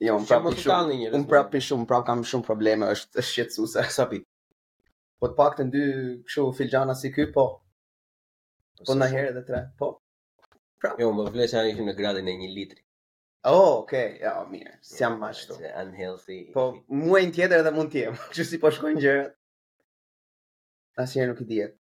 Jo, unë prapë pi shumë, unë prapë pi shumë, prapë kam shumë probleme, është është shqetësuese sa pi. Po të paktën dy kështu filxhana si ky, po. Po na herë edhe tre, po. Pra. Jo, më vlen se janë në gradën e 1 litri. Oh, okay, ja, oh, mirë. Si jam më ashtu. Se unhealthy. Po muajin tjetër edhe mund të jem, kështu si po shkojnë gjërat. Asnjëherë nuk i dihet.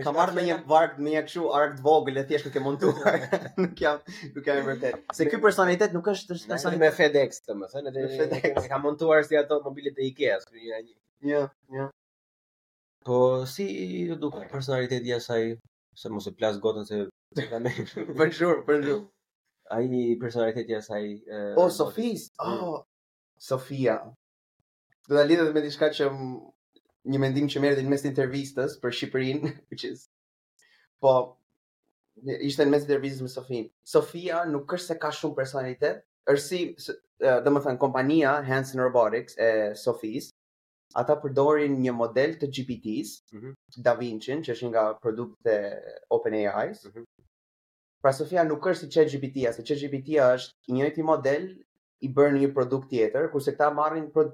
Ka ardhur me një arkë, me një kështu arkë të vogël e thjesht nuk e montuar. nuk jam, nuk jam vërtet. Se ky personalitet nuk është është personalitet me FedEx, domethënë, edhe FedEx e ka montuar si ato mobilet e IKEA-s, kur një një. Jo, jo. Po si do duk personaliteti i asaj, se mos e plas gotën se ka më për shur, për shur. Ai personaliteti i asaj. Po Sofis. Oh, Sofia. Do ta lidh me diçka që një mendim që merrti në mes të intervistës për Shqipërinë, which is po ishte në mes të intervistës me Sofin. Sofia nuk është se ka shumë personalitet, është si domethënë kompania Hanson Robotics e Sofis, ata përdorin një model të GPT-s, mm -hmm. Da Vinci, që është një nga produktet e OpenAI-s. Mm -hmm. Pra Sofia nuk është si ChatGPT-a, se ChatGPT-a është i njëjti model i bërë në një produkt tjetër, kurse këta marrin po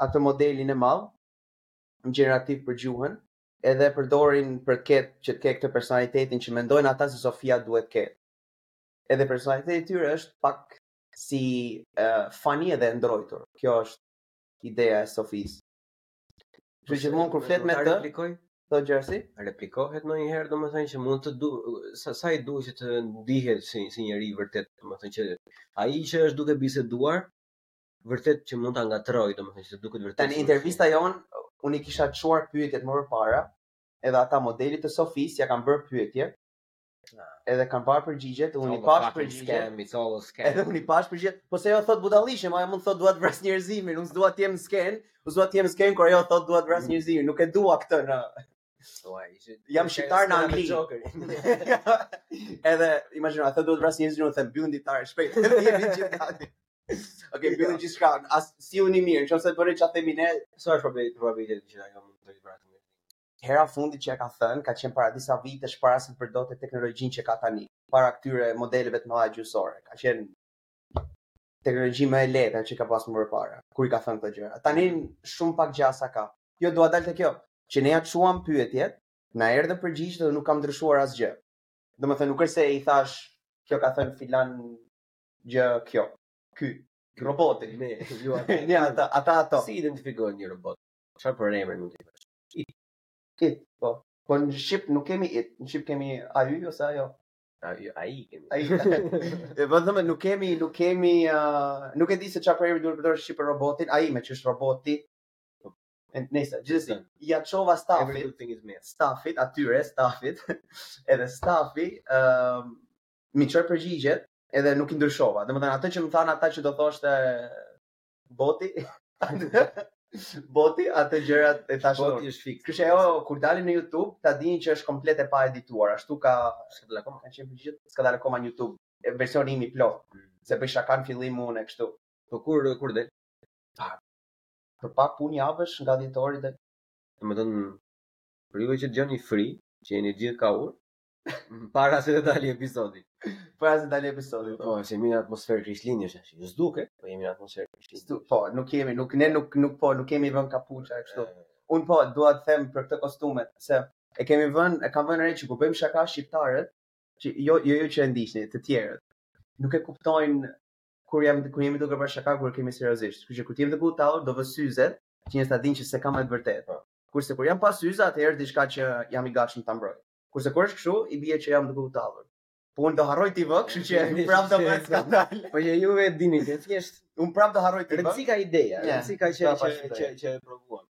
atë modelin e madh gjenerativ për gjuhën, edhe e përdorin për të ketë që të ketë këtë personalitetin që mendojnë ata se Sofia duhet të ketë. Edhe personaliteti i tyre është pak si uh, funny edhe e ndrojtur. Kjo është ideja e Sofisë. Jo gjithmonë kur flet me të, replikoj. Do gjersi? Replikohet ndonjëherë, domethënë që mund të du, sa, sa i duhet që të ndihet si, si njeri i vërtetë, domethënë që ai që është duke biseduar, vërtet që mund ta ngatërrojë, domethënë që të duket vërtet. Tani, intervista jonë, unë i kisha çuar pyetjet më përpara, edhe ata modelit të Sofis, ia kanë bërë pyetje, Edhe kanë parë përgjigjet, unë i pashë përgjigjet. Mbi çollo sken. Edhe unë i pashë përgjigjet. Po se ajo thotë budallallëqe, ma ajo mund të thotë dua të vras njerëzimin, unë s'dua të jem në skenë, unë s'dua të jem në skenë kur ajo thotë dua të vras njerëzimin, nuk e dua këtë në. Ua, ishte. Jam shqiptar në Angli. Edhe imagjino, ajo dua të vras njerëzit, unë them mbyllni dritat shpejt. Jemi gjithë Okej, okay, bëni gjithçka. As si unë i mirë, nëse bëni çfarë themi ne, sa është problemi, probabiliteti që ajo mund të vras. Hera e fundit që e ka thënë ka qenë para disa vitesh para se të përdorte teknologjinë që ka tani, para këtyre modeleve të mëdha gjuhësore. Ka qenë teknologji më e lehtë që ka pasur më parë, kur i ka thënë këto gjëra. Tani shumë pak gjasa ka. Jo dua të dal te kjo, që ne ia çuam pyetjet, na erdhën përgjigjet dhe nuk kam ndryshuar asgjë. Domethënë nuk është se i thashë kjo ka thënë filan gjë kjo. Ky roboti ne luan. Ne ata ata ato. Si identifikohet një robot? Çfarë përemri mund të kesh? It, po. Po në Shqip nuk kemi it, në Shqip kemi ai ose ajo. Ai, ai kemi. Ai. e po thëmë nuk kemi, nuk kemi, uh, nuk e di se çfarë përemri duhet përdorur Shqip për robotin, ai meqë është roboti. Po. Nëse, gjithsesi, ja çova stafit, stafit, atyre, stafit, edhe stafi, um, m'i ktheu përgjigjet, edhe nuk i ndryshova. Domethënë, atë që më thanë ata që do thoshte, Roboti. Roboti ato gjërat e tash Boti është fiks. Kështu ajo kur të dali në YouTube, ta dini që është komplet e paedituar. Ashtu ka s'ka dalë akoma, ka qenë për gjithë, s'ka dalë akoma në YouTube. E versioni im i plot. Mm. Se bëj shaka në fillim unë kështu. Po kur kur del? Pa. Për pak punë javësh nga dhjetori domethënë për ju që dëgjoni free, që jeni gjithë kur, Para se të dalë episodi. Para se të dalë episodi. Po, se jemi në atmosferë krishtlindjesh tash. Jo s'duket, po jemi në atmosferë krishtlindjesh. Po, nuk kemi, nuk ne nuk nuk po, nuk kemi vënë kapuça kështu. Un po dua të them për këtë kostume se e kemi vënë, e kam vënë re që kur bëjmë shaka shqiptarët, që jo jo ju që e ndiqni, të tjerët. Nuk e kuptojnë kur jam kur jemi duke bërë shaka kur e kemi seriozisht. Kështu që kur të jem duke u tallë do vë syzet, që njerëzit ta dinë që s'e kam me të vërtetë. Kurse kur jam pa syze, atëherë është diçka që jam i gatshëm ta mbroj. Kurse kur është kështu, i bie që jam duke u tallur. Po unë do harroj t'i vë, kështu që prap do bëj skandal. Po që ju e dini që thjesht un prap do harroj t'i vë. Rëndësi ka ideja, rëndësi ka që që që që e provuam.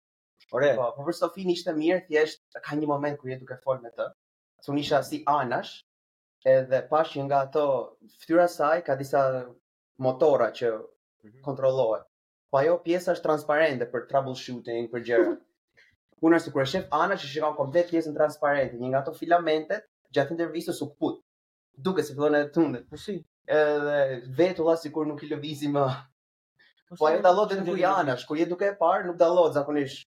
Ore, po, po për Sofin ishte mirë, thjesht ka një moment kur je duke fol me të. Se un isha si anash, edhe pash që nga ato fytyra saj ka disa motora që mhm. kontrollohen. Po ajo pjesa është transparente për troubleshooting, për gjëra. Unë ashtu kur e shef anash që shikon komplet pjesën transparente, një nga ato filamentet gjatë intervistës u kput. Duket se fillon edhe tundet. Po si? Edhe vetulla sikur nuk i lëvizi më. Po, po ajo dallot vetëm kur je anash, kur je duke e parë, nuk dallot zakonisht.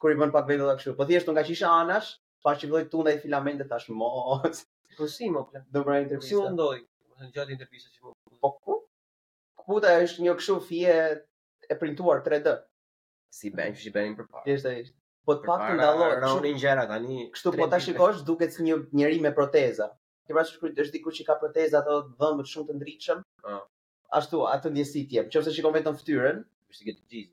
Kur i bën pak vetulla kështu. Po thjesht nga që isha anash, pash që vëllai tundej filamenti thash mos. Po si më plan? Do bëra intervista. Si ndodhi? Në gjatë intervistës që më. Po ku? Këputa është një kështu fije e printuar 3D. Si bën që si bënin përpara. Thjesht ai ishte. Po të paktën dallon. Shumë gjëra tani. Kështu po ta shikosh duket si një njeri me proteza. Ti pra shkruaj është dikush që i ka proteza ato dhëmbët shumë të ndritshëm. Po. Ashtu, atë ndjesi të jep. Nëse shikon vetëm fytyrën, është i gjithë.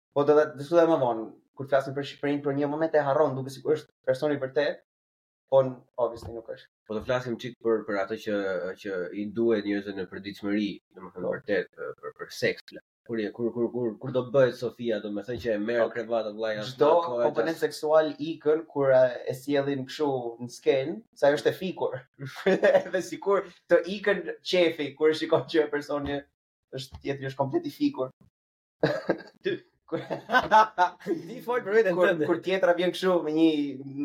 Po do të diskutojmë më vonë kur flasim për Shqipërinë, për një moment e harron duket sikur është person i vërtetë, po obviously nuk është. Po të flasim një çik për për atë që që i duhet njerëzve në përditshmëri, domethënë po. vërtet për për, për seks. Kur je kur kur kur kur do bëhet Sofia, domethënë që e merr okay. krevat atë vllai ashtu. Çdo komponent as... seksual ikën kur e sjellin kështu në skenë, se është e fikur. Edhe sikur të ikën qefi kur e shikon që personi është tjetri është komplet i fikur. Ti kur ti fol për veten tënde. Kur tjetra vjen kështu me një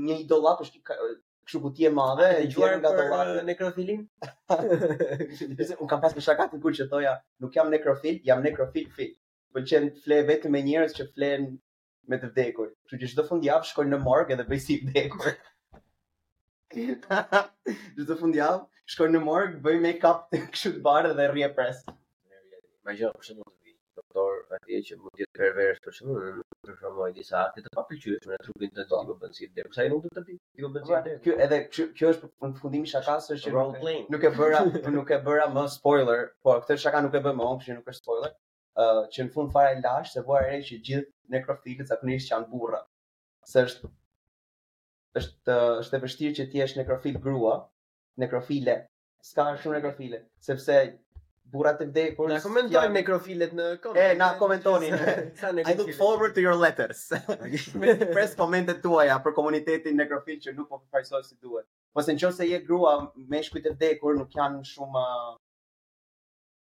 një dollap është kështu kuti e madhe, e gjuar nga dollari në nekrofilin. Se un kam pas një shaka të kur që thoja, nuk jam nekrofil, jam nekrofil fil. Më pëlqen të fle vetëm me njerëz që flen me të vdekur. Kështu që çdo fundjavë shkoj në morg edhe bëj si i vdekur. çdo fundjavë shkoj në morg, bëj make-up kështu të bardhë dhe rri e pres. Ma gjë, për shembull, doktor atje që mund të jetë pervers për shembull të performojë disa akte të papëlqyeshme në trupin tënd që po bën si i vdekur. Sa i nuk do të ti, ti po bën si i vdekur. Kjo edhe kjo, kjo është përfundimi i shakasë është që nuk, nuk e bëra, nuk e bëra më spoiler, po këtë shaka nuk e bëj më, që nuk është spoiler. uh, që në fund fare thashë se vura re që gjithë nekrofilët zakonisht janë burra. Se është është është e vështirë që të jesh nekrofil grua, nekrofile. S'ka shumë nekrofile, sepse burrat e vdekur. Na komentojnë janë... nekrofilet në komente. E na komentoni. I look forward to your letters. Pres komentet tuaja për komunitetin nekrofil që nuk po përfaqësohet si duhet. Po se nëse je grua, meshkujt e vdekur nuk janë shumë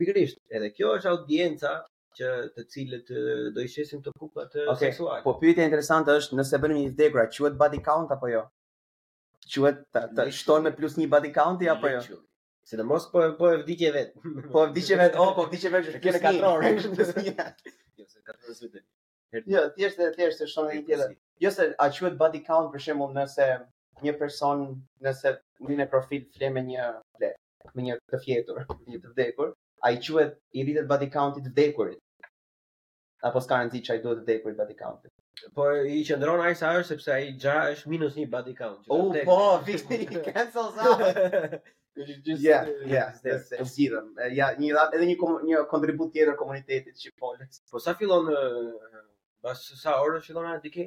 Pikërisht, edhe kjo është audienca te të cilët do i shesim këto kukla okay. seksuale. Po pyetja interesante është nëse bën me një të vdekur, a quhet body count apo jo? Quhet ta, ta shtojmë plus një body count i apo jo? Se mos po po e vdiqe vet. Po e vdiqe vet, oh, po vdiqe vet, kjo në katror. Jo, se katror se vet. Jo, thjesht e thjesht shton një tjetër. Jo se a quhet body count për shembull nëse një person nëse një nekrofil fle me një flet. me një të fjetur, me një të vdekur, a i quhet i rritet body counti të vdekurit? Apo s'ka rëndësi ça i duhet të vdekurit body counti? Po i qëndron ai sa është sepse ai tashmë është minus 1 body count. O oh, po, fikni cancel sa. Ja, ja, e zgjidhëm. Ja, një edhe një një kontribut tjetër komunitetit nekrofil. Po pas sa fillon pas sa orë fillon atë dikë?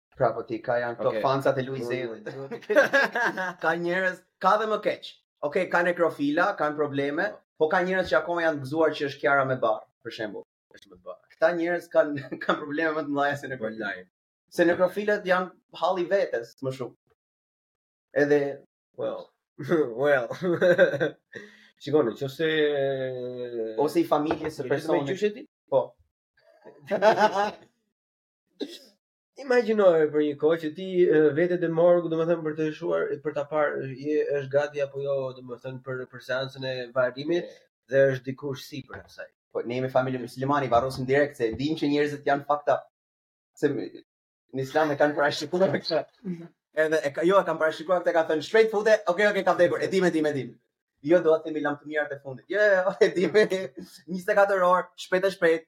Pra po ti ka janë këto okay. fansat e Luiz Ejllit. ka njerëz, ka dhe më keq. Okej, okay, ka nekrofila, kanë probleme, po ka njerëz që akoma janë gëzuar që është Kiara me barrë, për shembull. Është me barrë. Këta njerëz kanë kanë probleme më të mëdha se nekrofilat. Po, se nekrofilat janë hall i vetes më shumë. Edhe well, well. Shikoni, që se... Ose i familjes së personit. Ose i familjes së personit. Po. Imagjinoje për një kohë që ti vete te morgu, domethënë për të shuar, për ta parë, a është gati apo jo, domethënë për për seancën e varrimit dhe është dikush sipër asaj. Po ne jemi familje muslimane varrosim direkt se dimë që njerëzit janë fakta. Se në islam e kanë parashikuar këtë. Edhe e ka, jo e kanë parashikuar këtë, kanë thënë shpejt fute, ok, ok, ka vdekur, e dimë, e dimë, e dimë. Jo do të themi lamtumirat e fundit. Jo, jo, jo e dimë. 24 orë, shpejt e shpejt,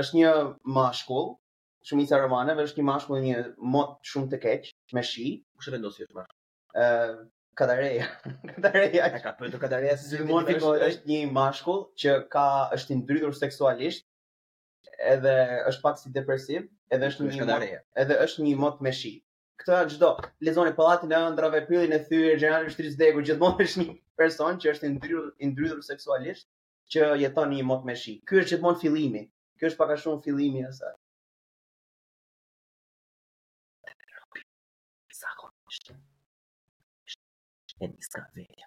Është një mashkull, shumica e romaneve është një mashkull në një mot shumë të keq, me shi. Kush e vendos se është mashkull? Ë uh, Kadareja. Kadareja. E ka pyetur Kadareja si Zymon është, është një mashkull që ka është i ndrydhur seksualisht. Edhe është pak si depresiv, edhe është një, Kadareja. Edhe është në një mot me shi. Këtë çdo lexoni Pallatin e ëndrrave, Prillin e thyer, Gjeneralin e ushtrisë së vdekur, gjithmonë është një person që është i ndrydhur i ndrydhur seksualisht. që jeton në mot me shi. Ky është gjithmonë fillimi. Ky është pak a shumë fillimi i asaj. E një ska vetja.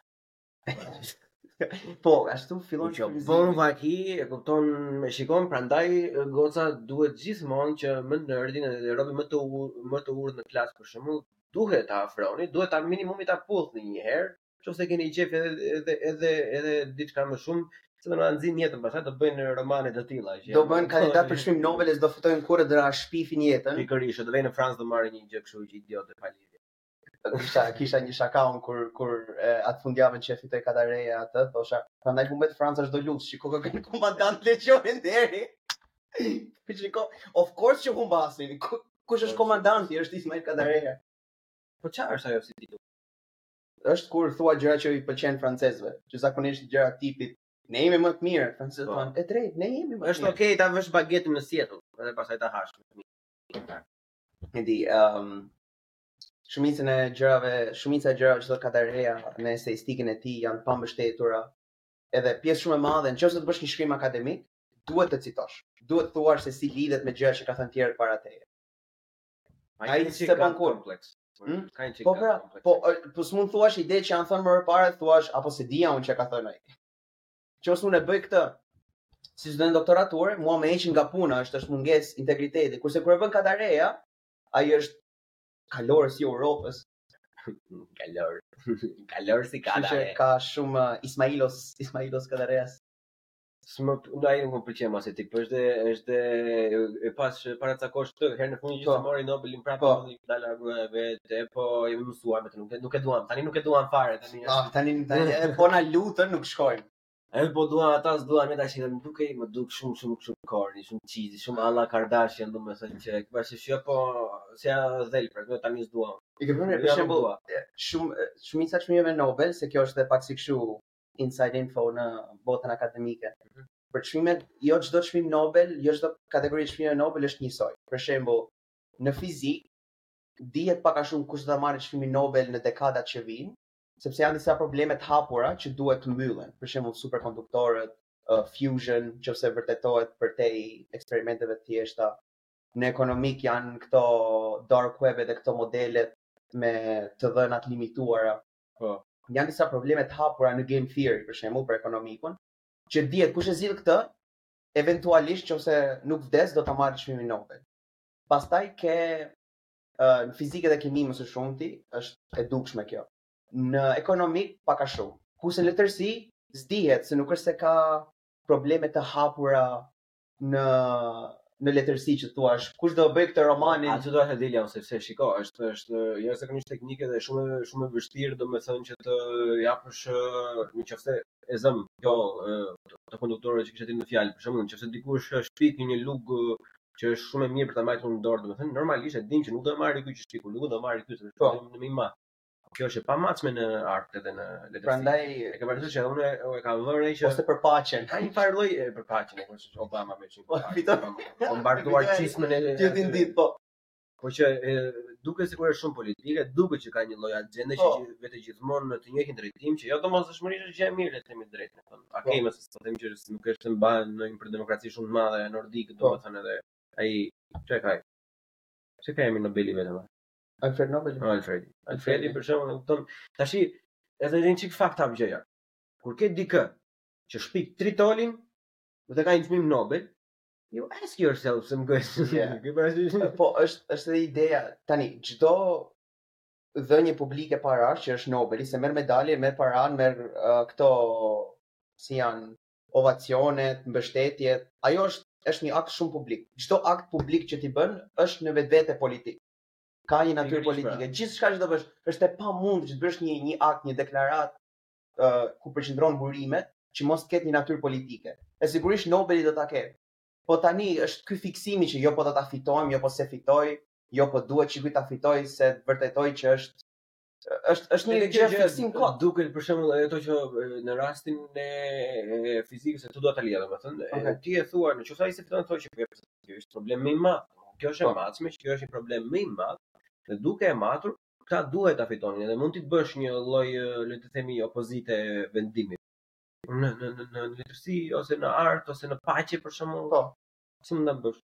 po, ashtu fillon që bon vaki e kupton e shikon, prandaj goca, duhet gjithmonë që më nerdin edhe robin më të më të urtë në klasë për shembull, duhet ta afroni, duhet ta minimumi ta puthni një herë, Nëse keni qejf edhe edhe edhe edhe diçka më shumë, se do na nxin jetën, pastaj do bëjnë romane të tilla që do bëjnë kandidat për çmim Nobel, s'do fitojnë kurrë dhe na shpifin jetën. Pikërisht, do vejnë në Francë do marrin një gjë kështu që idiotë pa lidhje. Kisha kisha një shakaun kur kur atë fundjavën që fitoi Kadareja atë, thosha, prandaj humbet Franca çdo luftë, shiko kë kanë komandant legjioni nderi. Shiko, of course që humbasin. Kush është komandanti? Është Ismail Kadareja. Po çfarë është ajo si titull? është kur thua gjëra që i pëlqen francezëve, që zakonisht gjëra të tipit ne jemi më të mirë, francezët po thonë, e drejtë, ne jemi më të mirë. Është okay ta vësh bagetën në sqetull, edhe pastaj ta hash. E di, um, shumicën e gjërave, shumica e gjërave që thotë Kadareja në eseistikën e tij janë të pambështetura. Edhe pjesë shumë e madhe, nëse do të bësh një shkrim akademik, duhet të citosh. Duhet të thuash se si lidhet me gjëra që kanë thënë të tjerët para teje. Ai nuk e bën kurrë. Hmm? Ka një çik. Po pra, po po s'mund thuash ide që janë thënë më parë të thuash a po s'e dija unë çka ka thënë ai. Qoftë se unë e bëj këtë. Si në doktoraturë, mua më heqin nga puna, është është mungesë integriteti. Kurse kur e bën Kadareja, ai është kalorësi i Europës. kalorë. kalorësi Kadare. Që ka shumë uh, Ismailos, Ismailos Kadareas. Smë na i nuk pëlqen as etik, po është është e pas para ca kohësh këtë herë në fund gjithë po. mori Nobelin prapë po. në dalë gruaja vetë, po i mësuam me të nuk nuk e duam, tani nuk e duam fare tani. Ah, tani tani po na lutën nuk shkojmë. Edhe po duan ata s'duan me tash edhe më dukej, më duk shumë shumë shumë korni, shumë çizi, shumë ala Kardashian, domethënë që e bësh show po se ja dhel për këtë tani s'dua. E ke vënë për shembull shumë shumica çmimeve Nobel se kjo është edhe pak si kështu inside info në botën akademike. Mm -hmm. Për çmimet, jo çdo çmim Nobel, jo çdo kategori çmimi Nobel është njësoj. Për shembull, në fizikë dihet pak a shumë kush do ta marrë çmimin Nobel në dekadat që vijnë, sepse janë disa probleme të hapura që duhet të mbyllen. Për shembull, superkonduktorët, uh, fusion, nëse vërtetohet përtej eksperimenteve të thjeshta. Në ekonomik janë këto dark web dhe këto modelet me të dhëna të limituara Po. Janë disa probleme të hapura në game theory për shembull për ekonomikun, që dihet kush e zgjidh këtë, eventualisht nëse nuk vdes do ta marrë çmimin Nobel. Pastaj ke në fizikë dhe kimi më së shumti është e dukshme kjo. Në ekonomik pak a shumë. Kurse në letërsi s'dihet se nuk është se ka probleme të hapura në në letërsi që thuash, kush do bëjë këtë romanin? Atë do të dilja ose pse shiko, është është jo se kemi teknike dhe shumë shumë e vështirë domethënë që të japësh në qoftë se e zëmë kjo të konduktorëve që kishte në fjalë. Për shembull, në qoftë se dikush shpik një lugë që është shumë e mirë për ta mbajtur në dorë, domethënë normalisht e dimë që nuk do të marrë ky që shpiku, nuk do të marrë ky se është po. më i madh. Kjo është e pamatshme në art edhe në letërsi. Prandaj e ke parasysh që unë e kam vënë që ose për paqen. Ai fare lloj e për paqen, e ku është Obama me çmim. Po fiton. Po mbartuar çismën e gjithë ditë po. Po që e, duket sikur është shumë politike, duket që ka një lloj agjende që po. vete gjithmonë në të njëjtin drejtim që jo domosdoshmërisht është gjë e mirë le të themi drejtë, po. A kemi po. se të themi që nuk është të mbahen në një për demokraci shumë të madhe nordik, po. domethënë edhe ai çka ka. Çka kemi Nobeli vetëm. Alfred Nobel. Po Alfredi. Alfredi për shembull, domethënë, tash edhe një çik fakt hapet gjëja. Kur ke dikë që shpik tritolin, dhe ka një çmim Nobel. You ask yourself some questions. Yeah. po është është edhe ideja tani çdo dhënje publike parash që është Nobeli, se merr medalje, merr para, merr uh, këto si janë ovacionet, mbështetjet. Ajo është është një akt shumë publik. Çdo akt publik që ti bën është në vetvete politik. Ka një natyrë politike. Gjithçka që do bësh është e pamundur që të bësh një një akt, një deklaratë ë uh, ku përqendron burimet që mos të ketë një natyrë politike. E sigurisht Nobeli do ta ketë. Po tani është ky fiksimi që jo po do ta fitojmë, jo po s'e fitoi, jo po duhet që ky ta fitojë se të vërtetojë që është është është një gjë që s'i ka duket për shembull ato që në rastin e fizikës se ti do ta lidhësh domethënë okay. ti e thua në qoftë se fiton thotë që kjo është problem më i madh kjo është e, po, matshme që kjo është një problem më i madh dhe duke e matur këta duhet ta fitonin dhe mund t'i bësh një lloj le të themi opozitë vendimit në në në në letërsi ose në art ose në paqe për shembull po si mund ta bësh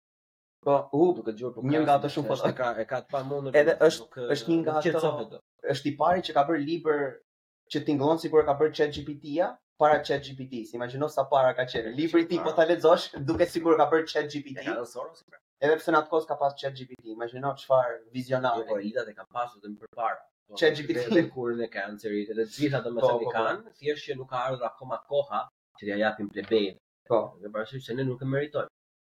Po, u, duke gjurë po. Një nga ato shumë foto. Ka e ka të pamundur. Edhe është është një nga ato. Është i pari që ka bërë libër që tingëllon sikur e ka bërë ChatGPT-ja para ChatGPT-s. Imagjino sa para ka qenë. Libri i tij po ta lexosh, duket sikur e ka bërë ChatGPT. Edhe pse në atë kohë s'ka pas ChatGPT, imagjino çfarë vizionari. Po, elitat e kanë pasur edhe më parë. Po, ChatGPT dhe kurën e kancerit edhe të gjitha domethënë po, po, po. kanë, thjesht që nuk ka ardhur akoma koha që t'ia japim plebejve. Po, e ke parasysh se ne nuk e meritojmë.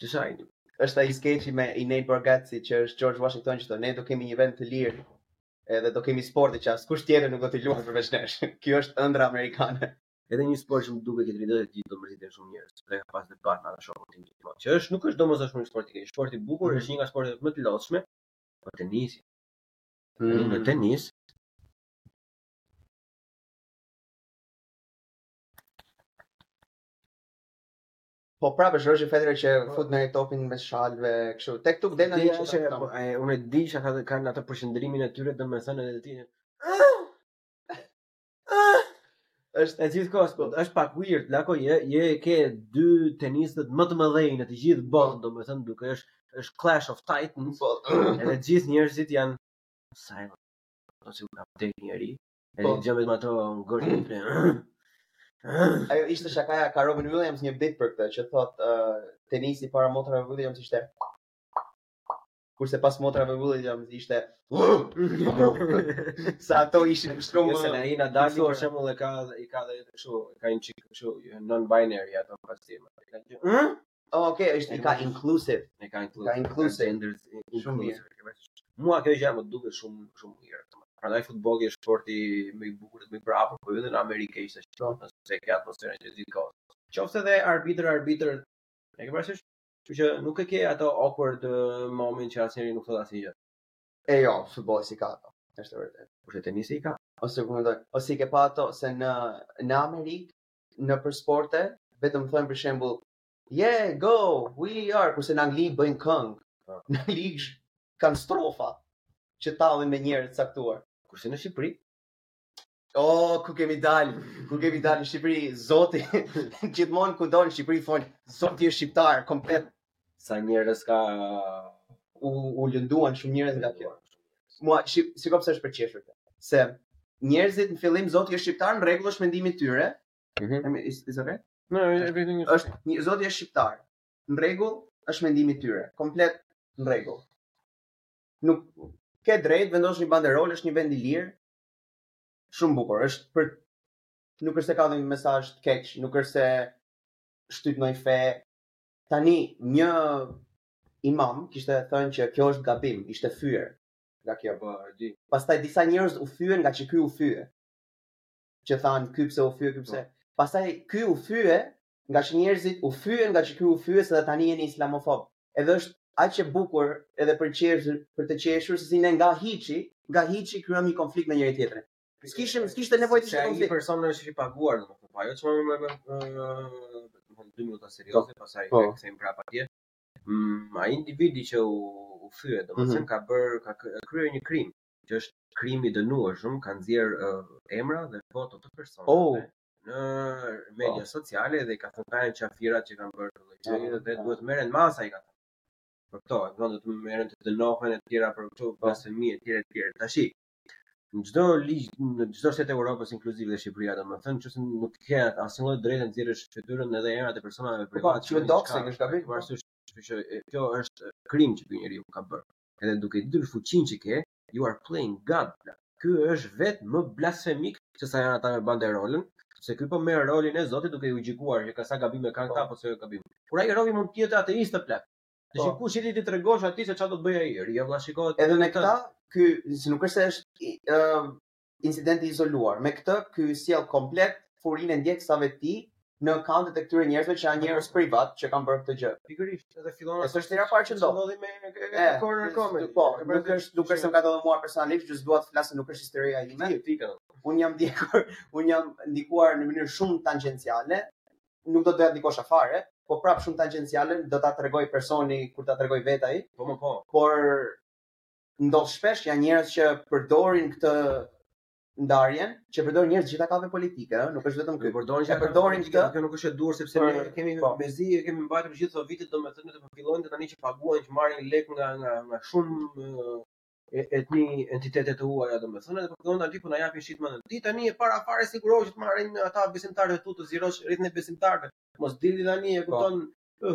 Të shajnë. Është ai skeçi me i Nate Bargatze që është George Washington që thonë ne do kemi një vend të lirë edhe do kemi sporte që askush tjetër nuk do të luajë përveç nesh. Kjo është ëndrra amerikane. Edhe një sport që më duket që të rinë të gjithë do mërzit shumë njerëz, dhe ka pas debat me atë shokun tim gjithmonë. Që është nuk është domosdoshmërisht sport i keq, sport i bukur, mm. është një nga sportet më të lodhshme, po tenisi. Mm. Në tenis Po prapë është Roger Federer që po. fut topin mes shalëve kështu. Tek tuk del ndonjë çështje. Po, unë e di që ata kanë atë përqendrimin e tyre domethënë edhe ti. Është e gjithë kohës, po është pak weird, lako je, je ke dy tenistët më të mëdhenj në të gjithë botën, domethënë duke është është Clash of Titans. Po. Edhe gjithë njerëzit janë silent. Thua ti ka vdekur njëri. Edhe, po, dëgjon vetëm ato. Ajo ishte shakaja ka Robin Williams një bit për këtë që thot uh, tenisi para motrave Williams ishte kurse pas motrave Williams ishte sa ato ishin shumë Jo se na i Nadal Fiksuar. për shembull e ka i ka dhe kështu, e ka një çik kështu non binary ato pas tema. E ka një. Oh, okay, është, i ka inclusive. I ka inclusive. Ka inclusive. Genders, shumë mirë. Mua kjo gjë më duket shumë shumë mirë. Prandaj futbolli është sporti më i bukur dhe më i bravo, po edhe në Amerikë ishte kështu, se ka atmosferën gjithë kohës. Qoftë edhe arbitër arbitër, e ke parasysh? Kështu që nuk e ke ato awkward moment që asnjëri nuk thotë asnjë gjë. E jo, futbolli s'i ka ato. Është vërtet. Kurse tenisi i ka. Ose kur mendoj, ose i ke pa ato se në në Amerikë nëpër sporte, vetëm thonë për shembull, yeah, go, we are, kurse në Angli bëjnë këngë. Po. Në Angli kanë strofa që tallen me njerëz të caktuar. Kurse në Shqipëri O, oh, ku kemi dal, ku kemi dal në Shqipëri, zoti, gjithmonë kudo në Shqipëri, thonë, zoti është shqiptar, komplet, Sa njerëz ka u u lënduan shumë njerëz nga kjo. Mua shik, shiko pse është për qeshur kjo. Se njerëzit në fillim zoti është shqiptar në rregull është mendimi i tyre. Mm -hmm. Is, is okay? No, everything is është një zoti është shqiptar. Në rregull është mendimi i tyre. Komplet në rregull. Ke drejt vendos një banderol, është një vend i lirë. Shumë bukur, është për nuk është se ka ndonjë mesazh të keq, nuk është se shtyt ndonjë fe, Tani një imam kishte thënë që kjo është gabim, ishte fyer nga kjo. Po, e di. Pastaj disa njerëz u fyen nga që ky u fye. Që than ky pse u fye, ky pse. Po. Pastaj ky u fye nga që njerëzit u fyen nga që ky u fye se dhe tani jeni islamofob. Edhe është aq e bukur edhe për qeshur, për të qeshur se si ne nga hiçi, nga hiçi krijojmë një konflikt me njëri tjetrin. S'kishim, s'kishte nevojë të shkojmë. Ai person është i paguar, domethënë, po ajo çfarë më më më dy minuta serioze, pastaj po. e kthejmë prapë atje. Mm, ai individi që u u fyet, domethënë mhm. ka bër ka kryer një krim, që është krim i dënueshëm, ka nxjerr emra dhe foto të personave. Oh. në media oh. sociale dhe ka thënë këta janë qafirat që kanë bërë këtë gjë oh. dhe duhet merren masa i ka thënë. për to, do të merren të dënohen e tjera për këto blasfemi e tjera e tjera. Tashi, në çdo ligj në çdo shtet të Europës inkluzive dhe Shqipëria domethënë nëse nuk ke asnjë lloj drejte nxjerrësh fytyrën edhe emrat e personave privat që do të thotë gabim për arsye kështu që kjo është krim që ky njeriu ka bërë edhe duke ditur fuqinë që ke you are playing god ky është vetë më blasfemik se sa janë ata me banderolën se ky po merr rolin e Zotit duke u gjykuar që ka sa gabime kanë këta apo se jo gabim kur ai robi mund të jetë ateist apo plak Po. Dhe kush je ti t'i tregosh atij se çfarë do të bëjë ai, ri vëlla shiko. Edhe me këtë, ky si nuk është se është ë incident i izoluar. Me këtë ky sjell komplet furinë e ndjekësave të tij në akauntet e këtyre njerëzve që janë njerëz privat që kanë bërë këtë gjë. Pikërisht, edhe fillon atë. S'është hera parë që ndodh. Ndodhi me këtë corner comedy. Po, nuk është nuk është se më ka dhënë mua personalisht, just dua të flas se nuk është historia ime. Ti, ti Un jam ndjekur, un jam ndikuar në mënyrë shumë tangjenciale Nuk do të doja të ndikosha fare. Po prap shumë tangjenciale, do ta tregojë personi kur ta tregojë vet ai. Po më po. Por ndodh shpesh janë njerëz që përdorin këtë ndarjen që e përdorin njerëz gjitha kaheve politike, ëh, nuk është vetëm ky. Përdorin që përdorin këtë. Kjo nuk është e duhur sepse ne kemi po. mezi e kemi mbajtur gjithë këto vite, domethënë të po fillojnë tani që paguajnë që marrin lek nga nga nga shumë e etni entitete të huaja domethënë edhe po fillon ta di po na japin shitma në ditë tani e para fare sigurohu që të merresh me ata besimtarë të tu të zgjerosh rrethin e besimtarëve mos dili tani e po. kupton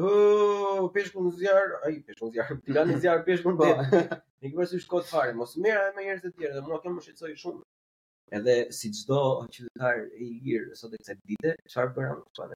hë peshku në zjarr ai peshku në zjarr tiran në zjarr peshku në po. ditë ne kemi parasysh kot fare mos u merr me njerëz të tjerë dhe mua kjo më shqetësoi shumë edhe si çdo qytetar i lirë sot e kësaj dite çfarë bëra më çfarë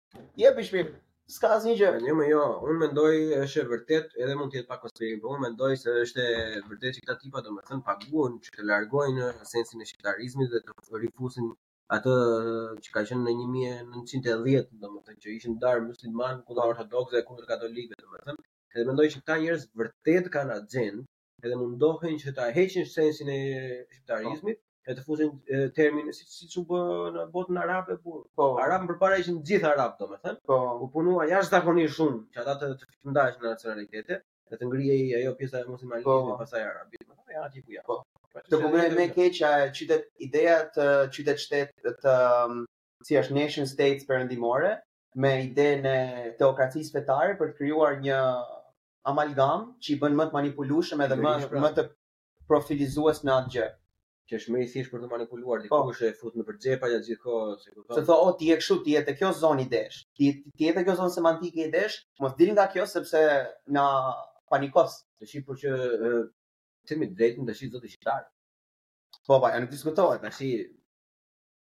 Jep i shpim. Ska asnjë gjë. Jo, më jo, unë mendoj është e vërtet, edhe mund të jetë pak konspirim, por unë mendoj se është e vërtet që këta tipa domethënë paguhen që të largojnë sensin e shqiptarizmit dhe të rifusin atë që ka qenë në 1910, domethënë që ishin ndarë musliman kundër ortodoksëve, kundër katolikëve, domethënë. Edhe mendoj që këta njerëz vërtet kanë agjendë, edhe mundohen që ta heqin sensin e shqiptarizmit e të fusin termin si si ç'u bë në botën arabe po po arab përpara ishin të gjithë arab domethën po u punua jashtëzakonisht shumë që ata të të ndahen në nacionalitete dhe të ngrihej ajo pjesa e muslimanit po, po. pastaj arabit po ja aty ku ja po të bëjë më keq a qytet ideja e qytet shtet të si është nation state perëndimore me idenë e teokracisë fetare për të krijuar një amalgamë që i bën më të manipulueshëm edhe më pra. më të profilizues në atë gjë. Që është më i thjeshtë për të manipuluar diku po. e fut në përxhepa ja gjithë kohë se kupton. Se thonë, "O ti je kështu, ti je te kjo zonë desh. Ti ti je te kjo zonë semantike i desh, mos dil nga kjo sepse na panikos." Të shi por që themi të drejtën të shi zoti shqiptar. Po, po, ja nuk diskutohet, tash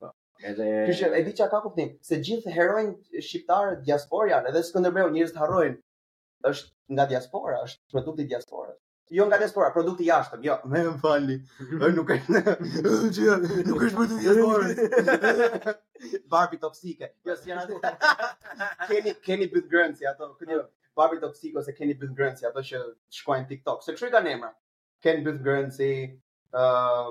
Po. Edhe e di çka ka kuptim, se gjithë heronj shqiptarë diasporë janë, edhe Skënderbeu njerëzit harrojnë. Është nga diaspora, është produkt i diasporës. Jo nga diaspora, produkt i jashtëm. Jo, më falni. Ë nuk është. nuk është produkt i jashtëm. Barbi toksike. Jo, si janë ato. keni keni byth grënci ato. Këtë Barbi toksike ose keni byth grënci ato që shkojnë TikTok. Se kështu i kanë emrat. Ken byth grënci, ë uh,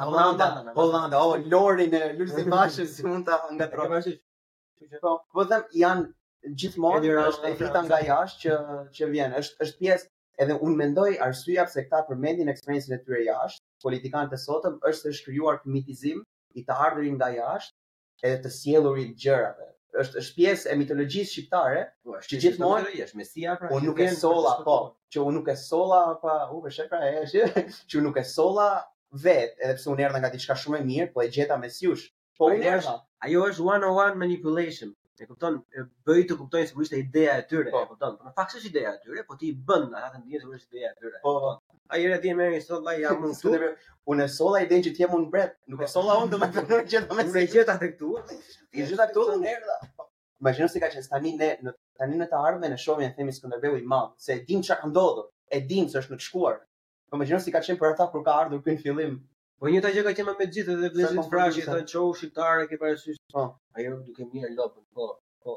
Holanda, Holanda, oh, Lori në Lulzim Basha, si mund të nga të rrëmë. Po, po them, janë gjithmonë, është elita nga jashtë që, që vjen, është, është pjesë, edhe unë mendoj arsyeja pse këta përmendin eksperiencën e tyre jashtë, politikanët e sotëm, është se është krijuar ky mitizim i të ardhurit nga jashtë, edhe të sjellurit gjërave. Është është pjesë e mitologjisë shqiptare, po, që gjithmonë është mesia pra. Unë nuk e solla, po, që unë nuk e solla pa u vesh pra e që që nuk e solla vet, edhe pse unë erdha nga diçka shumë e mirë, po e gjeta mes jush. Po unë erdha. Ajo është one on one manipulation. E kupton, e bëj të kuptojnë sikur ishte ideja e tyre, po. e kupton. Në fakt është ideja e tyre, po ti i bën ata të ndjejnë sikur është ideja e tyre. Po, po. Ai erdha di merri solla ja mund këtu. Unë solla idenë që ti jam unë mbret. Nuk e solla unë do të thonë nuk gjeta me. Unë gjeta tek tu. I gjeta këtu dhe unë erdha. Imagjino se ka qenë tani ne në tani në të ardhmen e shohim e themi Skënderbeu i madh, se e dim çka ka ndodhur. E dim se është në të shkuar. Po imagjino si ka qenë për ata kur ka ardhur ky në fillim. Po e njëjta gjë ka qenë me gjithë edhe vllezërit Frashëri thonë çohu shqiptar ke parasysh. Po, ajo duke mjelë lopën. Po, po.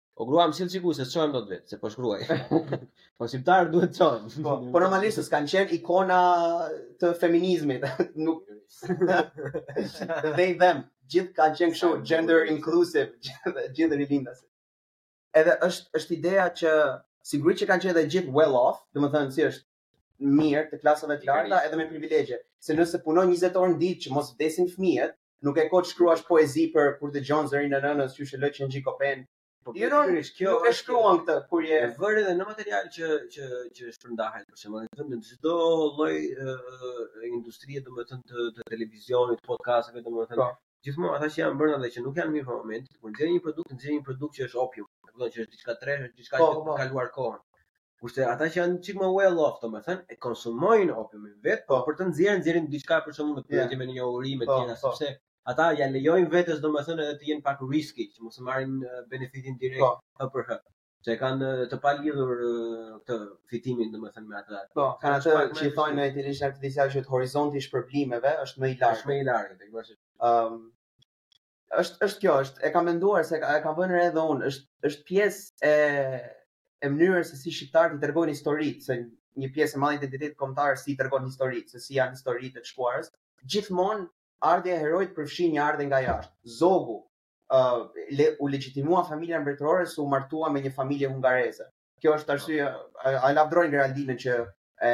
O grua më sill çikun se s'e çojmë dot vetë, se po shkruaj. po shqiptarë duhet të çojmë. Po, po normalisht, s'kanë qenë ikona të feminizmit. Nuk... They, them, gjithë kanë qenë këshu, gender inclusive, gjithë rilindasit. Edhe është, është ideja që, sigurisht që kanë qenë dhe gjithë well off, domethënë si është mirë te klasave të larta edhe me privilegje. Se nëse punon 20 orë në ditë që mos vdesin fëmijët, Nuk e ke të shkruash poezi për kur dëgjon zërin e nënës, qysh e lë qengji kopenë. Po jo, kjo nuk e shkruan këtë kur je vërë edhe në material që që që shpërndahet për shembull, do në çdo lloj industrie, domethënë të, të televizionit, podcasteve, domethënë po. gjithmonë ata që janë bërë dhe që nuk janë mirë për momentin, kur nxjerrin një produkt, nxjerrin një produkt që është opium, do të thonë që është diçka trash, është diçka po, që po, ka kaluar kohën. Kurse ata që janë çik më well off, domethënë, e konsumojnë opiumin vet, po, po. për të nxjerrë, nxjerrin diçka për shembull në pyetje me njohuri me tjera, po, sepse ata ia lejojnë vetes domethënë edhe të jenë pak risky, që mos të marrin benefitin direkt po. hë për hë. Se kanë të palidhur këtë fitimin domethënë me atë. Po, kanë atë që i thonë në inteligjencën artificiale që horizonti i shpërblimeve është më i lartë. Është më i lartë, tek e fundit. Ëm Është është kjo, është e kam menduar se e kam vënë re edhe unë, është është pjesë e e mënyrës se si shqiptarët i tregojnë historitë, se një pjesë e madhe identitetit kombëtar si i tregojnë historitë, se si janë historitë të shkuarës. Gjithmonë ardhja e heroit përfshin një ardhje nga jashtë. Zogu uh, le, u legjitimua familja mbretërore se u martua me një familje hungareze. Kjo është arsyeja, e lavdërojnë Geraldinën që e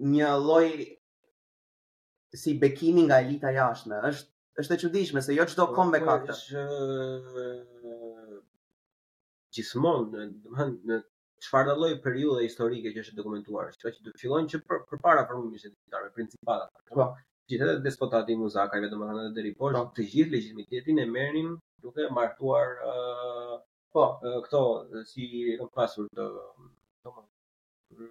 një lloj si bekimi nga elita e jashtme. Është është e çuditshme se jo çdo po, komb po, e ka këtë. Gjithmonë, domethënë në çfarëdo lloj periudhe historike që është dokumentuar, që që fillojnë që për, përpara formimit të disave principata. Po, gjithë edhe despotati i Muzakajve, domethënë edhe deri poshtë, po. të gjithë legjitimitetin e merrnin duke u martuar ë uh, po, uh, këto si e kanë pasur të domethënë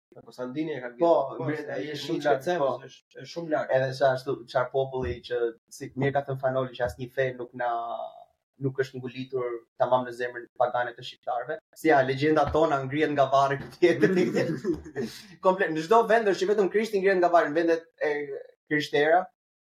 Kostandini e ka gjithë. Po, po mirë, ai është shumë lart, po. Është shumë lart. Edhe sa ashtu çfarë populli që si mirë ka thënë Fan Noli që asnjë fe nuk na nuk është ngulitur tamam në zemrën pagane të shqiptarëve. Si ja, legjenda jonë ngrihet nga varri këtë tjetër. Komplet, në çdo vend është vetëm Krishti ngrihet nga varri, në vendet e krishtera,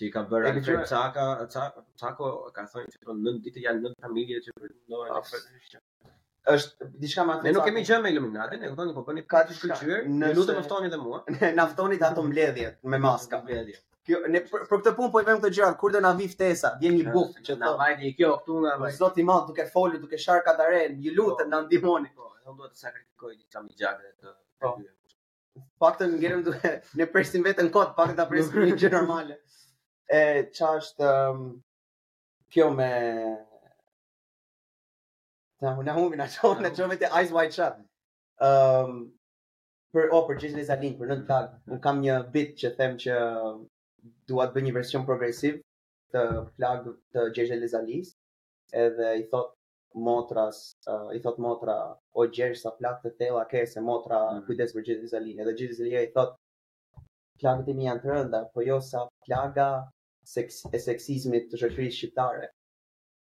T'i ka bërë Alfred Çaka, Cako, Cako ka thënë që po në ditë janë nëntë familje që pretendojnë që është diçka më atë. Ne nuk kemi gjë me Illuminati, e kupton po bëni ka të shkëlqyer. Ju lutem të ftoni edhe mua. Ne na ftoni te ato mbledhje me maska. Mbledhje. Jo ne për, për këtë punë po i vëmë këto gjëra kur do na vi ftesa, vjen një buf që na vajti kjo këtu nga vajti. Zoti i madh duke folur, duke sharë Kadarenë, ju lutem na ndihmoni. Po, unë do të sakrifikoj disa mijë gjakë të. Po. Paktën ngelëm duke ne presim veten kot, paktën ta presim një gjë normale. E ça është um, kjo me Na na humbi na çon na çon me the eyes wide shut. Ehm um, për o për Gjergj Elez Alinë për name tag, unë kam një bit që them që dua të bëj një version progresiv të plagëve të Gjergj Elez Alisë, edhe i thot motrës, uh, i thot motra, o Gjergj sa plagë të thella ke se motra mm. kujdeset për Gjergj Elez Alinë, edhe Gjergj Elez Alia i thot, plagët e mi janë të rënda, po jo sa plaga seks, e seksizmit të shoqërisë shqiptare.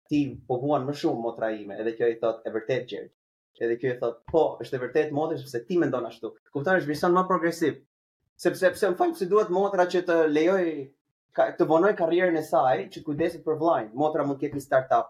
Ti po vuan më shumë motra ime, edhe kjo i thot, e vërtet Gjergj. Edhe kjo i thot, po, është e vërtet motrë, sepse ti mendon ashtu. Kupton është version më progresiv. Sepse, sepse më fal, si duhet motra që të lejoj ka, të vonoj karrierën e saj që kujdeset për vllajin. Motra mund të ketë një startup,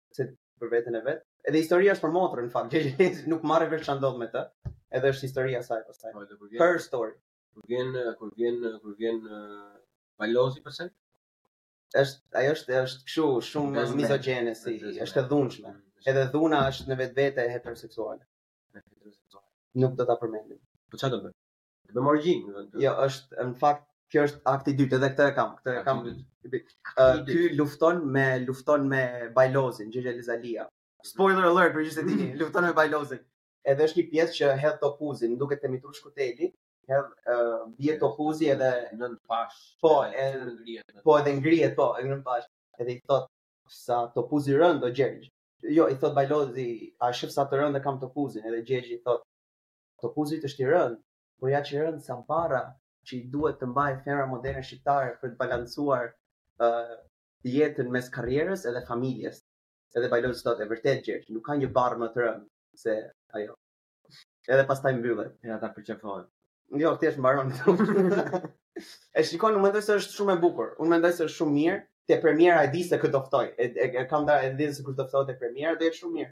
se për veten e vet. Edhe historia është për motrën, në fakt, Gjergji nuk merret vesh ça ndodh me të. Edhe është historia e saj pastaj. Po, për story. Kur vjen, kur vjen, kur vjen Bajlozi pastaj? Është, ajo është, është kështu shumë mizogjene si, është e dhunshme. Mm, Edhe dhuna është në vetvete heteroseksuale. Nuk do ta përmendim. Po çfarë do bëj? Të bëmë origjinë në vend. Jo, është në fakt Kjo është akti i dytë, edhe këtë e kam, këtë e kam. Ky lufton me lufton me Bajlozin, Gjergj Elez Alia. Spoiler alert për kush s'e di, lufton me Bajlozin. Edhe është një pjesë që hedh topuzin, duket e mitur shkurt, hedh uh, bie topuzi edhe nënt pash. Po, edhe ngrihet. Po, edhe ngrihet, po, edhe nënt pash. Edhe i thot sa topuz i rënd o Gjergj. Jo, i thot Bajlozi, a shef sa të rënd e kam topuzin, edhe Gjergj i thot Topuzi yt është i rëndë, po jo aq i rëndë sa barra që i duhet të mbajë femra moderne shqiptare për të balancuar jetën mes karrierës edhe familjes. Edhe Bajlozi thotë e vërtetë Gjergj, nuk ka një barrë më të rëndë se ajo. Edhe pastaj mbyllet. Ja ata përqafohen. Jo, thjesht mbaron këtu. e shikon, unë mendoj se është shumë e bukur. Unë mendoj se është shumë mirë. Te premiera e di se kë do ftoj. E, e, e kam dalë e di se kush do ftohet te premiera, do jetë shumë mirë.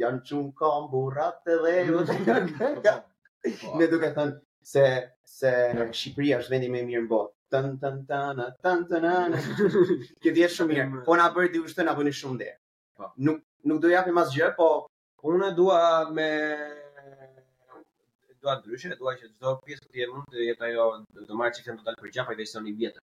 Janë të shumtë burrat e dheut. Ne duke thënë se se Shqipëria është vendi më i mirë në botë. Tan tan tan tan tan tan. Që dihet shumë mirë. Po na bëri dy ushtë na bëni shumë nder. Po. Nuk nuk do japim asgjë, po unë dua me dua ndryshe, dua që çdo pjesë ku ti je mund të jetë ajo do marrë çiften total për gjak, pa i veçon i vjetër.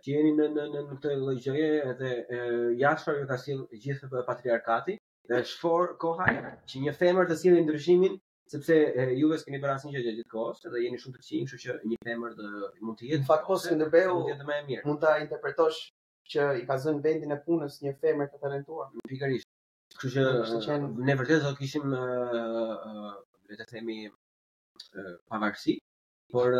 Që jeni në në në këtë lloj gjëje dhe jashtë ju ka sjell gjithë patriarkati dhe është for koha që një femër të sjellë ndryshimin sepse juve s'keni bërë asnjë gjë gjatë gjithë kohës dhe jeni shumë të këqinj, kështu që një femër të mund të jetë fakt ose ndërpeu mund të jetë më e mirë. Mund ta interpretosh që i ka zënë vendin e punës një femër të talentuar. Pikërisht. Kështu që është qenë ne vërtet do të kishim le të themi pavarësi, Por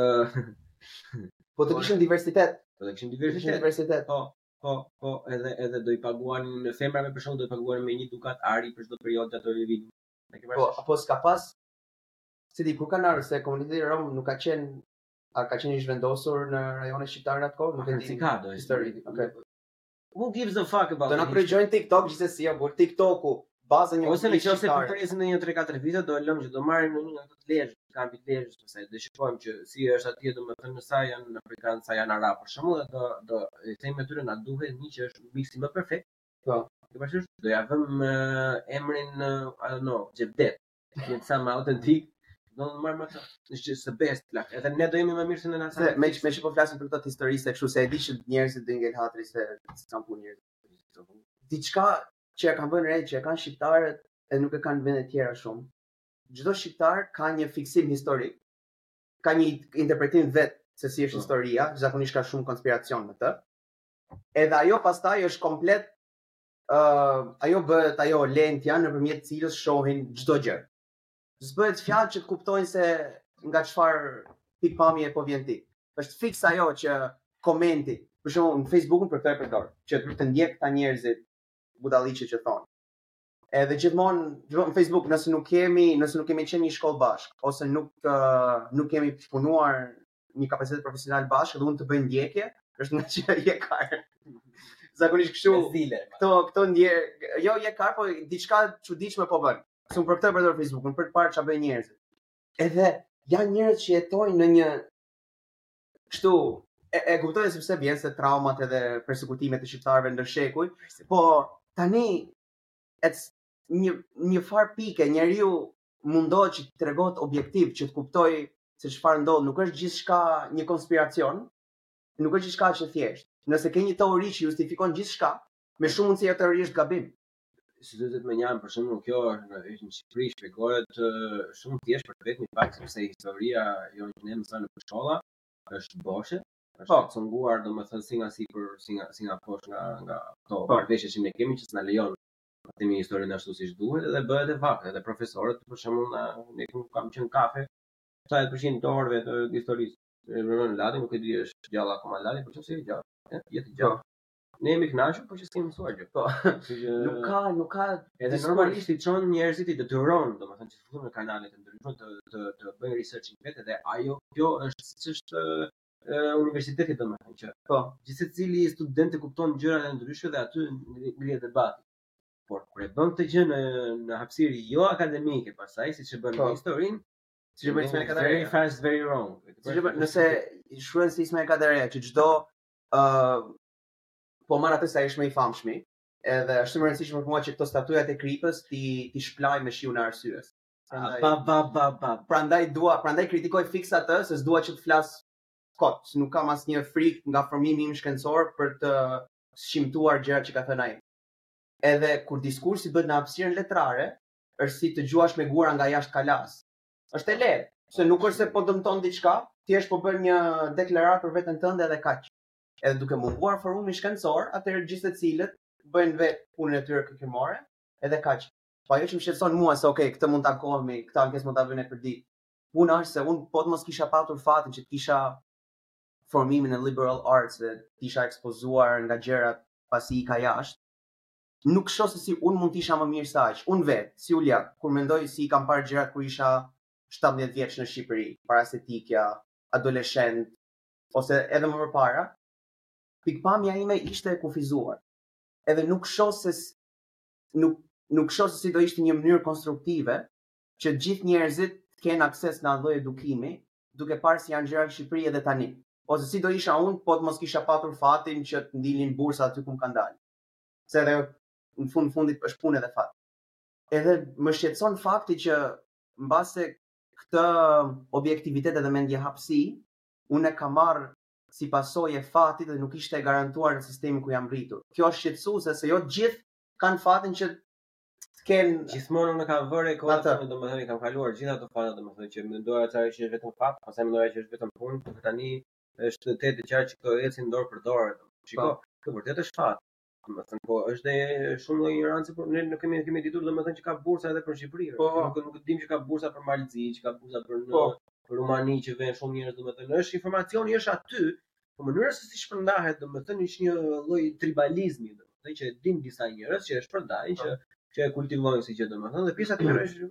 po të kishin diversitet, po të kishin diversitet. diversitet. Po, po, po, edhe edhe do i paguan në femra me për shembull do i paguan me një dukat ari për çdo periudhë ato i vini. Po, apo s'ka pas s'e di kur kanë ardhur se komuniteti rom nuk ka qenë a ka qenë i zhvendosur në rajone shqiptare në atë kohë, nuk e di. Si ka do histori. Okej. Who gives a fuck about Do na përgjojnë TikTok gjithsesi apo TikToku baza një ose në qoftë se po presim në një 3-4 vite do e lëmë që do marrim në një nga këto Lezhë, kampi të Lezhës pastaj do shikojmë që si është atje domethënë sa janë afrikanë, sa janë arabë për shembull dhe do do i themi me tyre na duhet një që është miksi më perfekt. Po, do të thosh do ia vëmë emrin, I don't know, Xhevdet. të jetë sa më autentik, do të marr më të është just the best plak. Edhe ne do jemi më mirë se në natë. Me me çfarë po flasim për këtë histori se kështu se e di që njerëzit do u ngel hatri se s'kanë punë njerëz. Diçka që e kam vënë re që e kanë shqiptarët e nuk e kanë vendet e tjera shumë. Çdo shqiptar ka një fiksim historik. Ka një interpretim të vet se si është po. historia, zakonisht ka shumë konspiracion në të. Edhe ajo pastaj është komplet uh, ajo bëhet ajo lentja nëpërmjet të cilës shohin çdo gjë. S'bëhet fjalë që të kuptojnë se nga çfarë pikëpamje po vjen ti. është fiks ajo që komenti, për shembull unë Facebookun për atë e përdor, që të ndjek këta njerëzit budallëqe që thonë. Edhe gjithmonë, gjithmonë në Facebook, nëse nuk kemi, nëse nuk kemi qenë një shkollë bashkë, ose nuk, uh, nuk kemi punuar në kapacitet profesional bashkë dhe unë të bëj ndjekje, është ngaqë je kar. Zakonisht kështu. Këto këto ndje, jo je kar, po diçka të çuditshme po bën. Se unë për këtë përdor Facebookun, për të parë çfarë bëjnë njerëzit. Edhe janë njerëz që jetojnë në një kështu e, e kuptoj sepse vjen se traumat edhe persekutimet e shqiptarëve ndër shekuj, po tani është një një farë pike njeriu mundohet që të tregohet objektiv, që të kuptoj se çfarë ndodh, nuk është gjithçka një konspiracion, nuk është gjithçka që thjesht. Nëse ke një teori që justifikon gjithçka, me shumë mundësi ajo teori është gabim. Sidomos në janë për shembull kjo në është në Shqipëri shpjegohet shumë thjesht për të vetmin fakt sepse historia jonë që ne mësojmë në shkolla është boshe, është po. cunguar domethënë si nga sipër, si nga si nga poshtë nga nga ato po. marrëveshje që ne kemi që s'na lejon Të themi historinë ashtu siç duhet dhe bëhet e vakt edhe profesorët për shembull nga ne kur kam qenë kafe 70% të orëve të historisë e vëron Lati, nuk e di është gjallë akoma Lati, por çfarë është gjallë? Është gjallë. Ne jemi kënaqur por që s'kemi mësuar gjë. Po. nuk ka, nuk ka edhe normalisht i çon njerëzit i detyron, domethënë që të futen në kanale të ndryshme të të të bëjnë research vetë dhe ajo kjo është siç është e universitetit domethënë që po gjithsecili student e kupton gjëra të ndryshme dhe aty ngrihet debati por kur e bën këtë gjë në në hapësirë jo akademike pastaj siç e bën në po. historinë siç e bën Ismail Kadareja very fast very wrong siç e bën nëse shkruan si Ismail Kadareja që çdo ë po marr atë se ishte më i famshmi edhe është shumë e rëndësishme për mua që këto statujat e kripës t'i t'i shplaj me shiun e arsyes Prandaj ba ba ba ba. Prandaj dua, prandaj kritikoj fiks atë se s'dua që të flas kot, se nuk kam asnjë frikë nga formimi im shkencor për të shqyrtuar gjërat që ka thënë ai. Edhe kur diskursi bëhet në hapësirën letrare, është si të gjuash me gura nga jashtë kalasë. Është e lehtë, se nuk është se po dëmton diçka, thjesht po bën një deklaratë për veten tënde edhe kaq. Edhe duke munguar forumi shkencor, atëherë gjithsecilët bëjnë vetë punën e tyre kërkimore, edhe kaq. Po ajo që më shqetëson mua se ok, këtë mund ta qahemi, këtë ankesë mund ta bëjmë përditë. Puna është se unë po të mos kisha patur fatin që të kisha formimin e liberal arts dhe të isha ekspozuar nga gjërat pasi ika jashtë, nuk shoh se si unë mund të isha më mirë se aq. Unë vetë, si Ulja, kur mendoj si i kam parë gjërat kur isha 17 vjeç në Shqipëri, para se të ikja, adoleshent, ose edhe më përpara, pikëpamja ime ishte e kufizuar. Edhe nuk shoh se nuk nuk shoh se si do ishte një mënyrë konstruktive që të gjithë njerëzit të kenë akses në atë lloj edukimi, duke parë si janë gjërat në Shqipëri edhe tani. Ose si do isha unë po të mos kisha patur fatin që të më dilnin bursa aty ku më kanë dalë. Se edhe në fund fundit është punë edhe fat. Edhe më shqetëson fakti që mbase këtë objektivitet edhe mendjehapësi, unë e kam marrë si pasojë e fatit dhe nuk ishte e garantuar në sistemin ku jam rritur. Kjo është shqetësuese se jo të gjithë kanë fatin që të kenë gjithmonë unë kam vënë re, Atë. unë domethënë i kam kaluar gjithë ato faza domethënë që mendoja atëherë që është vetëm fat, pastaj mendoja që është vetëm punë, por tani është e qartë që këto ecin dorë për dorë. Shiko, Po. kjo vërtet është fat. Domethënë po është një shumë lloj ignorancë, por ne nuk kemi kemi ditur domethënë që ka bursa edhe për Shqipëri. Po, po. nuk nuk dimë që ka bursa për Mal të Zi, që ka bursa për në po. Rumani që venë shumë njerëz domethënë. Është informacioni është aty, po mënyra se si shpërndahet domethënë është një lloj tribalizmi domethënë që e din disa njerëz që e shpërndajnë që që e kultivojnë si gjë domethënë dhe pjesa tjetër është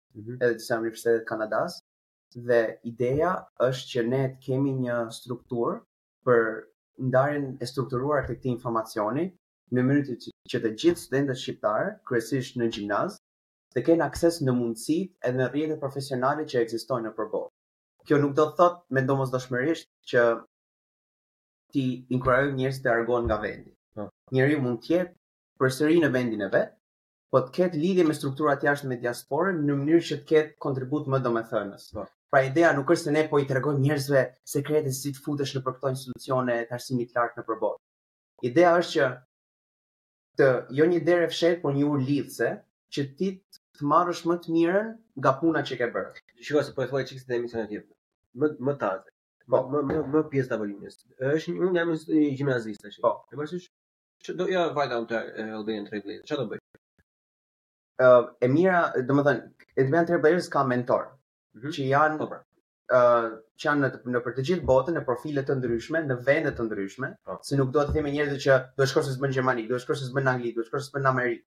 edhe disa universitete të Kanadasë dhe ideja është që ne të kemi një strukturë për ndarjen e strukturuar të këtij informacioni në mënyrë që të gjithë studentët shqiptarë, kryesisht në gjimnaz, të kenë akses në mundësitë edhe në rrjetet profesionale që ekzistojnë nëpër botë. Kjo nuk do të thotë me domosdoshmërisht që t'i inkurajojmë njerëzit të largohen nga vendi. Po. Njeriu mund të jetë përsëri në vendin e vet, po të ketë lidhje me strukturat jashtë me diasporën në mënyrë që të ketë kontribut më domethënës. Po. Pra ideja nuk është se ne po i tregojmë njerëzve sekretet si të futesh nëpër këto institucione të arsimit të lartë nëpër botë. Ideja është që të jetë jo një derë e fshehtë, por një urë lidhëse, që ti të marrësh më të mirën nga puna që ke bërë. Shiko se po e thuaj çikëz të emision e tjetë. Më, më taze. Po. Më, më, më pjesë të abolinës. është një, unë jam një gjimnazist, është. Po. E përësysh? Që do ja vajta unë te Albanian Trailblazers, ça do bëj? Uh, e mira, domethënë, Albanian Trailblazers ka mentorë, mm -hmm. që janë, po, pra. uh, që janë në, të, nëpër të gjithë botën, në profile të ndryshme, në vende të ndryshme, oh. se nuk do t'u themi njerëzve që do shkosh se s'bën Gjermani, do shkosh se s'bën Angli, do shkosh se s'bën Amerikë.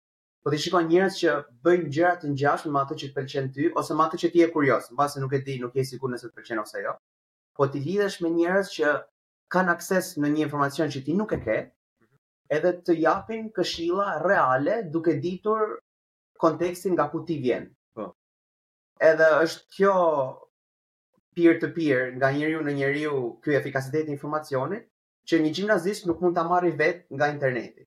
Po ti shikon njerëz që bëjnë gjëra të ngjashme me ato që të pëlqejnë ty ose me ato që ti je kurioz, mbase nuk e di, nuk je sigurt nëse të pëlqen ose jo. Po ti lidhesh me njerëz që kanë akses në një informacion që ti nuk e ke, edhe të japin këshilla reale duke ditur kontekstin nga ku ti vjen. Po. Edhe është kjo peer to peer nga njeriu në njeriu ky efikasiteti i informacionit që një gjimnazist nuk mund ta marrë vetë nga interneti.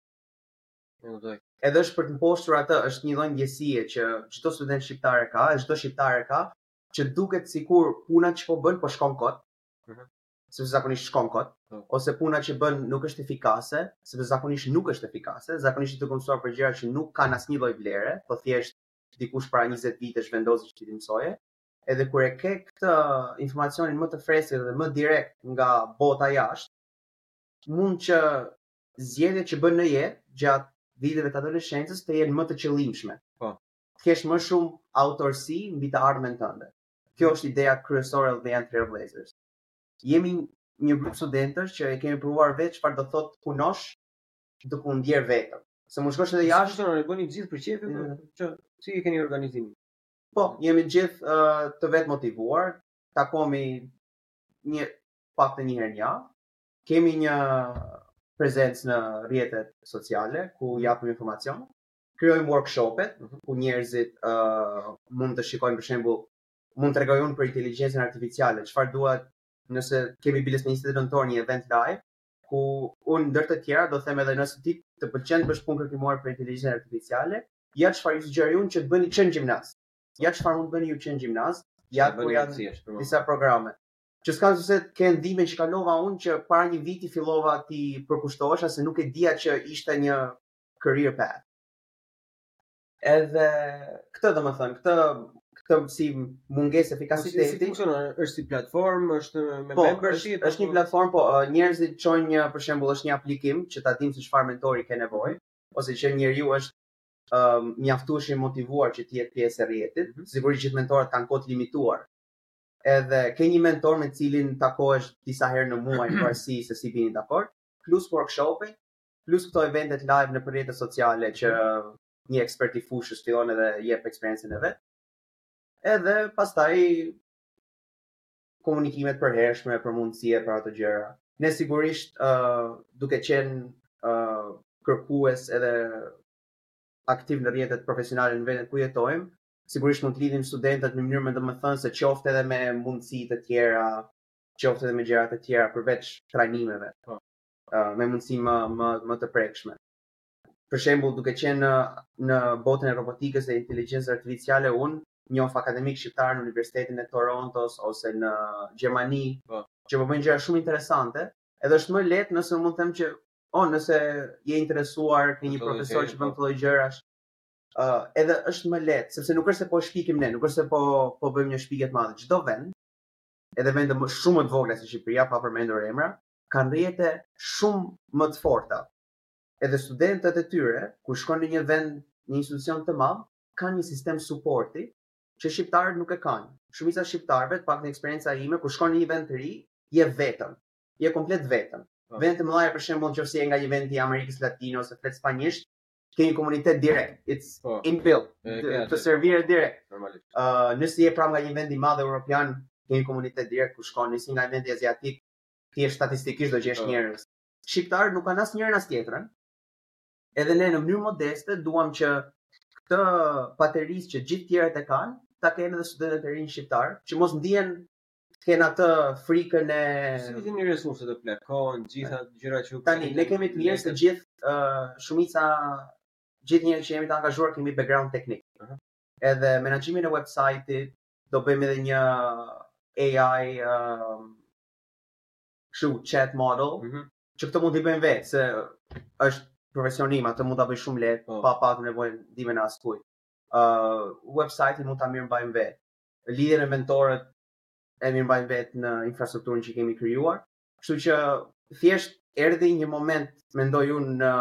Edhe Edhe është për të mposhtur atë, është një lloj ndjesie që çdo student shqiptar e ka, çdo shqiptar e ka, që duket sikur puna që po bën po shkon kot. Mhm. sepse zakonisht shkon kot, po. ose puna që bën nuk është efikase, sepse zakonisht nuk është efikase, zakonisht të kanë mësuar për gjëra që nuk kanë asnjë lloj vlere, po thjesht dikush para 20 vitesh vendosi që t'i mësoje. Edhe kur e ke këtë informacionin më të freskët dhe më direkt nga bota jashtë, mund që zgjedhjet që bën në jetë gjatë viteve të adoleshencës të jenë më të qëllimshme. Po. Të kesh më shumë autorësi mbi të ardhmen tënde. Kjo është ideja kryesore e Albanian Trailblazers. jemi një grup studentësh që e kemi provuar vetë çfarë do të thotë të punosh duke u ndier vetëm. Se mund shkosh edhe jashtë, po e bëni gjithë për qejf, mm. apo si e keni organizimin. Po, jemi të gjithë uh, të vetëmotivuar, takohemi të paktën një herë në javë. Kemi një prezencë në rrjetet sociale ku mhm. japim informacion. Krijojmë workshopet mm -hmm. ku njerëzit uh, mund të shikojnë për shembull mund tregoj unë për inteligjencën artificiale, çfarë duhet ne e kemi biles me 20 nëntor një event live, ku unë ndër të tjera do themi edhe nëse ti të pëlqen të bësh punë kërkimore për inteligjencën artificiale, ja çfarë ju sugjeroj unë që të bëni që në gjimnaz. Ja çfarë mund të bëni ju që në gjimnaz, ja ku janë po. disa programe. Që s'ka se të kenë ndihmën që kalova unë që para një viti fillova t'i përkushtohesha se nuk e dija që ishte një career path. Edhe këtë domethënë, këtë këtë si mungesë efikasiteti. Po, si funksionon? Është si platformë, është me po, membership, është, është një platformë, po njerëzit çojnë një për shembull është një aplikim që ta dimë se çfarë mentori ke nevojë ose që njeriu është um, mjaftueshëm i motivuar që të jetë pjesë e rrjetit. Mm -hmm. Sigurisht gjithë mentorët kanë kohë të limituar. Edhe ke një mentor me cilin takohesh disa herë në muaj, varësisht se si bini dakord, plus workshope, Plus këto eventet live nëpër rrjete sociale që një ekspert i fushës fillon edhe jep eksperiencën e vet. Edhe pastaj komunikimet e përhershme, për mundësi, për ato gjëra. Ne sigurisht uh, duke qenë uh, kërkues edhe aktiv në rrjetet profesionale në vendet ku jetojmë, sigurisht mund të lidhim studentët në mënyrë më domethënë se qoftë edhe me mundësi të tjera, qoftë edhe me gjëra të tjera përveç trajnimeve. Po. uh, me mundësi më, më, më të prekshme. Për shembull, duke qenë në, në botën e robotikës dhe inteligjencës artificiale, unë njoh akademikë shqiptarë në Universitetin e Torontos ose në Gjermani, po. që po bëjnë gjëra shumë interesante, edhe është më lehtë nëse mund të them që oh, nëse je interesuar ke një profesor që bën këto gjëra, ë uh, edhe është më lehtë, sepse nuk është se po shpikim ne, nuk është se po po bëjmë një shpikje të madhe. Çdo vend, edhe vende më shumë më të vogla si Shqipëria, pa përmendur emra, kanë rrjete shumë më të forta. Edhe studentët e tyre, kur shkojnë në një vend, në një institucion të madh, kanë një sistem suporti që shqiptarët nuk e kanë. Shumica e shqiptarëve, të paktën në eksperiencën time, kur shkon në një vend të ri, je vetëm. Je komplet vetëm. Po. Vende të mëdha për shembull, nëse je nga një vend i Amerikës Latine ose flet spanjisht, ke një komunitet direkt. It's po. inbuilt. Të serviret direkt. Normalisht. Ë, nëse je pra nga një vend i madh europian, ke një komunitet direkt ku shkon, nëse nga një vend aziatik, thjesht statistikisht do gjesh po. njerëz. Shqiptarët nuk kanë as njërën as tjetrën. Edhe ne në mënyrë modeste duam që këtë patericë që gjithë tjerët e kanë, ta kenë edhe studentët e rinj shqiptarë, që mos ndihen të kenë atë frikën e si të kemi resurse të plot, kohën, gjitha gjëra që tani ne kemi të mirë të gjithë uh, shumica gjithë njerëzit që jemi të angazhuar kemi background teknik. Uh -huh. Edhe menaxhimin e website-it, do bëjmë edhe një AI uh, chat model, mm -hmm. që këto mund t'i bëjmë vetë, se është profesioni im, atë mund ta bëj shumë lehtë, oh. pa patur nevojë ndihmën e askujt. Uh, website-i mund ta mirëmbajmë vetë, lidhjen me mentorët e mirëmbajmë vetë në infrastrukturën që kemi krijuar, kështu që thjesht erdhi një moment, mendoj unë në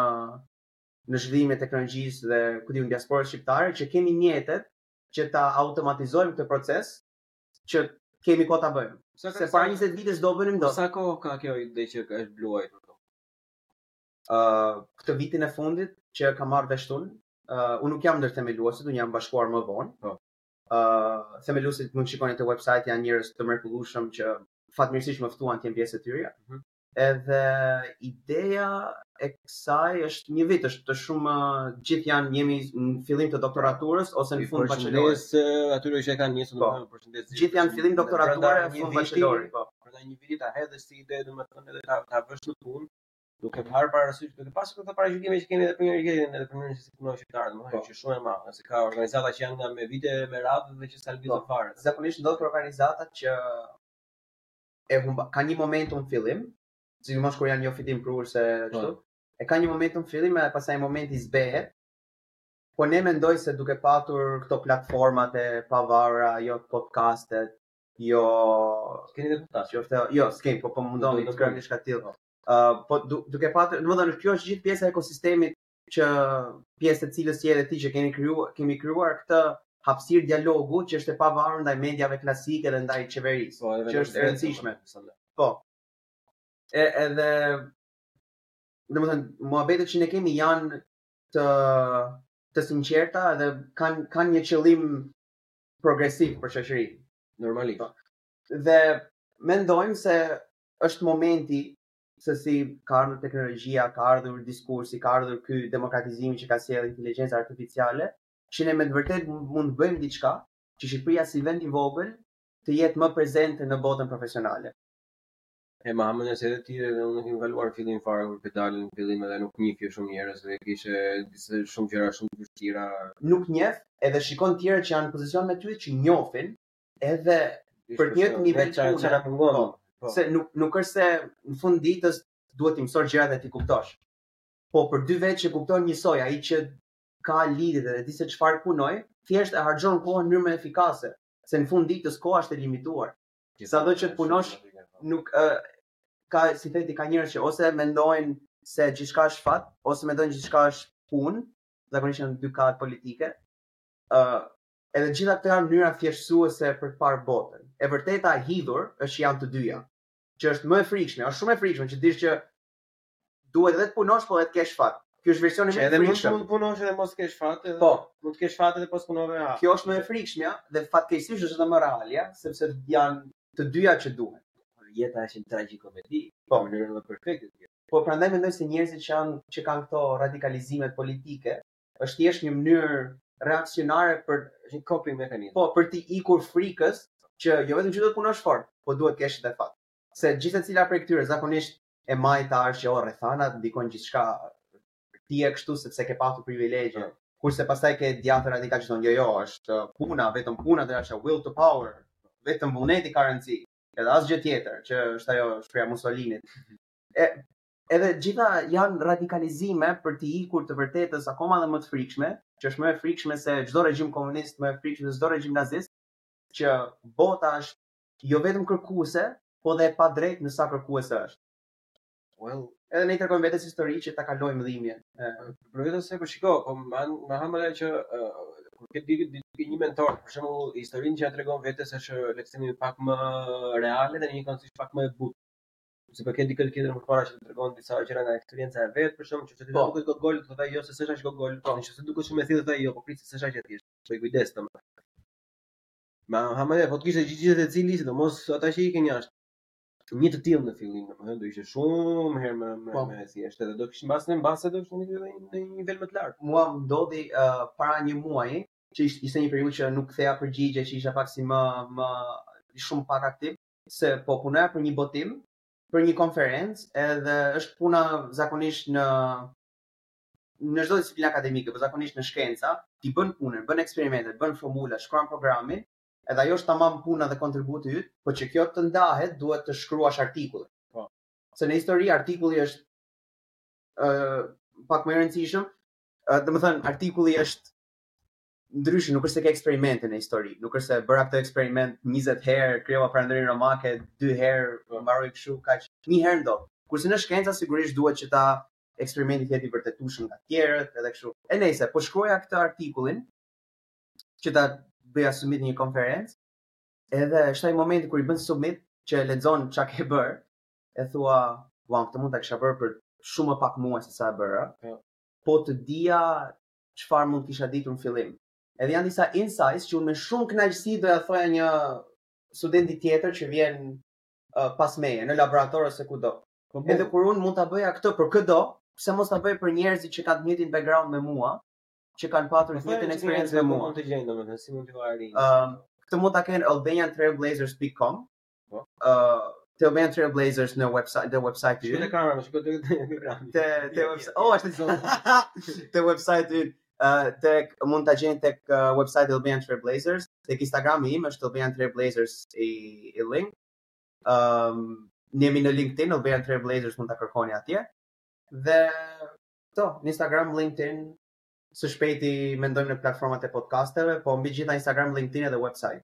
në zhvillimin e teknologjisë dhe ku diun diasporës shqiptare që kemi mjetet që ta automatizojmë këtë proces që të kemi kohë ta bëjmë. Se para 20 vitesh s'do e bënim dot. Sa kohë ka kjo ide që është bluajtur? Ë, uh, këtë vitin e fundit që kam marrë vesh unë, ë, uh, unë nuk jam ndër themeluesit, unë jam bashkuar më vonë. Po. Ë, uh, themeluesit mund t'i shikoni te website janë njerëz të mrekullueshëm që fatmirësisht më ftuan të jem pjesë e tyre. Mm -hmm. Edhe ideja e kësaj është një vit, është të shumë gjithë janë jemi në fillim të doktoraturës ose në fund bachelorit. Përshëndetje atyre që e kanë nisur, po, domethënë përshëndetje. Gjithë janë fillim doktorature e fund bachelorit, po. Prandaj një vit ta hedhësh si ide, domethënë edhe ta ta vësh në punë, duke parë parasysh duke pasur këto paragjykime që kemi edhe për njëri-tjetrin edhe për mënyrën se si punojnë shqiptarët, domethënë po. që shumë e madhe, se ka organizata që janë nga me vite me radhë dhe që s'kanë lëvizur po. fare. Zakonisht ndodh për organizatat që e humba, ka një momentum në fillim, sidomos kur janë jofitimprurëse po. kështu. E ka një momentum në fillim e pastaj momenti zbehet. Po ne mendoj se duke patur këto platformat e pavarura, jo podcastet, ju keni dhe podcast, jo është jo, s'kemi, po po mundohemi të kemi diçka të tillë. Ë, po duke patur, domethënë kjo është gjithë pjesë e ekosistemit që pjesë e cilës je edhe ti që kemi krijuar kemi krijuar këtë hapësirë dialogu që është e pavarur ndaj mediave klasike dhe ndaj qeverisë, po, që është e rëndësishme. Po. E, edhe domethënë, muhabetet që ne kemi janë të, të sinqerta dhe kanë kanë një qëllim progresiv për shoqërinë. Normalisht. Po. Dhe mendojmë se është momenti se si ka ardhur teknologjia, ka ardhur diskursi, ka ardhur ky demokratizimi që ka sjellë inteligjenca artificiale, që ne me të vërtetë mund të bëjmë diçka që Shqipëria si vend i vogël të jetë më prezente në botën profesionale. E ma ha mendja se edhe ti edhe unë kemi kaluar fillim fare kur ke dalë në fillim edhe nuk njihje shumë njerëz dhe kishe disa shumë gjëra shumë të vështira. Nuk njeh edhe shikon të tjerët që janë në pozicion me ty që njofin Edhe për të njëjtë nivel të punës na mungon. Po, po. Se nuk nuk është se në fund ditës duhet të mësosh gjërat dhe t'i kuptosh. Po për dy vetë që kuptojnë njësoj, ai që ka lidhje dhe di se çfarë të punojë, thjesht e harxhon kohën në mënyrë më efikase, se në fund ditës koha është e limituar. Sado që të punosh nuk ë ka si të them ka njerëz që ose mendojnë se gjithçka është fat, ose mendojnë gjithçka është punë, zakonisht janë dy kampe politike. ë E të gjitha këto janë mënyra thjeshtësuese për të parë botën. E vërteta e hidhur është që janë të dyja, që është më e frikshme, është shumë e frikshme që dish që duhet edhe të punosh, po edhe të kesh fat. Ky është versioni më i frikshëm. Edhe mund të punosh edhe mos kesh fat, edhe po. mund të kesh fat edhe pa s'punove ha. Kjo është më e frikshmja dhe fatkeqësisht është edhe më realja, sepse janë të dyja që duhen. Jeta është një tragjikomedi, po në mënyrën më perfekte. Po prandaj mendoj se njerëzit që janë që kanë këto radikalizimet politike, Është thjesht një mënyrë reaksionare për një coping mechanism. Po, për t'i ikur frikës, që jo vetëm që duhet punosh fort, po duhet kesh dhe fat. Se gjithsecila prej këtyre, zakonisht e majta është që o rrethana ndikon gjithçka ti je kështu sepse ke patur privilegje. Po. Kurse pastaj ke djathtë radikal që thonë jo jo, është puna, vetëm puna will to power, vetëm vullneti ka rëndësi. Edhe asgjë tjetër, që është ajo shprehja e Mussolinit. E Edhe gjitha janë radikalizime për t'i ikur të vërtetës akoma dhe më të frikshme, që është më e frikshme se çdo regjim komunist, më e frikshme se çdo regjim nazist, që bota është jo vetëm kërkuese, po dhe e padrejtë në sa kërkuese është. Well, edhe ne i tregojmë vetes histori që ta kalojmë dhimbjen. Por vetëm se po shiko, po më më ha mendja që kur ke dy dy dy një mentor, për shembull, historinë që ia tregon vetes është le të themi pak më reale dhe një koncept pak më e butë. Sepse po ke dikë të tjetër përpara që të tregon disa gjëra nga eksperienca e vet, për shembull, nëse ty do të duket gogol, do të thotë ai jo se s'është aq gogol, po nëse të duket shumë e thjeshtë, do të thotë jo, po prit se s'është aq e thjeshtë, bëj kujdes domethënë. Ma ha mendja po të kishte gjithsecili, sidomos ata që ikin jashtë. Një të tillë në fillim, domethënë do ishte shumë herë më më po. më e thjeshtë dhe do kishin mbas në mbase do kishin në një nivel më të lartë. Mua më ndodhi uh, para një muaji, që ishte një periudhë që nuk ktheja përgjigje, që isha pak si më më shumë pak aktiv. se po punoja për një botim, për një konferencë, edhe është puna zakonisht në në çdo disiplinë akademike, po zakonisht në shkenca, ti bën punën, bën eksperimentet, bën formula, shkruan programin, edhe ajo është tamam puna dhe kontributi yt, po që kjo të ndahet, duhet të shkruash artikullin. Po. Se në histori artikulli është ë uh, pak më i rëndësishëm, uh, domethënë artikulli është Ndryshe, nuk është se ke eksperimente në histori, nuk është se bëra këtë eksperiment 20 herë, krijova perandorinë romake 2 herë, po. mbaroi kështu kaq. Një herë ndodh. Kurse në shkenca sigurisht duhet që ta eksperimenti të jetë i vërtetueshëm nga të tjerët, edhe kështu. E nejse, po shkruaja këtë artikullin që ta bëja submit një konferencë. Edhe është ai momenti kur i bën submit që e lexon çka ke bërë, e thua, "Wow, këtë mund ta kisha bërë për shumë më pak muaj se sa e bëra." Po. po të dija çfarë mund të kisha ditur në fillim. Edhe janë disa insights që unë me shumë kënaqësi do ja thoja një studenti tjetër që vjen uh, pas meje në laborator ose kudo. Po, po. Edhe kur unë mund ta bëja këtë për këdo, pse mos ta bëj për njerëzit që kanë të njëjtin background me mua, që kanë patur të njëjtën eksperiencë me mua. Mund të gjejnë domethënë si mund të arrijnë. Ëm, këtë mund ta gjejnë albaniantrailblazers.com, Po. Ë uh, te Albanian Trail Blazers në website, dhe website të ju. Shiko te kamera, shiko te ekrani. Te, te website, oh, ashtë të zonë. Te website të ju, te mund ta gjeni tek website Albanian Trail Blazers, tek Instagrami im është Albanian Trail Blazers i, i link. Um, jemi në LinkedIn, Albanian Trail Blazers mund ta kërkoni atje. Dhe këto, në Instagram, LinkedIn, së shpejti mendojmë në platformat e podcasteve, po mbi gjitha Instagram, LinkedIn edhe website.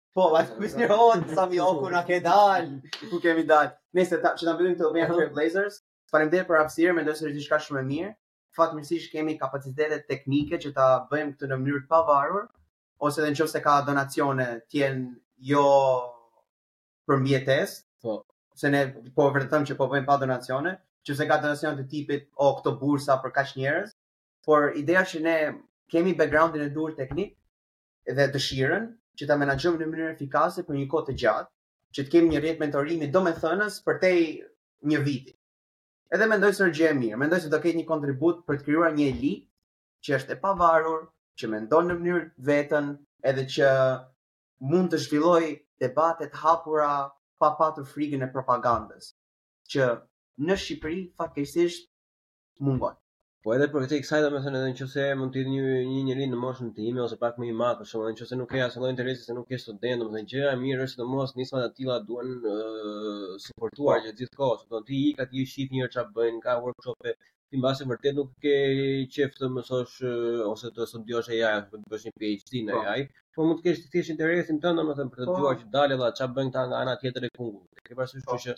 Po, a të kush një rod, sa mi oku në ke dal, ku kemi dal. Nëse ta, që ta bëjmë Albanian Trail Blazers, faleminderit për hapësirën, mendoj se është diçka shumë e mirë, fatmirësisht kemi kapacitete teknike që ta bëjmë këtë në mënyrë të pavarur, ose dhe në qoftë se ka donacione të jenë jo për mbijetesë, po. se ne po vërtetojmë që po bëjmë pa donacione, qoftë se ka donacione të tipit o këto bursa për kaq njerëz, por ideja që ne kemi backgroundin e duhur teknik, dhe dëshirën që ta menaxhojmë në mënyrë efikase për një kohë të gjatë, që të kemi një rrjet mentorimi domethënës përtej një viti. Edhe mendoj se është gjë e mirë, mendoj se do ketë një kontribut për të krijuar një elitë që është e pavarur, që mendon në mënyrën e vet, edhe që mund të zhvillojë debate të hapura pa patur frikën e propagandës, që në Shqipëri fatkeqësisht mungon. Po edhe përtej kësaj domethënë edhe në qoftë se mund të jetë një një njeri në moshën time ose pak më i madh për shembull edhe nëse nuk ke asnjë lloj interesi se nuk je student domethënë gjëja e mirë është domethënë nisma të tilla duhen uh, suportuar që gjithë kohës domethënë ti ik aty shih një çfarë bëjnë ka workshope ti mbase vërtet nuk ke qef të mësosh ose të studiosh AI të bësh një PhD në AI po. po mund të kesh të thjesht interesin tënd domethënë për të po. dëgjuar që dalë dha çfarë bëjnë ta nga ana tjetër e kungullit ke parasysh që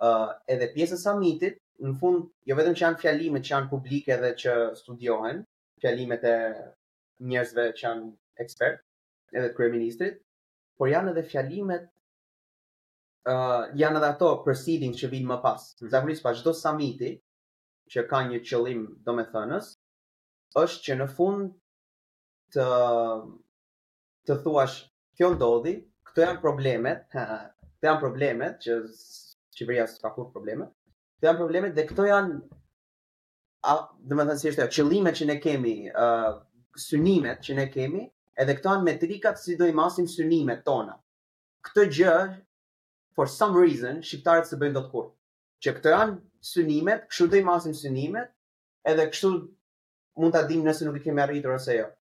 ë uh, edhe pjesë e samitit, në fund jo vetëm që janë fjalimet që janë publike dhe që studiohen, fjalimet e njerëzve që janë ekspert, edhe të kryeministrit, por janë edhe fjalimet uh, janë edhe ato proceedings që vijnë më pas. Mhm. Zakonisht pas çdo samiti që ka një qëllim domethënës, është që në fund të të thuash kjo ndodhi, këto janë problemet, këto janë problemet që qeveria s'ka kurrë probleme. Këto janë problemet dhe këto janë a domethënë si është qëllimet që ne kemi, ë uh, synimet që ne kemi, edhe këto janë metrikat si do i masim synimet tona. Këtë gjë for some reason shqiptarët s'e bëjnë dot kurrë. Që këto janë synimet, kështu do i masim synimet, edhe kështu mund ta dimë nëse nuk i kemi arritur ose jo.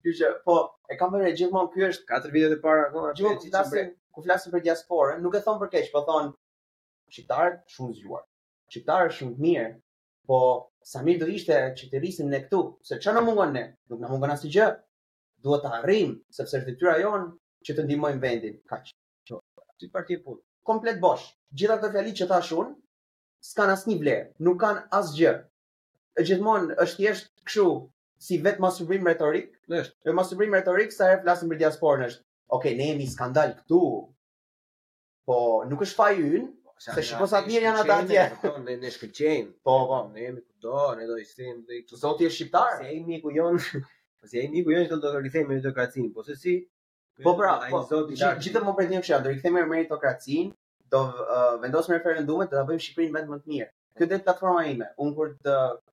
Ky që po, e kam vënë gjithmonë kjo është katër videot e para akoma. Ku flasin, ku flasin për diasporën, nuk e thonë për keq, po thonë shqiptarët shumë zgjuar. Shqiptarët shumë të mirë. Po sa mirë do ishte që t'i rrisim ne këtu, se çfarë na mungon ne? Nuk na mungon asgjë. Duhet ta arrijmë, sepse është detyra jonë që të ndihmojmë vendin. Kaq. Ti parti e punë. Komplet bosh. Gjithë ato fjali që thashë unë, s'kan asnjë vlerë, nuk kanë asgjë. Gjithmonë është thjesht kështu, si vetëmasturbim retorik, është. Dhe masturbim retorik sa herë flasim për diasporën është. Okej, okay, ne jemi skandal këtu. Po, nuk është faji ynë, se shiko sa të mirë janë ata atje. Po, ne ne shkëlqejmë. Po, po, ne jemi kudo, ne do i themi dhe këtu. Zoti është shqiptar. Se ai miku jonë, se ai miku jonë që do të rikthejmë meritokracinë, po se si Po pra, po, gjithë më bëjnë një këshillë, do rikthejmë meritokracinë, do vendosim referendumet do ta bëjmë Shqipërinë vend më të mirë. Kjo do jetë platforma ime, unë për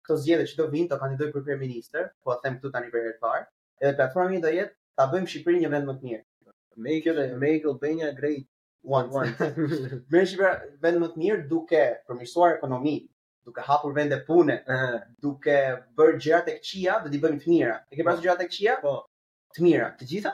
këto zgjedhje që do vinë do kandidoj për kryeministër, po e them këtu tani për herë të parë, edhe platforma ime do jetë ta bëjmë Shqipërinë një vend më të mirë. Make, make Albania great once. Bëjmë Shqipërinë vend më të mirë duke përmirësuar ekonominë, duke hapur vende pune, duke bërë gjërat e këqija do t'i bëjmë të mira. E ke pasur po. gjëra të këqija? Po. Të mira, të gjitha?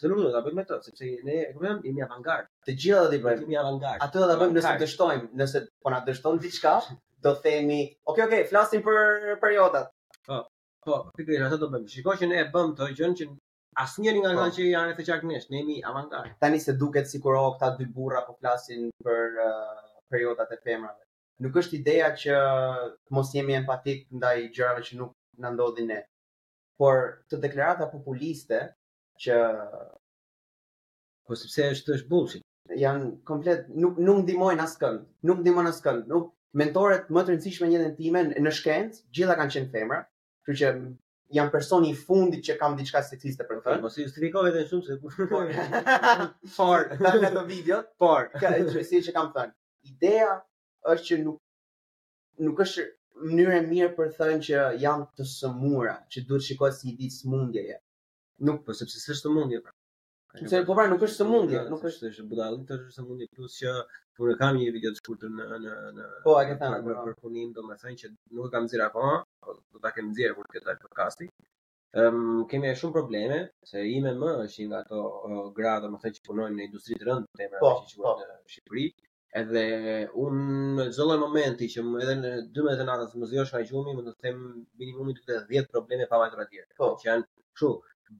Të lutem, ta bëjmë këtë, sepse ne e kuptojmë, jemi avangard. Të gjitha do t'i bëjmë. Jemi avangard. Atë do ta bëjmë nëse dështojmë, nëse po na dështon diçka, do themi, "Ok, ok, flasim për periodat." Po. Po, pikërisht atë do bëjmë. Shiko që ne e bëmë këtë gjë që asnjëri nga ata po. që janë rreth e qark nesh, ne jemi avangard. Tani se duket sikur oh, këta dy burra po flasin për uh, periodat e femrave. Nuk është ideja që të mos jemi empatikë ndaj gjërave që nuk na ndodhin ne. por këto deklarata populiste që po sepse është është bullshit. Janë komplet nuk nuk ndihmojnë askënd, nuk ndihmon askënd, nuk mentoret më të rëndësishme në jetën time në shkencë, gjitha kanë qenë femra, kështu që jam personi i fundit që kam diçka seksiste për të thënë. Mos i justifiko edhe shumë se kush po. Por, ta në të video, por, kjo është që kam thënë. Ideja është që nuk nuk është mënyrë e mirë për të thënë që jam të sëmurë, që duhet shikohet si ditë sëmundjeje. Nuk po sepse s'është sëmundje pra. Sepse po pra nuk është sëmundje, nuk është është budallëk, s'është sëmundje plus që unë e kam një video të shkurtër në në në Po, e ke thënë për për punim, domethënë që nuk e kam nxjerr akoma, po do ta kem nxjerr kur të ketë dalë podcasti. Ëm kemi edhe shumë probleme, se ime ëmë është një nga ato uh, gra domethënë që punojnë në industri të rëndë, po, po. që quhen në Shqipëri. Edhe unë në çdo lloj momenti që më edhe në 12 të natës më zgjosh nga gjumi, do të të them minimumi të 10 probleme pa vajtur atje. Po, që janë kështu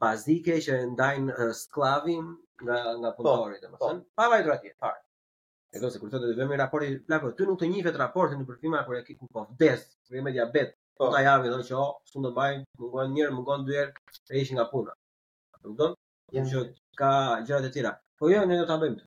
bazike që ndajnë uh, sklavin nga nga po, punëtori, po, domethënë, po. pa vajtur atje fare. Edhe kur thotë të vëmë raporti plako, ty nuk të njihet raporti në përgjithësi kur je ti duke po vdes, kur je me diabet, po, po ta japin thonë që oh, s'u do baj, mungon një herë, mungon dy herë, të heqin nga puna. Kupton? Pra që ka gjëra të tjera. Po jo, ne do ta bëjmë.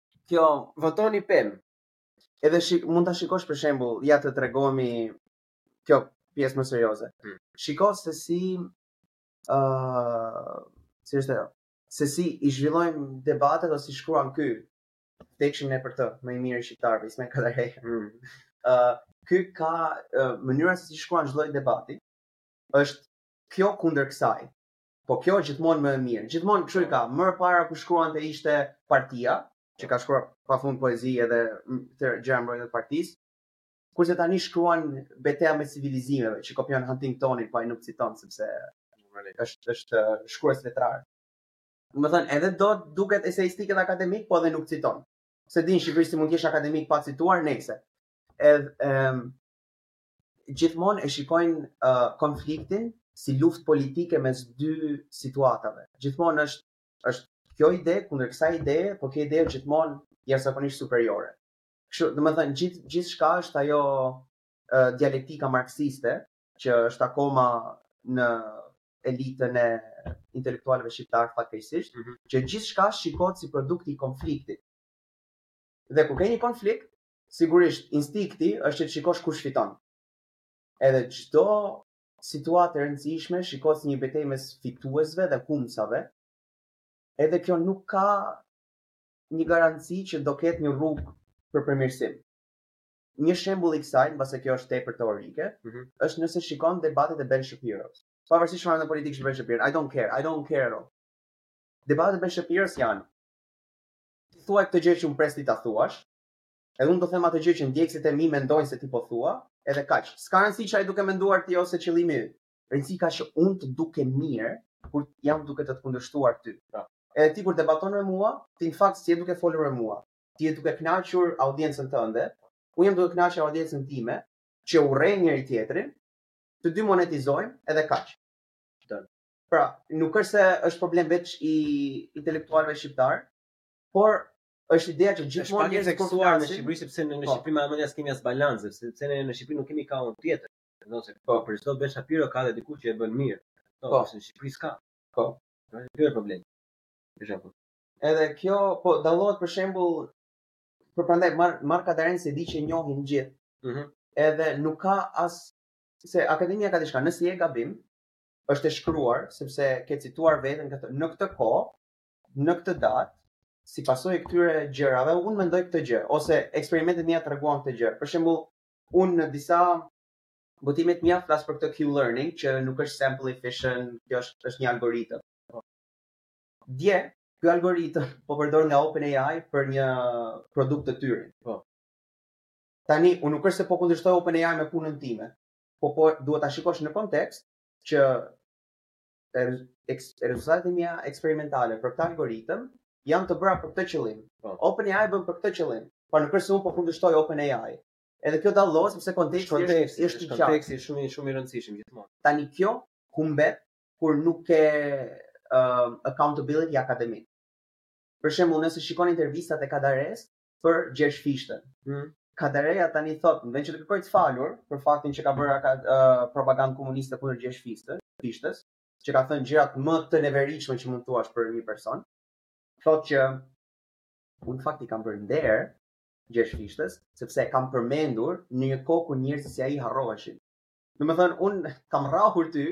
Kjo votoni pem. Edhe shik, mund ta shikosh për shembull, ja të tregohemi kjo pjesë më serioze. Hmm. Shiko se si ë uh, si është ajo? Se si i zhvillojmë debatet ose si shkruan ky tekstin e për të, më i mirë i shqiptarëve, Ismail Kadare. Hmm. Ë uh, ky ka uh, mënyra se si shkruan çdo debati është kjo kundër kësaj. Po kjo është gjithmonë më e mirë. Gjithmonë kështu i ka. Më parë ku shkruante ishte partia, që ka shkruar pafund poezi edhe gjëra në mbrojtje të partisë. Kurse tani shkruan beteja mes civilizimeve, që kopjon Huntingtonin, po ai nuk citon sepse është është shkrues letrar. Do të thënë edhe do duket eseistik edhe akademik, po edhe nuk citon. S'e di në Shqipëri si mund të jesh akademik pa cituar, nejse. Edhe gjithmonë e shikojnë uh, konfliktin si luftë politike mes dy situatave. Gjithmonë është është kjo ide kundër kësaj ideje, po kjo ide është gjithmonë jashtëzakonisht superiore. Kështu, domethënë gjithë gjithçka është ajo uh, dialektika marksiste që është akoma në elitën e intelektualëve shqiptarë fatkeqësisht, mm -hmm. që gjithçka shikohet si produkt i konfliktit. Dhe kur ke një konflikt, Sigurisht, instinkti është që të shikosh kush fiton. Edhe çdo situatë e rëndësishme shikohet si një betejë mes fituesve dhe humbësave. Edhe kjo nuk ka një garanci që do ketë një rrugë për përmirësim. Një shembull i kësaj, mbase kjo është tepër teorike, mm -hmm. është nëse shikon debatet e Ben Shapiros. Pavarësisht çfarë në politikë shpreh Shapiro, I don't care, I don't care at all. Debatet e Ben Shapiros janë thuaj këtë gjë që un pres ti ta thuash, Edhe unë do them atë gjë që ndjekësit e mi mendojnë se ti po thua, edhe kaq. S'ka rëndësi ça je duke menduar ti ose qëllimi yt. Rëndësi ka që unë të dukem mirë kur jam duke të të kundërshtuar ty. Po. Edhe ti kur debaton me mua, ti në fakt s'je duke folur me mua. Ti je duke kënaqur audiencën tënde, unë jam duke kënaqur audiencën time, që urrejmë njëri-tjetrin, të dy monetizojmë edhe kaq. Done. Pra, nuk është se është problem veç i intelektualëve shqiptarë, por është ideja që gjithmonë është më e theksuar në Shqipëri sepse në po. Shqipëri madje s'kemi as balancë, sepse ne në Shqipëri nuk kemi kahun tjetër. Domethënë po për çdo Ben Shapiro ka edhe dikush që e bën mirë. Po, po. në Shqipëri s'ka. Po. Është një problem. Për shembull. Edhe kjo po dallohet për shembull për prandaj marr marr Kadarenë se e di që e njohin gjithë. Ëh. Mm edhe nuk ka as se akademia ka diçka, nëse je gabim, është e shkruar sepse ke cituar veten këtë në këtë kohë, në këtë datë, si pasojë e këtyre gjërave, unë mendoj këtë gjë, ose eksperimentet e mia tregojnë këtë gjë. Për shembull, unë në disa botime të mia flas për këtë Q-learning, që nuk është sample efficient, kjo është, është një algoritëm. Dje, ky algoritëm po përdoret nga OpenAI për një produkt të tyre. Po. Tani, unë nuk është se po kundërshtoj OpenAI me punën time, po po duhet ta shikosh në kontekst që rezultatet e mia eksperimentale për këtë algoritëm janë të bëra për këtë qëllim. Po. OpenAI bën për këtë qëllim, por nuk është se unë po kundërshtoj OpenAI. Edhe kjo dallohet sepse konteksti është konteksti është i konteksti është shumë i shumë i rëndësishëm gjithmonë. Tani kjo humbet kur nuk ke uh, accountability akademik. Për shembull, nëse shikoni intervistat e Kadares, për Gjergj Fishtën. Mm. Kadareja tani thotë, në vend që të kërkojë të falur për faktin që ka bërë uh, propagandë komuniste kundër Gjergj Fishtës, Fishtës, që ka thënë gjërat më të neveritshme që mund të thuash për një person, thotë që unë në fakt i kam bërë nder Gjergj Fishtës, sepse kam përmendur në një kohë kur njerëzit si ai harroheshin. Domethënë, unë kam rrahur ty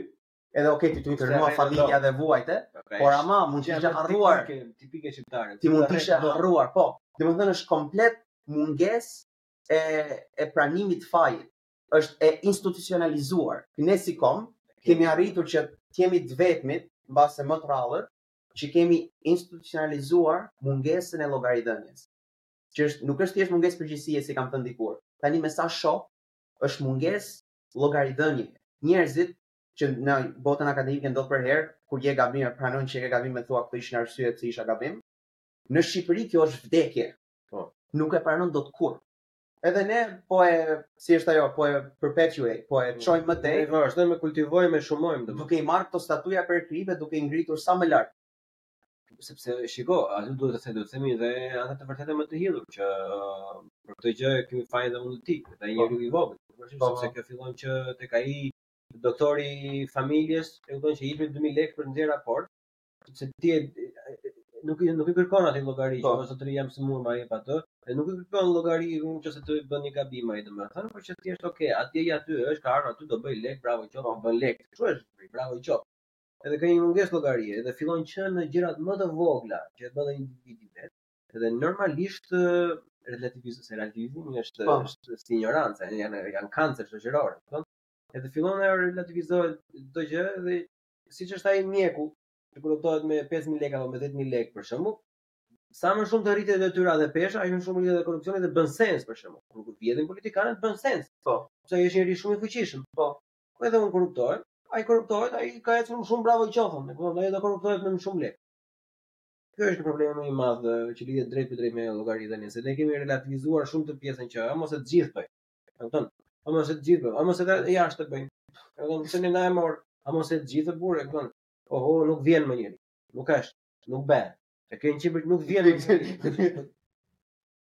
edhe okay ty t'u internua familja dhe vuajte, por ama mund të ishe harruar tipike shqiptare. Ti mund të ishe harruar, po. Domethënë është komplet mungesë e e pranimit të fajit. Është e institucionalizuar. Ne si komb kemi arritur që të jemi të vetmit mbase më të rrallët që kemi institucionalizuar mungesën e llogaridhënies. Që është nuk është thjesht mungesë përgjegjësie si kam thënë dikur. Tani me sa shoh është mungesë llogaridhënie. Njerëzit që në botën akademike ndodh përherë, kur je gabim e pranon që e ke gabim e thua këto ishin arsyet pse isha gabim. Në Shqipëri kjo është vdekje. Po. Nuk e pranon dot kurrë. Edhe ne po e, si është ajo, po e perpetuate, po e çojmë më tej. Ne vazhdojmë të kultivojmë e shumojmë. Duke i marrë këto statuja prej kripe, duke i ngritur sa më lart. sepse shiko, aty duhet të themi, do të themi dhe atë të vërtetë më të hidhur që uh, për këtë gjë kemi fajin dhe unë, ti, dhe një popull i vogël, po, po. sepse kjo fillon që tek ai doktori i familjes, e kupton që jep një 2000 lekë për të nxjerrë raport, sepse ti e nuk i nuk i kërkon atë llogari, po. ose të jam sëmurë më jep atë, e nuk i kërkon llogari unë që se të bën një gabim ai domethënë, por që thjesht okay, atje i aty është ka ardhur aty do bëjë lek, bravo qoftë, po. bën lek. Kështu është, bravo qoftë. Edhe ka një mungesë llogarie, edhe fillon që në gjërat më të vogla që e bën edhe individi vetë, edhe normalisht relativizmi, se relativizmi është po. është si injoranca, janë janë kancer shoqëror, kupton? Edhe fillon ajo relativizohet çdo gjë dhe siç është ai mjeku, që korruptohet me 5000 lekë apo me 10000 lekë për shembull, sa më shumë të rritet detyra dhe pesha, aq më shumë rritet edhe korrupsioni dhe bën sens për shembull. Kur vjedhin politikanët bën sens. Po. Sepse është njeri shumë i fuqishëm. Po. Po edhe unë korruptohem. Ai korruptohet, ai ka ecur më shumë bravo qoftë, më kupton, ai do korruptohet me më shumë lekë. Kjo është problemi më i madh që lidhet drejtpërdrejt me llogaridhënien se ne kemi relativizuar shumë atë pjesën që a mo se të gjithë bëjnë. E kupton? A mo se të gjithë bëjnë, a mo se dhe jashtë bëjnë. E kupton se ne na e mor, a mo se të gjithë burrë, e kupton? Oho, nuk vjedh më njeri. Nuk është, nuk bën. E ke një çibër nuk vjedh më njeri.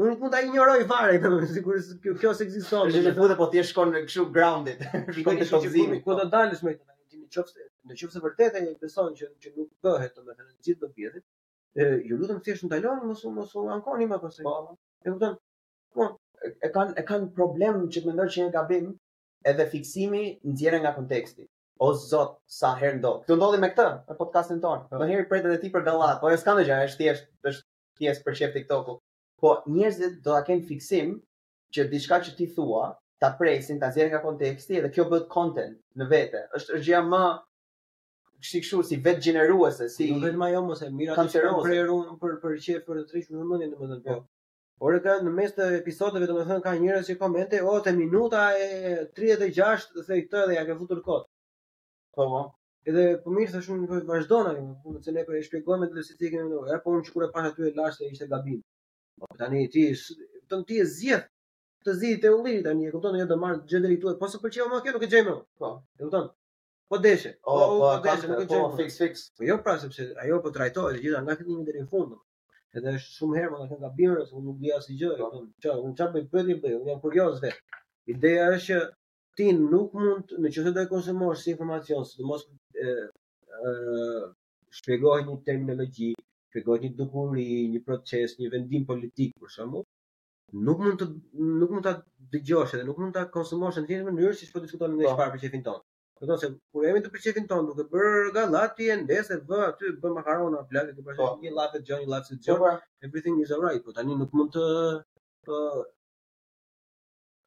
Unë nuk mund ta injoroj fare këtë, sikur kjo kjo s'ekziston. Është një punë po ti shkon në kështu grounded. Shkon te shokëzimi. Ku do dalësh me këtë? Ti në qoftë, në qoftë vërtet e beson që që nuk bëhet, domethënë të gjithë do vjedhin. E ju lutem thjesht ndaloni mos u mos u ankoni më pas. Po. E kupton? Po, e kanë e kanë problem që të mendojnë që janë gabim edhe fiksimi nxjerrë nga konteksti. O zot, sa herë ndodh. Kjo ndodhi me këtë, me podcastin tënd. Po. Ndonjëherë pret edhe ti për gallat, po jo s'ka ndonjë gjë, është thjesht, është thjesht për qejf TikToku. Po njerëzit do ta kenë fiksim që diçka që ti thua, ta presin, ta nxjerrin nga konteksti dhe kjo bëhet content në vete. është është gjëja më si kështu si vetëgjeneruese, si jo vetëm ajo mos e mira të shkon prerë për për çe për të trish në mendin domethënë po. Por edhe në mes të episodeve domethënë ka njerëz që komente, "O te minuta e 36 the këtë dhe ia ke futur kot." Po, po. Edhe po mirë se shumë po vazhdon ajo, po me thënë po e shpjegoj më tej si ti kemi ndonjë. Po unë sikur e pashë aty e lashë se ishte gabim. Po tani ti të ti e zgjidh të zi te ulli tani e kupton jo do marr gjë deri këtu po se pëlqeu më kjo nuk e gjej më. Po, e kupton? Po deshe. Po, po, po deshe, nuk e gjej. Po fiks fiks. Po jo pra sepse ajo po trajtohet gjithë nga fillimi deri në fund. Edhe është shumë herë merret gabim se unë nuk di asgjë, e kupton? Çfarë, unë çfarë bëj, bëj, bëj, unë jam kurioz vetë. Ideja është që ti nuk mund në qoftë se do e konsumosh si informacion, si të mos shpjegohi një terminologi, shpjegohi një dukuri, një proces, një vendim politik, për shembull, nuk mund të nuk mund ta dëgjosh edhe nuk mund ta konsumosh në një mënyrë siç po diskutojmë me po. për qejfin ton. Do të thotë kur jemi të për qejfin ton duke bërë gallatë ti e ndez e vë aty bë makarona plak e ke bërë po. një llaf dëgjon një llaf dëgjon po, everything is alright po tani nuk mund të të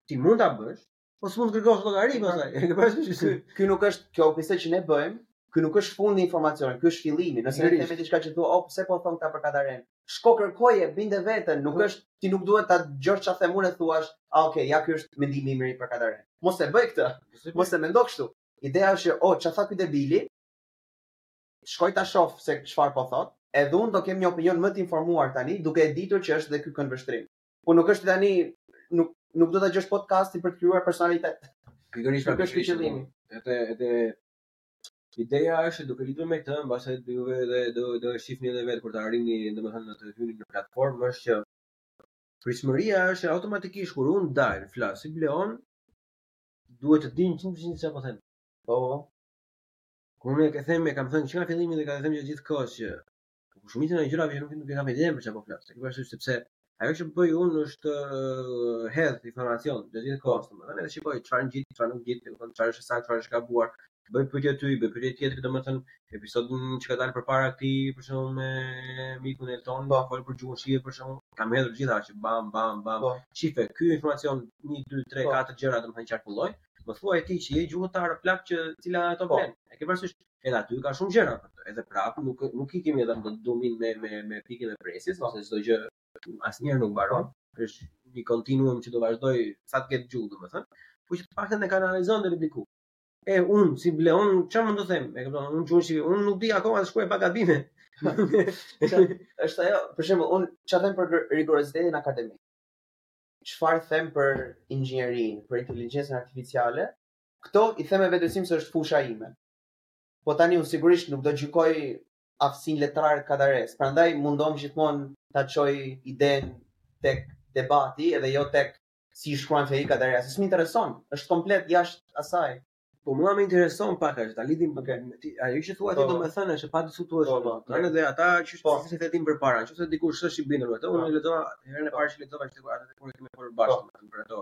ti mund ta bësh, po s'mund të kërkosh llogari pastaj. E ke parasysh se ky nuk është kjo pjesa që ne bëjmë, ky nuk është fundi i informacionit, ky është fillimi. Nëse ne themi diçka që thua, oh, pse po thon këta për Kadaren? Shko kërkoje, binde veten, nuk është ti nuk duhet ta dëgjosh çfarë them unë e thua, ah, ok, ja ky është mendimi im për Kadaren. Mos e bëj këtë. Mos e mendo kështu. Ideja është që, oh, çfarë thotë ky debili? Shkoj ta shoh se çfarë po thot. Edhe unë do kem një opinion më të informuar tani, duke e ditur që është dhe ky këndvështrim. Po nuk është tani nuk nuk do ta dëgjosh podcastin për të krijuar personalitet. Pikërisht për këtë qëllim. Edhe edhe ideja është duke lidhur me këtë, mbase do juve edhe do do e shihni edhe vetë kur të arrini, domethënë në të hyni në platformë është që pritshmëria është automatikisht kur unë dal, flas, si Bleon, duhet të di 100% çfarë po them. Po. Kur unë e them, e kam thënë që nga fillimi dhe kam thënë gjithë kohës që Por shumicën e gjërave që nuk nuk e kam idenë për çfarë po flas. E ke parasysh sepse ajo që bëj unë është uh, hedh informacion gjatë gjithë kohës, domethënë edhe shikoj çfarë ngjit, çfarë nuk ngjit, domethënë çfarë është saktë, çfarë është gabuar. Bëj pyetje ty, bëj pyetje tjetrit, domethënë episodin që ka dalë përpara këtij për shembull me mikun Elton, po flas për gjuhën shqipe për shembull, kam hedhur gjithçka që bam bam bam. Po. Shife, ky informacion 1 2 3 4 gjëra domethënë qarkullojnë. Më thuaj ti që je gjuhëtar plak që cila ato po. E ke parasysh Edhe aty ka shumë gjëra për të. Edhe prapë nuk nuk i kemi edhe në domin me me me pikën e presjes, sepse çdo gjë asnjëherë nuk mbaron. Është një kontinuum që do vazhdojë sa të ketë gjuhë, domethënë, por që të paktën e kanalizon deri diku. E unë si Bleon çfarë mund të them? E kupton, unë gjuhën shqipe, unë nuk di akoma të shkruaj pa gabime. është ajo, për shembull, unë çfarë them për rigorozitetin akademik? Çfarë them për inxhinierinë, për inteligjencën artificiale? Këto i them me vetëbesim se është fusha ime. Po tani unë sigurisht nuk do gjykoj aftësinë letrare të Kadares, prandaj mundom gjithmonë ta çoj idenë tek debati edhe jo tek si i shkruan fjalët Kadare, se s'më intereson, është komplet jashtë asaj. Po mua më intereson pak ajo, ta lidhim me këtë. Ti ajo që thua ti po. domethënë është pa diskutuar po, po. Edhe dhe ata që po. si fetim përpara, nëse dikush është i bindur vetë, unë lexova herën e parë që lexova që atë kur kemi folur bashkë për ato.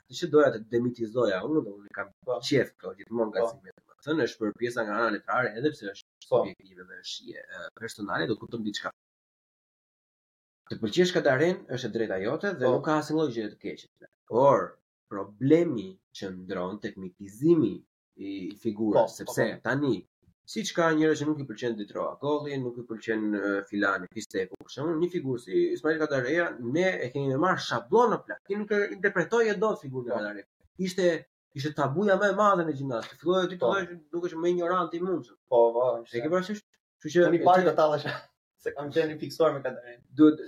Atë që doja të demitizoja unë dhe unë kam po. qejf këto gjithmonë po. nga zime domethënë është për pjesa nga ana letrare edhe pse është po. subjektive dhe është shije personale do të kuptojmë diçka. Të pëlqesh Kadarenë është e drejta jote dhe po. nuk ka asnjë gjë të keqe. Por problemi qëndron tek mitizimi i figurës, po, po, sepse po, po. tani siç ka njerëz që nuk i pëlqen Dritëro Agolli, nuk i pëlqen filani fisteku, për shembull, një figurë si Ismail Kadareja, ne e kemi marrë shabllon o plak. Ti nuk e interpretoje dot figurën e po. Kadaresë. Ishte ishte tabuja më e madhe në gjimnaz. Të filloje ti të po. thoshe dukeshe më injoranti i mundshëm. Po, po, ishte. E ke parasysh? Kështu që unë para se tallesha, se kam qenë i fiksuar me Kadarenë. Duhet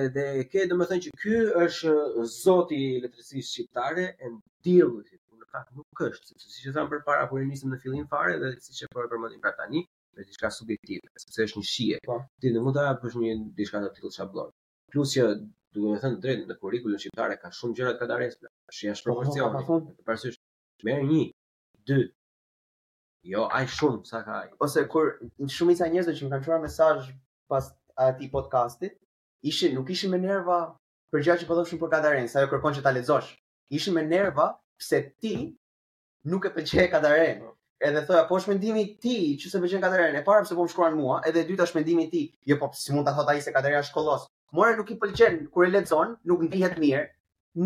edhe e ke domethënë që ky është zoti i letërsisë shqiptare e dhe në fakt nuk është, sepse siç e thamë përpara kur e nisëm në fillim fare dhe siç e po e përmendëm pra tani, është diçka subjektive, sepse është një shije. Po. Ti nuk mund ta bësh një diçka të tillë shablon. Plus që duhet të thënë drejt në kurrikulën shqiptare ka shumë gjëra të Kadaresë. Është jashtë po, po, proporcioni. Parasysh, merr një, dy, Jo, ai shumë sa ka ai. Ose kur shumica e njerëzve që më kanë çuar mesazh pas atij podcastit, ishin nuk ishin me nerva për gjërat që po thoshin për Kadaren, sa ajo kërkon që ta lexosh. Ishin me nerva pse ti nuk e pëlqen Kadarenë. Edhe thoja, po është mendimi i tij që s'e pëlqen Kadarenë. E para pse po më shkruan mua, edhe e dyta është mendimi i tij. Jo, po si mund ta thotë ai se Kadareja është kolos. More nuk i pëlqen kur e lexon, nuk ndihet mirë.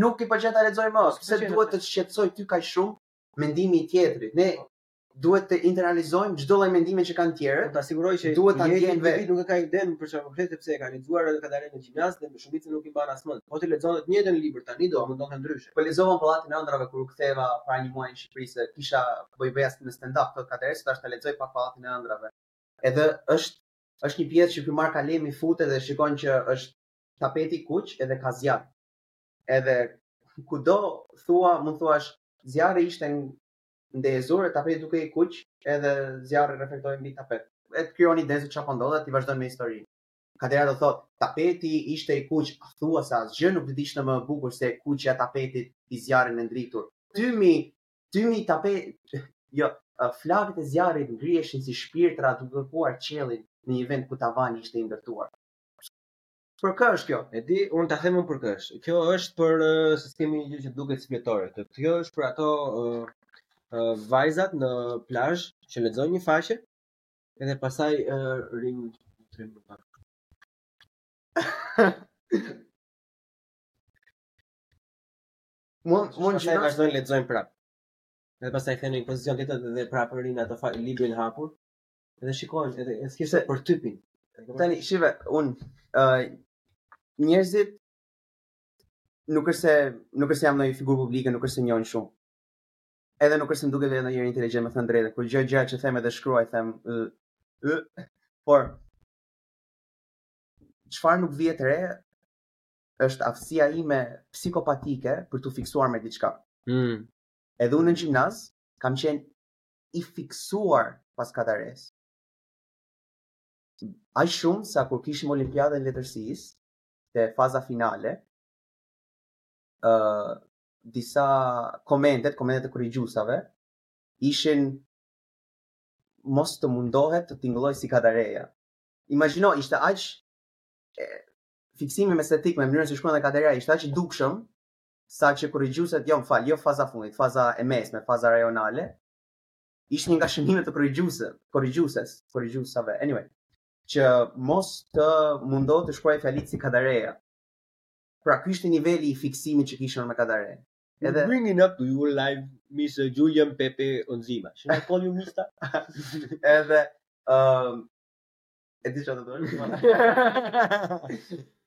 Nuk i pëlqen ta lexojë më, ose pse duhet të shqetësojë ty kaq shumë mendimi i tjetrit. Ne duhet të internalizojmë çdo lloj mendime që kanë tjerët. Ta siguroj që duhet ta ndjejmë vetë. Nuk e ka idenë për çfarë flet sepse e ka lexuar edhe Kadarenë në gjimnaz dhe në shumicën nuk i mban as mend. Po t'i lexon të njëjtën libër tani do të mendonte ndryshe. Po lexova Pallatin e Ëndrrave kur u ktheva para një muaji në Shqipëri se kisha bërë, bëja si në stand up këtë Kadarenë, se thashë ta lexoj pak Pallatin e Ëndrrave. Edhe është është një pjesë që ky Mark Alemi futet dhe shikon që është tapeti i kuq edhe ka zjarr. Edhe ku do thuash, mund thuash zjarri ishte ndezur e tapeti dukej i kuq, edhe zjarri reflektoi mbi tapet. E të krijoni idenë se çfarë po ndodh dhe të vazhdojmë me historinë. Kadareja do thotë, tapeti ishte i kuq, thua se asgjë nuk do të ishte më e bukur se e kuqja e tapetit e zjarrit e ndritur. Tymi, tymi i tapetit, jo, flakët e zjarrit ngriheshin si shpirtra duke kërkuar qiellin në një vend ku tavani ishte i ndërtuar. Për kë është kjo? E di, unë ta them unë për kë është. Kjo është për uh, sistemi një gjë që duket si fletore. Kjo, kjo është për ato uh, uh, vajzat në plazh që lexojnë një faqe edhe pastaj uh, rrinë, shtrihen pak. Mund mund të vazhdojnë lexojnë prapë. Edhe pastaj kthehen në një pozicion tjetër dhe prapë rrinë ato librin hapur. Edhe shikojnë, edhe e s'kishte për typin. Tani, shih, unë, uh, njerëzit, nuk është se, nuk është se jam ndonjë figurë publike, nuk është se njohin shumë. Edhe nuk është se më duket vetja ndonjë njeri inteligjent, me thënë drejtë, kur çdo gjë që them edhe shkruaj, them, uh, uh, por, çfarë nuk vihet re, është aftësia ime psikopatike për t'u fiksuar me diçka. Mm. Edhe unë në gjimnaz, kam qenë i fiksuar pas Kadaresë. Aq shumë sa kur kishim olimpiadën e letërsisë te faza finale, ë uh, disa komentet, komentet e korrigjuesve ishin mos të mundohet të tingëllojë si Kadareja. Imagjino, ishte aq fiksimi me estetikën me mënyrën si shkruante Kadareja ishte aq i dukshëm Saqë korrigjuesit, jo, më fal, jo faza e fundit, faza e mesme, faza rajonale, ishte një nga shënimet e korrigjuese, korrigjueses, korrigjuesve. Anyway, që mos të mundohet të shkruajë fjalitë si Kadareja. Pra, ky ishte niveli i fiksimit që kisha me Kadarenë. Edhe... We bring in the studio live, Mr. Julian Pepe Onzima. Should I call you mister? Edhe, uh, E di çfarë do të bësh?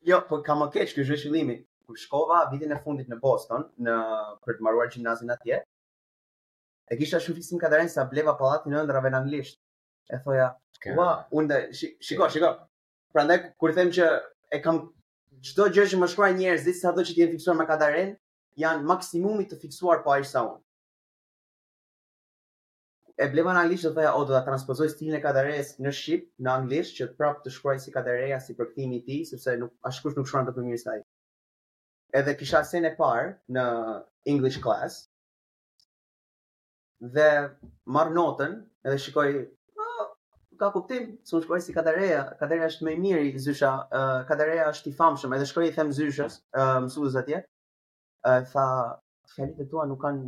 jo, po ka më keq, kjo është qëllimi. Kur shkova vitin e fundit në Boston, në për të mbaruar gjimnazin atje, e kisha shumë fiksim Kadarenë sa bleva Pallatin e Ëndrrave në anglisht. E thoja, "Ua, unë dhe, shiko, shiko." Prandaj kur them që e kam çdo gjë që më shkruajnë njerëzit, sado që të jenë fiksuar me Kadarenë, janë maksimumi të fiksuar po aq sa unë. E bleva në anglisht dhe thoja o do ta transpozoj stilin e Kadaresë në shqip, në anglisht që prap të shkruaj si Kadareja si përkthimi i tij, sepse nuk, askush nuk shkruan dot më mirë se ai. Edhe kisha esenë e parë në English class dhe marr notën edhe shikoj oh, ka kuptim, se unë shkruaj si Kadareja, Kadareja është më i miri, zysha, uh, Kadareja është i famshëm, edhe shkoj i them zyshës, uh, mësueses atje, uh, tha, fjalitë e tua nuk kanë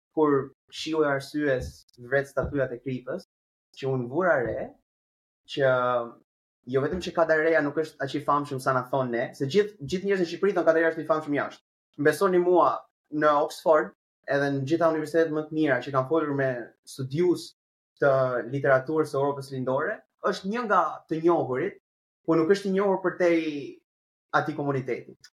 kur shiu e arsyes vret statujat e kripës, që unë vura re, që jo vetëm që Kadareja nuk është aq i famshëm sa na thonë ne, se gjithë gjithë njerëzit në Shqipëri thonë Kadareja është i famshëm jashtë. Më besoni mua në Oxford, edhe në gjitha universitetet më të mira që kam folur me studiues të literaturës së Europës Lindore, është një nga të njohurit, por nuk është i njohur përtej atij komunitetit.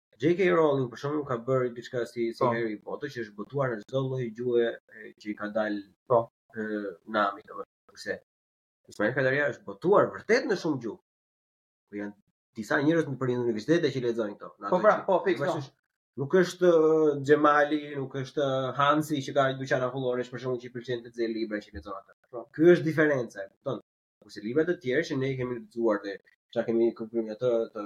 JK Rowling për shembull ka bërë diçka si si po. Harry Potter që është botuar në çdo lloj gjuhe që i ka dalë po nami domethënë kurse Ismail Kadareja është botuar vërtet në shumë gjuhë. Po janë disa njerëz nëpër universitete që lexojnë këto. Po pra, po fiks. Po. Nuk është uh, Xhemali, nuk është uh, Hansi që ka dyqana kulloresh për shkak që i pëlqen të zëjë libra që lexon atë. Po. Kjo është diferenca, kupton? Kurse librat e tjerë që ne kemi lexuar dhe çka kemi kuptuar atë të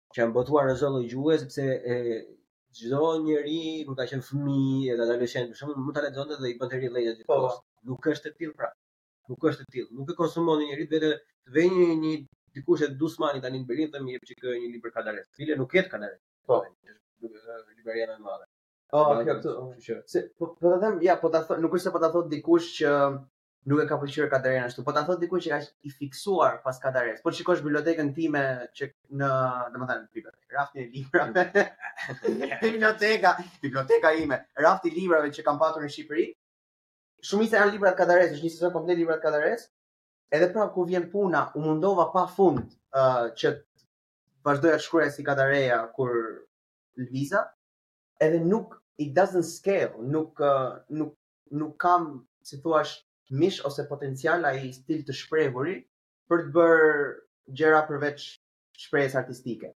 që janë botuar në çdo lloj gjuhe sepse e çdo njeri kur ka qenë fëmijë edhe adoleshent për shembull mund ta lexonte dhe i bënte relate aty po. Po. Nuk është e tillë pra. Nuk është e tillë. Nuk e konsumon një njeri vetë të vejë një një dikush te Dussmann-i tani në Berlin thotë më jep çikë një libër Kadareje. Fillim nuk gjen Kadaretë. Po. Libreria më e madhe. Po, kjo këtu. Që se po po ta them, ja po ta thonë, nuk është se po ta thotë dikush që Nuk e ka pëlqyer Kadaren ashtu. Po ta thotë dikush që ka qenë i fiksuar pas Kadaresë. Po të shikosh bibliotekën time që në, domethënë, bibliotekë, raftin e librave. biblioteka, biblioteka ime, rafti i librave që kam patur në Shqipëri. Shumica janë libra të Kadaresë, është një seksion komplet libra të Kadaresë. Edhe pra kur vjen puna, u mundova pa fund uh, që të vazhdoja të shkruaja si Kadareja kur lëviza. Edhe nuk it doesn't scale, nuk uh, nuk nuk ka, si i thua, mish ose potencial ai stil i të shprehurit për të bërë gjëra përveç shprehjes artistike.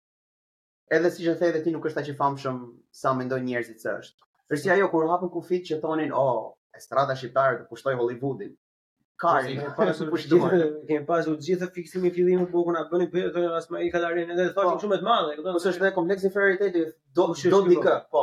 Edhe siç e the edhe ti nuk është aq i famshëm sa mendojnë njerëzit se është. Është si ajo kur u hapën kufijtë që thonin, "Oh, estrada shqiptare do pushtojë Hollywoodin." Kari, kemi pasur kush duan. Kemi pasur të gjithë fiksimi i fillimit ku po na bëni bëj atë as me Kadarenë edhe të thashë po. shumë të madhe, kupton? Ose është edhe kompleks inferioriteti, do do dikë, po.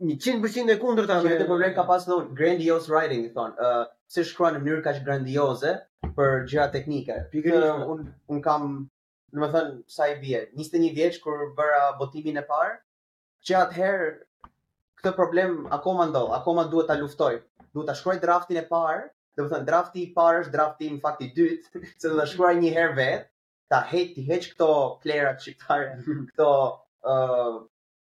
100% e kundërta me këtë problem kam pas thonë grandiose writing thonë ë uh, se shkruan në mënyrë kaq grandioze për gjëra teknike. Pikërisht unë unë kam, domethënë sa i bie, 21 vjeç kur bëra botimin e parë, që atëherë këtë problem akoma ndodh, akoma duhet ta luftoj. Duhet ta shkruaj draftin e parë, domethënë drafti i parë është drafti në fakt i dytë, se do ta shkruaj një herë vet, ta heq t'i heq këto plehrat shqiptare, këto ë uh,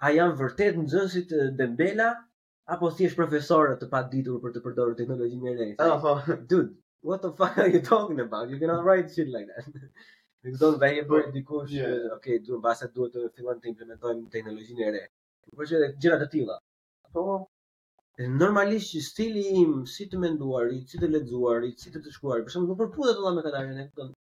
A janë vërtet nxënësit dembela apo thjesht profesorët e paditur për të përdorur teknologjinë e re? Oh, po, dude, what the fuck are you talking about? You cannot write shit like that. Në këtë zonë vajë për dikush, yeah. Eh, ok, duhet mbase duhet të fillojmë të implementojmë teknologjinë e re. Por që gjëra të tilla. Po, normalisht që stili im si të menduarit, si të lexuarit, si të të shkruarit, për shembull, nuk përputhet vëlla me Kadarenë këtu.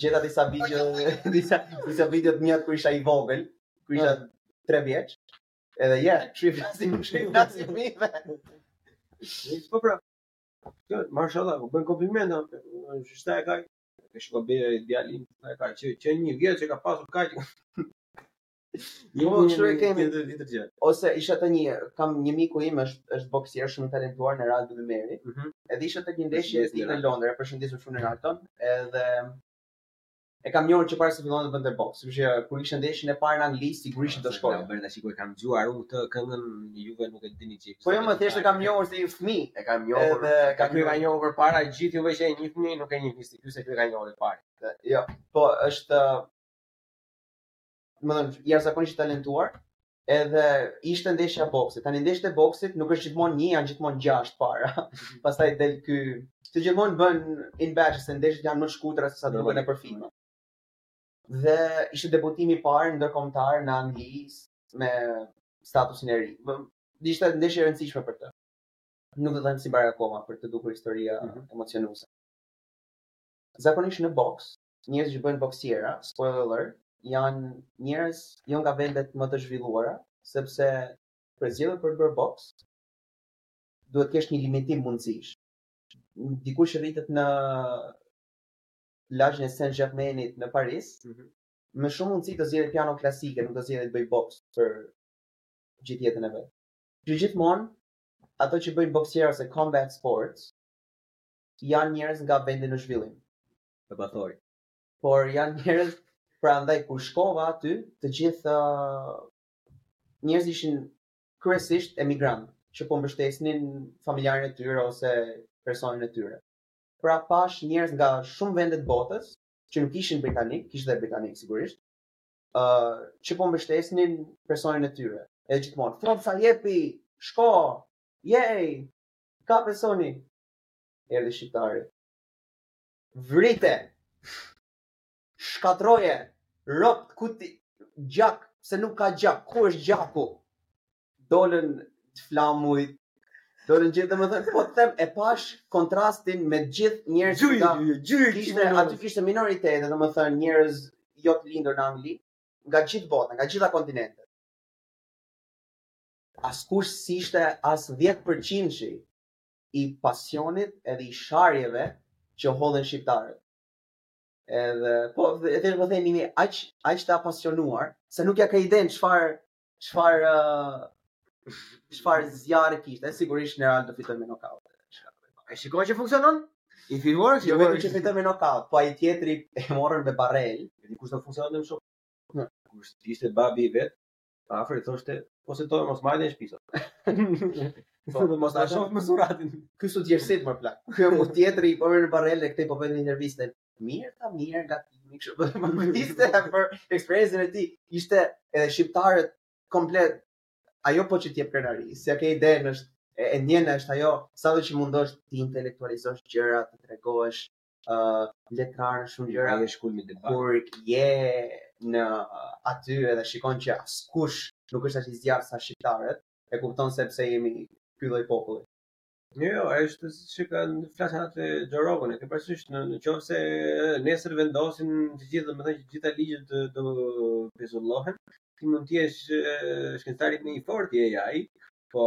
Gjeta disa video, disa, disa video të miat kur isha i vogël, kur isha mm. tre vjeç, edhe ja, yeah, kështu flisja, kështu flisja mive. Po pra, jo, mashallah, po bëjnë komplimenta, është shta e kaj, e shko bërë e djalim, e ka që, që një vjeç që ka pasur kaj, Jo, kjo është një temë. Ose isha te një, kam një miku im është është boksier shumë i talentuar në Renald Bimeri. Ëh. Mhm. Edhe isha tek një ndeshje e tij në Londër, e përshëndesim shumë Renaldon, edhe e kam njohur që para se fillonte të bënte boks, sepse kur ishte ndeshja e parë në Angli sigurisht do shkoja. Bën tash sikur e kam dëgjuar unë këtë këngën juve nuk e dini çik. Po jo më thjesht e kam njohur si fëmijë, e kam njohur. Edhe ky e ka njohur përpara gjithë juve që e njihni, nuk e njihni si ky se ky e ka njohur i pari. Jo, po është më thënë, jashtëzakonisht i talentuar, edhe ishte ndeshja e boksit. Tani ndeshja e boksit nuk është gjithmonë një, janë gjithmonë gjashtë para. Pastaj del ky se gjithmonë bëhen in batches, ndeshjet janë më të shkurtra se sa duken nëpër filma. Dhe ishte debutimi i parë ndërkombëtar në Angli me statusin e ri. Ishte ndeshje e rëndësishme për të. Nuk do të them si mbaroi akoma për të dukur historia mm -hmm. emocionuese. Zakonisht në boks Njerëzit që bëhen boksierë, spoiler alert, janë njerëz jo nga vendet më të zhvilluara, sepse për të zgjedhur për të bërë boks duhet të kesh një limitim mundësish. Dikush që rritet në lagjen e Saint Germainit në Paris, mm -hmm. me shumë mundësi do zgjedhë piano klasike, nuk do zgjedhë të bëjë boks për gjithë jetën e vet. Që gjithmonë ato që bëjnë boksier ose combat sports janë njerëz nga vende në zhvillim. në Batori. Por janë njerëz prandaj kur shkova aty, të gjithë uh, njerëzit ishin kryesisht emigrantë që po mbështesnin familjarin e tyre ose personin e tyre. Pra pashë njerëz nga shumë vende të botës që nuk ishin britanikë, kishte dhe britanikë sigurisht, ë uh, që po mbështesnin personin e tyre. Edhe gjithmonë, forca jepi, shko, yay, ka personi. Erdhi shqiptari. Vrite. Shkatërroje. Rop ku ke gjak, pse nuk ka gjak. Ku është gjaku? Dolën flamujt. Dolën gjithë, domethënë, po të them, e pashë kontrastin me të gjithë njerëzit që ka... Kishte, aty kishte minoritete, domethënë, njerëz jo të lindur në Angli, nga gjithë bota, nga të gjitha kontinentet. Askush s'ishte as 10%-shi, i pasionit edhe i sharjeve që hodhen shqiptarët. Edhe po edhe po them jemi aq aq të apasionuar se nuk ia ke idenë çfarë çfarë çfarë zjarri kishte, sigurisht Renaldo fitoi me nokaut. E shikon që funksionon? It works, jo vetëm që fitoi me nokaut, po atë tjetrin e morën me barelë, dhe kujt do funksionon më shumë? Kush ishte babi i vet? Pa afër thoshte, po s'e donim as macen e shpisë. Po, do mos ta shoh me suratin. Ky sot jerset më plak. Ky e mos tjetri, po në barrel e këtej po bën intervistën. Mirë, ta mirë nga ti, më kështu. Po më kujtiste për eksperiencën e tij. Ishte edhe shqiptarët komplet ajo po që të jep krenari. S'e ke idenë është e, e njëna është ajo, sado që mundohesh t'i intelektualizosh gjëra, të tregosh, letrarë shumë gjëra. Ai është kulmi i Kur je në aty edhe shikon që askush nuk është aq i zjarrtë sa shqiptarët, e kupton sepse jemi ky lloj populli. Jo, jo, është që kanë frazë atë Gjorogun, e ke parasysh, në, në qoftë se nesër vendosin të gjithë, domethënë që gjitha ligjet të, të pezullohen, ti mund t'jesh shkencëtari më i fortë i AI, po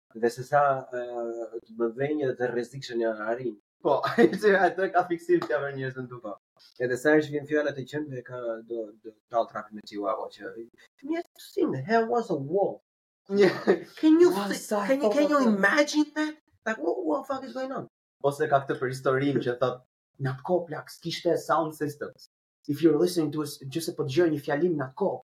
Dhe se sa të mëdhenj dhe rrezikshëm janë arinjtë. Po, ai që ato ka fiksim t'ia vërë njerëzve në dukje. Edhe sa herë që vjen fjala te qentë e ka, do do tall trapin me chihuahua që your ancestor was a wolf. Një can you Ua, sa can you po, can po, you po. imagine that? Like what, what the fuck is going on? Ose ka këtë për historinë që thotë në atë kohë plak s'kishte sound systems. If you're listening to us, nëse po dëgjoje një fjalim në atë kohë,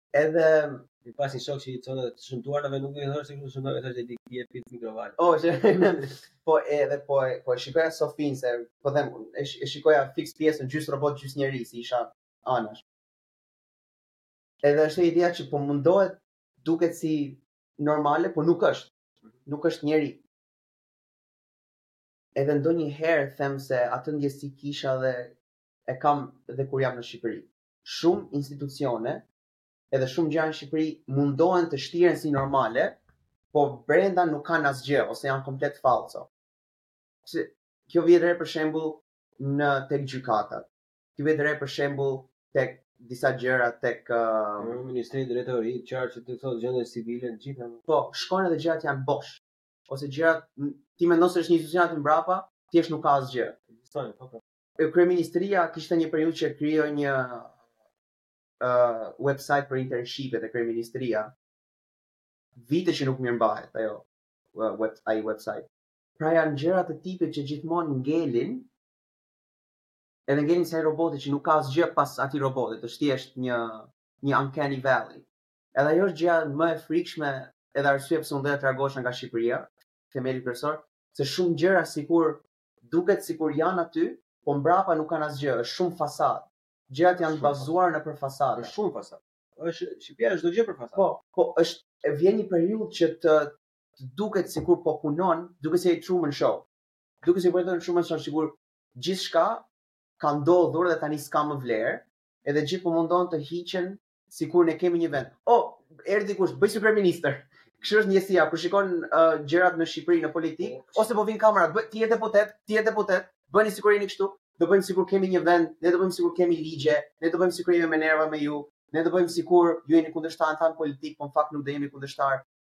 Edhe i pasi shok që i thonë të shëntuar në nuk i thonë se kush shëntuar është di ti e pite mikrovalë. Oh, që po edhe po e po e shikoja Sofin se po them e, e shikoja fix pjesën gjys robot gjys njerëz si isha anash. Edhe është ideja që po mundohet të duket si normale, po nuk është. Nuk është njeri. Edhe ndonjëherë them se atë ndjesi kisha dhe e kam dhe kur jam në Shqipëri. shumë institucione edhe shumë gjëra në Shqipëri mundohen të shtiren si normale, po brenda nuk kanë asgjë ose janë komplet falso. Si kjo vihet re për shembull në tek gjykatat. Kjo vihet re për shembull tek disa gjëra tek uh, në Ministri Drejtori, qartë që të thotë gjendje civile të gjitha. Po, shkon edhe gjërat janë bosh. Ose gjërat ti mendon se është një institucion aty mbrapa, thjesht nuk ka asgjë. Ekzistojnë, po po. Kryeministria kishte një periudhë që krijoi një uh, website për internshipet te kryeministria. Vite që nuk mirëmbahet ajo web, ai website. Pra janë gjëra të tipit që gjithmonë ngelin edhe ngelin si roboti që nuk ka asgjë pas atij robotit, është thjesht një një uncanny valley. Edhe ajo është gjëja më e frikshme edhe arsye pse unë do të largohesha nga Shqipëria, themeli kryesor, se shumë gjëra sikur Duket sikur janë aty, po mbrapa nuk kanë asgjë, është shumë fasadë. Gjërat janë bazuar nëpër fasada. Është shumë fasadë. Është Shqipëria është çdo gjë për fasadë. Po, po është e vjen një periudhë që të të duket sikur po punon, duket si ai Truman Show. Duket sikur po jeton në Truman Show, sikur gjithçka ka ndodhur dhe tani s'ka më vlerë, edhe gjithë po mundohen të hiqen sikur ne kemi një vend. O, oh, erdhi kush, bëj si kryeministër. Kështu është ndjesia, kur shikon uh, gjërat në Shqipëri në politikë, po, ose po vin kamerat, bëj ti je deputet, ti je deputet, bëni sikur jeni kështu, do bëjmë sikur kemi një vend, ne do bëjmë sikur kemi ligje, ne do bëjmë sikur jemi me nerva me ju, ne do bëjmë sikur ju jeni kundërshtarët tanë politik, po në fakt nuk do jemi kundërshtar.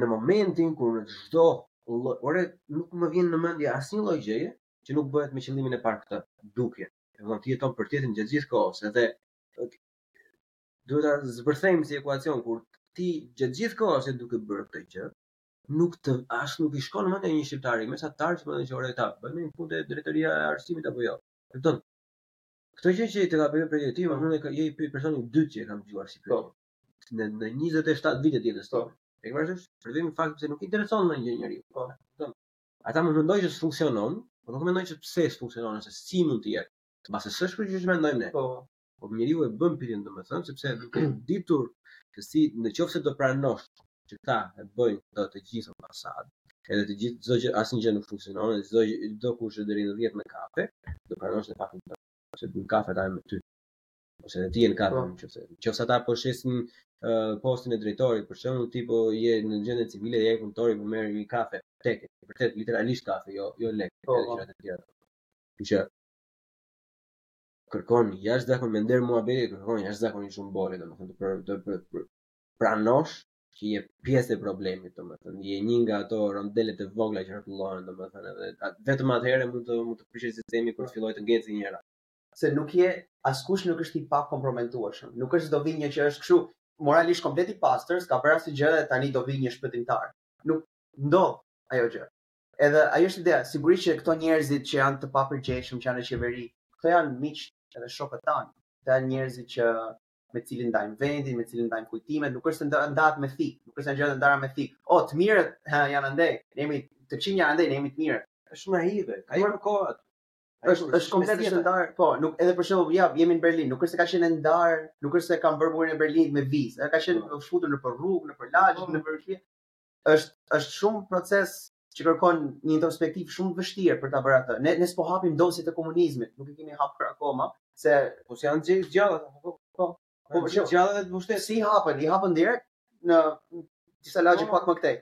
në momentin kur në çdo lloj, ore nuk më vjen në mendje asnjë lloj gjëje që nuk bëhet me qëllimin e parë këtë dukje. Domethënë ti jeton për tjetrin gjatë gjithë kohës, edhe duhet ta zbërthejmë si ekuacion kur ti gjatë gjithë kohës je duke bërë këtë gjë, nuk të as nuk i shkon mendja një shqiptari mesatar që mendon që ore ta bëjmë një punë drejtoria e arsimit apo jo. Kupton? Këtë gjë që i të ka bërë për ti, më thonë që je i personi i dytë që e kam dëgjuar si po. në në 27 vite të jetës tonë. E ke parasysh? Shpërthimi i faktit se nuk intereson më gjë njeriu. Po, kupton. Ata mund të mendojnë që funksionon, por nuk mendojnë që pse s'funksionon ose si mund të jetë. Mbase s'është kjo që mendojmë ne. Po, po njeriu e bën pyetjen domethënë sepse duke ditur se si në qoftë se do pranosh që këta e bëjnë këto të gjithë ambasadë, edhe të gjithë çdo gjë asnjë gjë nuk funksionon, çdo çdo kush është deri në 10 në kafe, do pranosh në faktin se në kafe ta me ty. ose në ti je në kafe, po. nëse nëse ata po shesin uh, postin e drejtorit, për shembull, ti po je në gjendje civile, je punëtor po merr një kafe tek, vërtet literalisht kafe, jo jo lek, po, po. gjëra të tjera. Që kërkon jashtë zakon me nder muhabeti, kërkon jashtë zakon i shumë bole, domethënë për të për, për, ta pranosh që je pjesë e problemit, domethënë je një nga ato rondele të vogla që rrotullohen, domethënë edhe vetëm atëherë mund të mund të prishet sistemi kur fillojë të ngecë njëra. se nuk je askush nuk është i pakomprometueshëm. Nuk është do vi një që është kështu moralisht komplet i pastër, s'ka bërë asnjë gjë dhe tani do vi një shpëtimtar. Nuk ndodh ajo gjë. Edhe ajo është ideja, sigurisht që këto njerëzit që janë të papërgjegjshëm që janë në qeveri, këto janë miq edhe shokët tanë. Këto janë njerëzit që me të cilin ndajmë vendin, me të cilin ndajmë kujtimet, nuk është se ndahet me thik, nuk është se gjërat janë ndarë me thik. O, të mirët ha, janë andej, ne jemi të këqinj janë andej, ne jemi të mirët. Është shumë naive, ka një kohë aty. Është është komplet është ndar, po, nuk edhe për shembull ja jemi në Berlin, nuk është se ka qenë ndar, nuk është se kanë bërë murin e Berlinit me vizë, ai ka qenë po. futur nëpër rrugë, nëpër lagje, po. nëpër këto. Është është shumë proces që kërkon një introspektivë shumë të vështirë për ta bërë atë. Ne ne s'po hapim dosjet e komunizmit, nuk e kemi hapur akoma, se po si janë gjallë, po po. Po për shembull, gjallë vetë mushte si hapën, i hapën direkt në disa lagje pak më këtej.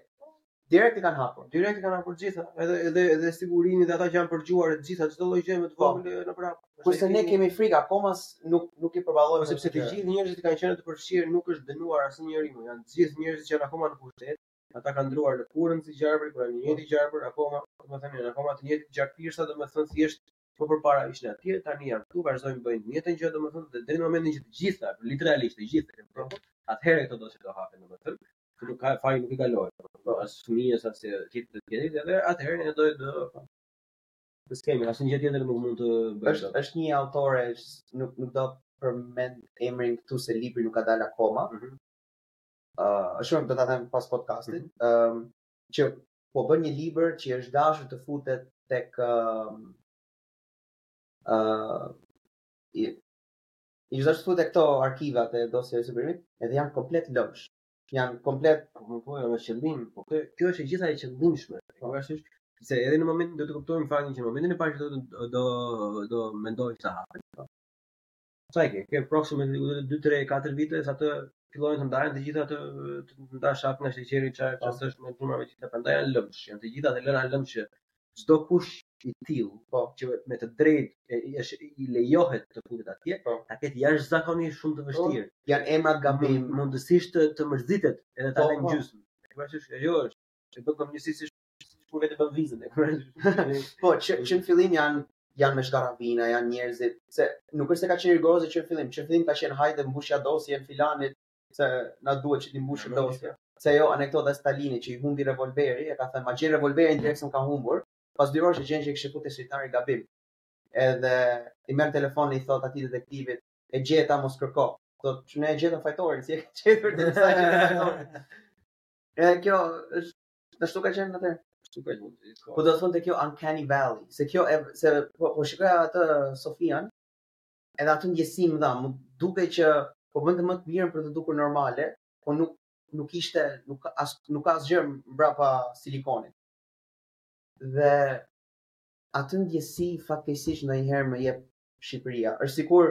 Direkt i kanë hapur. Direkt i kanë hapur gjitha, edhe edhe edhe sigurimi dhe ata që janë përgjuar të gjitha çdo lloj gjë me të po. vogël në prap. Kurse ne kemi frikë akoma nuk nuk i përballojmë sepse të gjithë njerëzit që kanë qenë të përfshirë nuk është dënuar asnjëri, më janë të gjithë njerëzit që janë akoma në pushtet. Ata kanë ndruar lëkurën si gjarpër, kanë ngelur gjarpër akoma, domethënë janë akoma të njëjtë gjakpirësa, domethënë thjesht Po përpara ishin atje, tani janë këtu, vazhdojnë bëjnë të njëjtën gjë domethënë dhe deri në momentin që të gjitha, literalisht të gjitha janë prapë, atëherë këto dosje do hapen domethënë. Këtu nuk ka faj nuk i kalon, po as fëmijës as gjithë të tjerëve, edhe atëherë ne do të të skemi, asnjë gjë tjetër nuk mund të bëjmë. Është është një autore që nuk nuk do përmend emrin këtu se libri nuk ka dalë akoma. Ëh, mm -hmm. uh, është shumë do ta them pas podcastit, ëh, mm -hmm. um, që po bën një libër që është dashur të futet tek ë uh, i është dashur të futet te këto arkivat e dosjeve të Sigurimit, edhe janë komplet lëmsh. Janë komplet po më po me qëllim, po kjo, kjo është e gjitha e qëllimshme. Po është se edhe në momentin do të kuptojmë faktin që në momentin e parë që do do do mendojmë se hapen. Sa i ke? Ke approximately dy, tre, katër vite, sa të fillojnë të ndajnë të gjitha të të ndash shapin nga sheqeri çfarë po. çfarë është me numrat me të gjitha prandaj janë lëmsh, janë të gjitha të lëna lëmsh që çdo kush i tillë, po. që me të drejtë e, i, është, i lejohet të futet atje, po. ta ketë jashtëzakonisht shumë të vështirë. Po, janë emra gabim, mund, mundësisht të, të mërzitet edhe ta po, lënë po. gjysmë. E kuptosh, ajo është. Që bën komunisti si sikur vetë bën vizën e po që që në fillim janë janë me shkaravina, janë njerëzit, se nuk është se ka qenë rigoroze që në fillim, që në fillim ka qenë hajde mbushja dosjen e filanit, se na duhet që t'i mbushim dosje. Se jo, anekdota e Stalinit që i humbi revolveri, e ka thënë, ma gjeni revolverin direkt se më ka humbur, pas dy orësh e gjen që e kishte futur te sirtari gabim. Edhe i merr telefonin i thotë atij detektivit, e gjeta mos kërko. Thotë, po unë e gjeta fajtorin, si e ke gjetur ti sa që fajtorin. E kjo është Kështu ka qenë në tërë. Shtu ka qenë. Po do të thoja te kjo Uncanny Valley. Se kjo e... Se po, po shikoja atë Sofian. Edhe atë ndjesi më dha. Më dukej që po bënte më të mirën për të dukur normale. Po nuk nuk ishte nuk as nuk ka asgjë mbrapa silikonit. Dhe atë ndjesi fatkeqësisht ndonjëherë më jep Shqipëria. Është sikur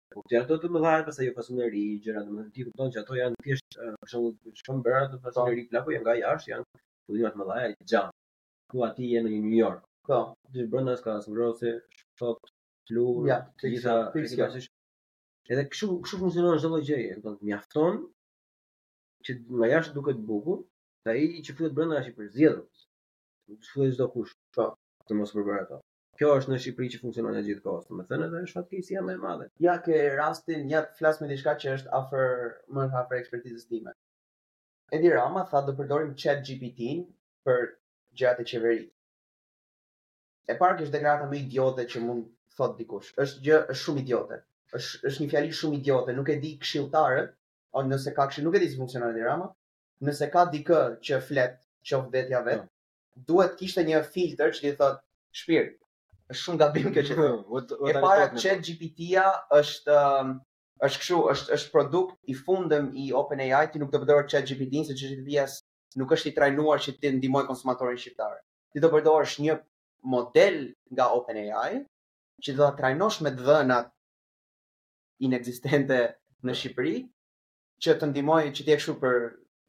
Po këto janë të të mëdha, pastaj jo facunerie, gjëra domethënë ti kupton që ato janë thjesht për shembull shumë bërat e facunerie plaku janë nga jashtë, janë ndërtime të mëdha e xham. Ku aty je në New York. Po, ti brenda s'ka as ngrohje, s'ka, flu, ja, të gjitha fikse. Edhe kështu kështu funksionon çdo lloj gjëje, do të mjafton që nga jashtë duket bukur, ai që flet brenda është i përzgjedhur. Nuk flet çdo kush, po, të mos përbërë ato. Kjo është në Shqipëri që funksionon gjithë kohës, domethënë edhe është fatkeqësia më e madhe. Ja ke rastin, ja të flas me diçka që është afër më afër ekspertizës time. Edi Rama tha do përdorim ChatGPT-n për gjërat e qeverisë. E para kjo është deklarata më idiote që mund të thotë dikush. Është gjë është shumë idiote. Është është një fjali shumë idiote. Nuk e di këshilltarët, ose nëse ka këshill, nuk e di si funksionon Edi Rama. Nëse ka dikë që flet, qoftë vetja e vet, duhet të kishte një filtër që i thotë shpirt, është shumë gabim kjo që thotë. e para chat GPT-ja është është kështu, është është produkt i fundmë i OpenAI, ti nuk do përdorësh chat GPT-n se chat GPT-ja nuk është i trajnuar që të ndihmojë konsumatorin shqiptar. Ti do përdorësh një model nga OpenAI që do ta trajnosh me të dhënat inekzistente në Shqipëri që të ndihmojë që të jetë kështu për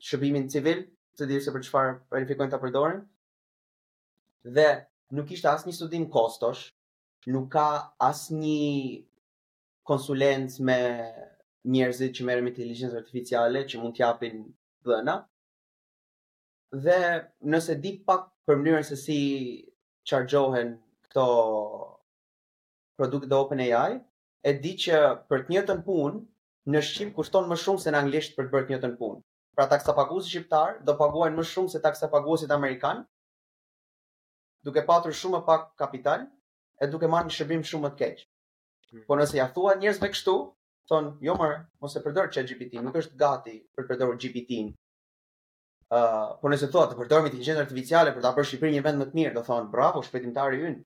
shërbimin civil, ku di se për çfarë planifikojnë ta përdorin. Dhe nuk ishte asnjë studim kostosh, nuk ka asnjë konsulencë me njerëzit që merren me inteligjencë artificiale që mund të japin të dhëna. Dhe nëse di pak për mënyrën se si çarxhohen këto produkte te OpenAI, e di që për të njëjtën punë Në shqip kushton më shumë se në anglisht për të bërë të njëjtën punë. Pra taksapaguesit shqiptarë do paguajnë më shumë se taksapaguesit amerikanë, duke patur shumë më pak kapital e duke marrë një shërbim shumë më të keq. Hmm. Po nëse ja thua njerëzve kështu, thonë, jo more, mos e përdor chat GPT, nuk është gati për të përdorur GPT-në. Uh, po nëse thua të përdorim inteligjencën artificiale për ta bërë Shqipërinë një vend më të mirë, do thonë bravo shpëtimtari ynë.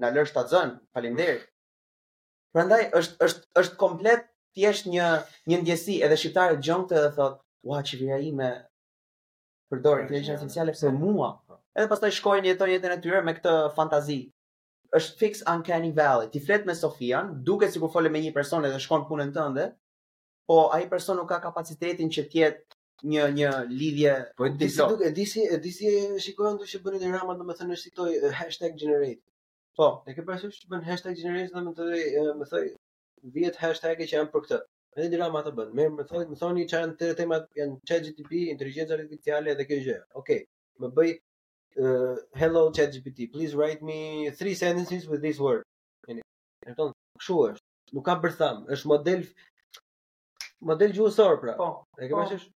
Na lësh ta zën, faleminderit. Prandaj është është është komplet thjesht një një ndjesi edhe shqiptari zgjohet dhe thotë, "Ua, qeveria ime përdor inteligjencën artificiale për mua." Edhe pastaj shkojnë jetojnë jetën e tyre me këtë fantazi. Është fix uncanny valley. Ti flet me Sofian, duket sikur fole me një person edhe shkon në punën tënde, po ai person nuk ka kapacitetin që të jetë një një lidhje po e di si duket e di si e di si shikojnë ato që bën Edi Rama domethënë është si këto hashtag generate Po, e ke parasysh që bën hashtag generate domethënë më thuaj 10 hashtag që janë për këtë. Edhe Edi Rama ato bën. Mirë, më thoni, më thoni çfarë janë tre temat, janë ChatGPT, inteligjenca artificiale dhe kjo gjë. Okej. Më bëj uh, hello ChatGPT, please write me three sentences with this word. Kupton? Kështu është. Nuk ka bërthamë, është model model gjuhësor pra. Po. E ke po. parasysh?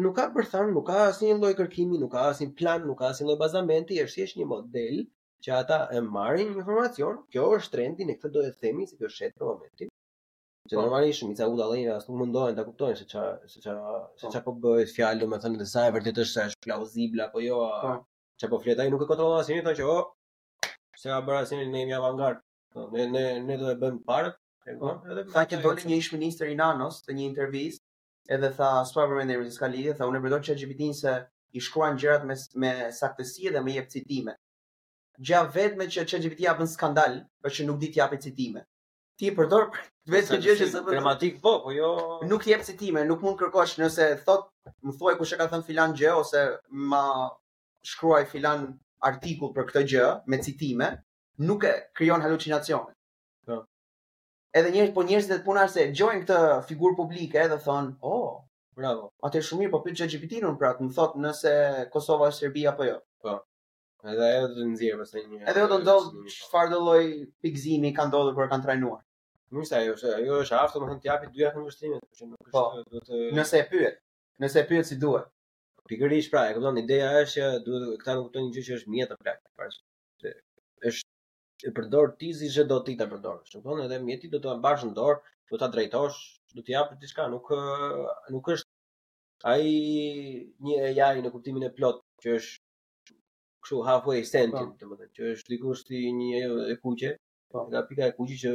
nuk ka bërthamë, nuk ka asnjë lloj kërkimi, nuk ka asnjë plan, nuk ka asnjë lloj bazamenti, është thjesht një model që ata e marrin informacion, kjo është trendi e këtë do e themi se kjo shet për momentin. Që po. normalisht shumica e budallenjve as nuk mundohen ta kuptojnë se për çfarë se çfarë se po. çfarë po bëhet fjalë, domethënë se sa e vërtetë është, është plauzibël apo jo. Po. Çfarë po flet ai nuk e kontrollon asnjë, thonë që oh, s'e ka bërë asnjë ne jemi avangard. Ne ne ne do e bëjmë të parët. Po, edhe sa që doli një ish ministër i Nanos në një intervistë, edhe tha s'po përmend emrin se s'ka lidhje, tha unë e përdor ChatGPT-n se i shkruan gjërat me me saktësi dhe më jep citime. Gjëja e vetme që ChatGPT-ja bën skandal është që nuk di të japë citime. Ti e përdor vetë për gjë që s'e bën. Gramatikë po, po jo nuk jep citime, nuk mund të kërkosh nëse thua më thuaj kush e ka thënë filan gjë ose ma shkruaj filan artikull për këtë gjë me citime, nuk, e krijon halucinacione. Po. Edhe njerëz po njerëzit, është puna se gjojnë këtë figurë publike dhe thon, "Oh, bravo. Atë, shumë mirë, po pyete ChatGPT-n pra më thuaj nëse Kosova është Serbi apo jo." Po. Edhe ajo do të nxjerrë pastaj një. Edhe do ndodh çfarëdo lloj pikëzimi ka ndodhur kur kanë trajnuar. Mirë se ajo është, ajo është e aftë, domethënë të japi dy anëvështrime, por që nuk po. është do të Nëse e pyet, nëse e pyet si duhet. Pikërisht pra, e kupton, ideja është që duhet këta nuk kuptojnë gjë që është mjet o plak. Pra, është e përdor ti siç do ti ta përdorësh. E kupton, edhe mjetin do ta mbash në dorë, do ta drejtosh, do të japësh diçka, nuk nuk është ai një AI në kuptimin e plot që është kështu halfway sentient, po. domethënë që është dikush si një e kuqe, po. nga pika e kuqe që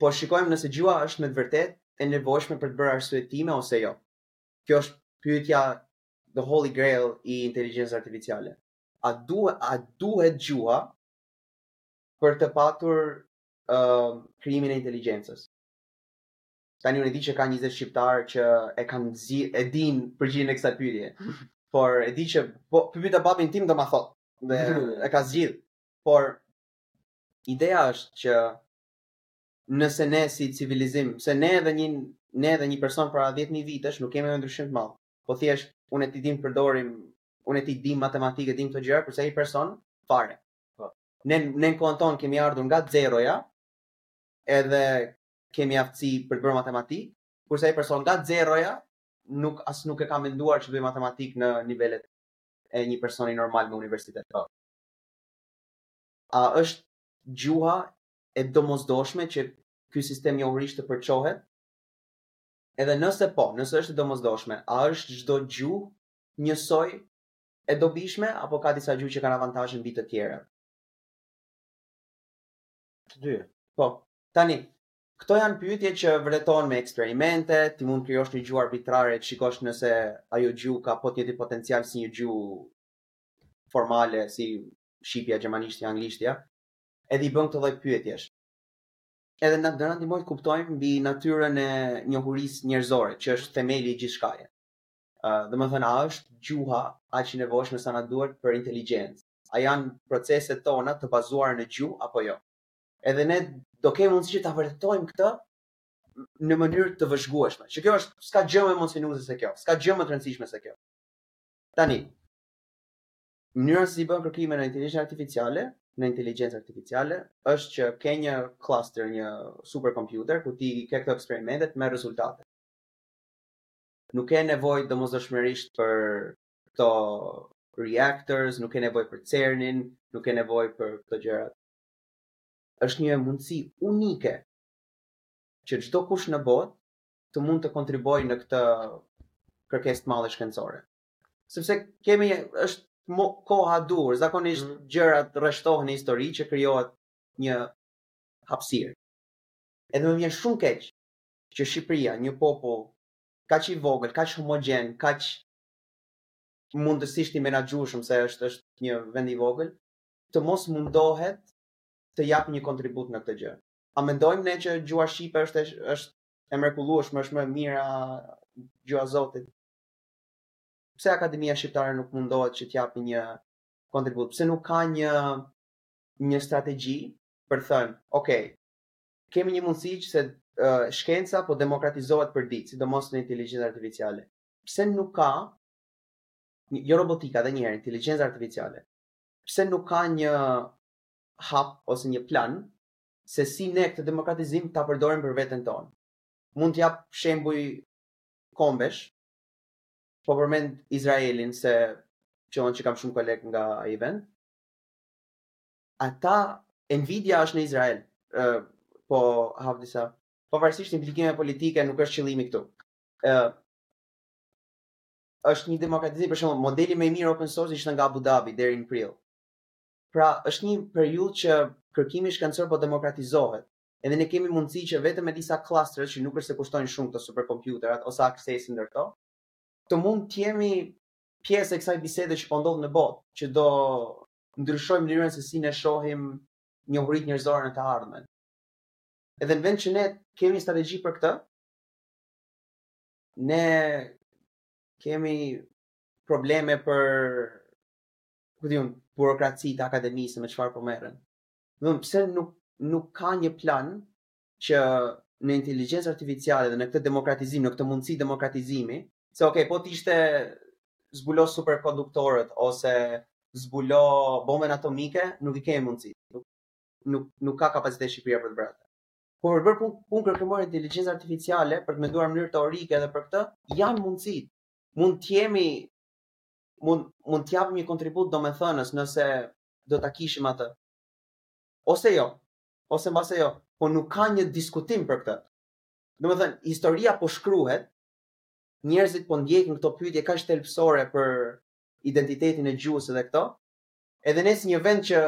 po shikojmë nëse gjuha është me të vërtetë e nevojshme për të bërë arsyetime ose jo. Kjo është pyetja the holy grail i inteligjencës artificiale. A duhet a duhet gjuha për të patur uh, krijimin e inteligjencës? Tani unë e di që ka 20 shqiptarë që e kanë zi, e dinë përgjigjen e kësaj pyetje. Por e di që po pyeta babin tim do ma thotë dhe e ka zgjidh. Por ideja është që nëse ne si civilizim, se ne edhe një ne edhe një person para 10000 vitesh nuk kemi edhe ndryshim të madh. Po thjesht unë e ti dimë përdorim, unë e ti dimë matematikë, dimë këto gjëra, kurse ai person fare. Po. Ne ne në kohën tonë kemi ardhur nga zeroja, edhe kemi aftësi për të bërë matematikë, kurse ai person nga zeroja nuk as nuk e ka menduar që të bëjë matematikë në nivelet e një personi normal me universitet. Po. A është gjuha e domosdoshme që ky sistem njohurish të përçohet? Edhe nëse po, nëse është e domosdoshme, a është çdo gjuhë njësoj e dobishme apo ka disa gjuhë që kanë avantazhe mbi të tjera? Të dy. Po. Tani, Këto janë pyetje që vërtetohen me eksperimente, ti mund të krijosh një gjuhë arbitrare, të shikosh nëse ajo gjuhë ka po të njëjtin potencial si një gjuhë formale, si shqipja, gjermanishtja, anglishtja, edhe i bën këto lloj pyetjesh. Edhe do na ndihmojë të kuptojmë mbi natyrën e njohurisë njerëzore, që është themeli i gjithçkaje. Ë, uh, domethënë a është gjuha aq e nevojshme sa na duhet për inteligjencë? A janë proceset tona të bazuara në gjuhë apo jo? Edhe ne do kemi mundësi që ta vërtetojmë këtë në mënyrë të vëzhgueshme. Që kjo është s'ka gjë më emocionuese se kjo, s'ka gjë më e rëndësishme se kjo. Tani, Mënyra se si i bën kërkime në inteligjencë artificiale, në inteligjencë artificiale, është që ke një cluster, një super kompjuter, ku ti ke këto eksperimentet me rezultate. Nuk ke nevojë domosdoshmërisht për këto reactors, nuk ke nevojë për CERN-in, nuk ke nevojë për këto gjërat. Është një mundësi unike që çdokush në botë të mund të kontribuojë në këtë kërkesë të madhe shkencore. Sepse kemi është mo, koha e duhur, zakonisht mm. gjërat rreshtohen në histori që krijohet një hapësirë. Edhe më vjen shumë keq që Shqipëria, një popull kaq i vogël, kaq homogjen, kaq mundësisht i menaxhueshëm se është është një vend i vogël, të mos mundohet të japë një kontribut në këtë gjë. A mendojmë ne që gjuha shqipe është është e mrekullueshme, është më e mira gjuha e Zotit? pse Akademia Shqiptare nuk mundohet që të japi një kontribut, pse nuk ka një, një strategji për thënë, ok, kemi një mundësi që se uh, shkenca po demokratizohet për ditë, sidomos në inteligjencë artificiale. Pse nuk ka, jo robotika dhe njëherë, inteligjencë artificiale, pse nuk ka një hap ose një plan se si ne këtë demokratizim ta përdorim për veten tonë. Mund të jap shembuj kombesh, po përmend Izraelin se qëllon që kam shumë kolegë nga ai vend. Ata Nvidia është në Izrael. Ë uh, po hap disa. Pavarësisht implikimeve politike nuk është qëllimi këtu. Ë uh, është një demokratizim për shembull modeli më i mirë open source ishte nga Abu Dhabi deri në prill. Pra është një periudhë që kërkimi shkencor po demokratizohet. Edhe ne kemi mundësi që vetëm me disa clusters që nuk është se kushtojnë shumë këto superkompjuterat ose aksesin ndër to, të mund të jemi pjesë e kësaj bisede që po ndodh në botë, që do ndryshojë mënyrën se si ne shohim njohuritë njerëzore në të ardhmen. Edhe në vend që ne të kemi një strategji për këtë, ne kemi probleme për ku di unë burokraci të akademisë me çfarë po merren. Domthon pse nuk nuk ka një plan që në inteligjencë artificiale dhe në këtë demokratizim, në këtë mundësi demokratizimi, se ok, po të ishte zbulo superkonduktorët ose zbulo bombën atomike, nuk i kemi mundësi. Nuk nuk nuk ka kapacitet Shqipëria për të bërë atë. Po për bërë punë pun kërkimore inteligjencë artificiale për të menduar në mënyrë teorike edhe për këtë, janë mundësitë. Mund të jemi mund mund të japim një kontribut domethënës nëse do ta kishim atë. Ose jo, ose mbase jo, po nuk ka një diskutim për këtë. Domethënë, historia po shkruhet, njerëzit po ndjekin këto pyetje kaq thelbësore për identitetin e gjuhës dhe këto. Edhe ne si një vend që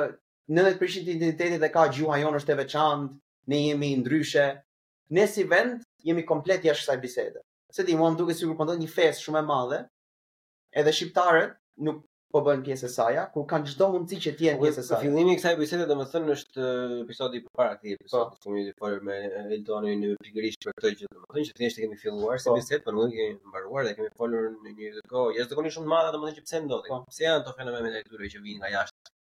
90% e identitetit e ka gjuha jonë është e veçantë, ne jemi ndryshe. Ne si vend jemi komplet jashtë kësaj bisede. Se di, mua më duket sikur po ndodh një festë shumë e madhe. Edhe shqiptarët nuk po bëhen pjesë e saja, kur kanë çdo mundësi që të jenë po, pjesë e saja. Fillimi i kësaj bisede domethënë është episodi përpara këtij episodi, po. kemi folur me Eldonin pikërisht për këtë gjë, domethënë që thjesht e kemi filluar si po. bisedë, por nuk e kemi mbaruar dhe kemi folur në një kohë jashtëzakonisht shumë të madhe, domethënë që pse ndodhi, po. pse janë ato fenomene të tjera që vijnë nga jashtë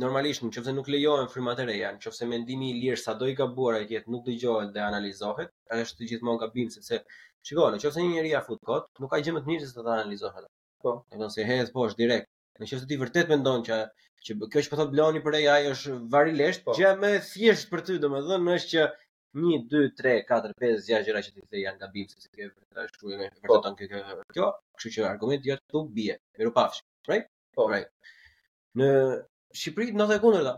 Normalisht, në qoftë se nuk lejohen frymat e reja, në qoftë se mendimi i lirë sado i gabuar ai të jetë nuk dëgjohet dhe analizohet, është gjithmonë gabim sepse shiko, nëse një njeri ia fut kot, nuk ka gjë më të mirë se sa ta analizosh atë. Po. Domethënë se e hedh poshtë direkt. Nëse ti vërtet mendon që që kjo që po thot Bloni për AI është vari lesht, po. gjëja më e thjeshtë për ty domethënë është që 1 2 3 4 5 6 gjëra që ti the janë gabim sepse kjo është ashtu e vërtetë po. kjo, kjo, kështu që argumenti jot këtu bie. Mirupafsh. Right? Po. Right. Në Shqipëri ndodh e kundërta.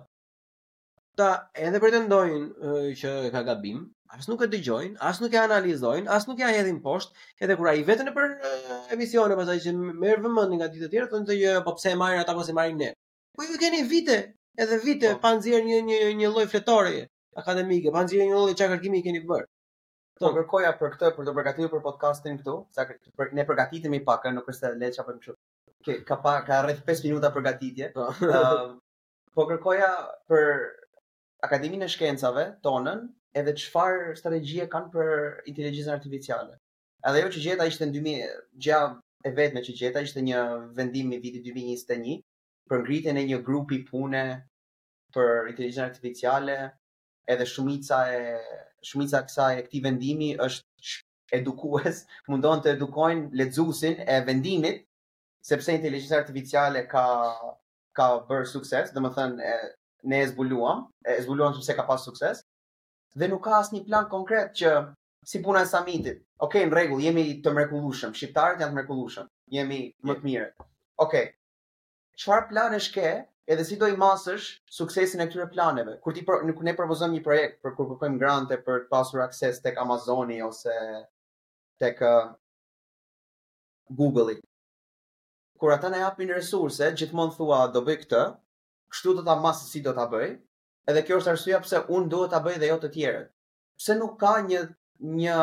Edhe pretendojnë që e ka gabim, as nuk e dëgjojnë, as nuk e analizojnë, as nuk ja hedhin poshtë, edhe kur ai vete nëpër emisione pastaj që merr vëmendje nga ditë të tjera, thonë se jo, po pse e marrin ata mos e marrin ne. Po ju keni vite, edhe vite po. pa nxjerr një një një lloj fletoreje akademike, pa nxjerr një lloj çka kërkimi keni bërë. Po kërkoja për këtë, për të përgatitur për podcastin këtu, sa ne përgatitemi pak, nuk është se ç'e ç'farë bëjmë kështu. ke, ka pa ka rreth 5 minuta përgatitje. Po. Ëm po kërkoja për Akademinë e Shkencave tonën edhe çfarë strategjie kanë për inteligjencën artificiale. Edhe ajo që gjeta ishte në 2000, gjëja e vetme që gjeta ishte një vendim i vitit 2021 për ngritjen e një grupi pune për inteligjencën artificiale, edhe shumica e shumica e kësaj e këtij vendimi është edukues mundohen të edukojnë lexuesin e vendimit sepse inteligjenca artificiale ka ka bërë sukses, domethënë ne e zbuluam, e zbuluam sepse ka pas sukses, dhe nuk ka asnjë plan konkret që si puna e samitit, ok, në rregull, jemi të mrekullushëm, shqiptarët janë të mrekullushëm, jemi më të mirë, ok, Çfarë planesh ke edhe si do i masësh suksesin e këtyre planeve? Kur ti pro, ne propozojmë një projekt për kur kërkojmë grante për të pasur akses tek Amazoni ose tek Google-i. Kur ata na japin resurse, gjithmonë thua do bëj këtë, kështu do ta mas si do ta bëj, edhe kjo është arsyeja pse unë duhet ta bëj dhe jo të tjerët. Pse nuk ka një një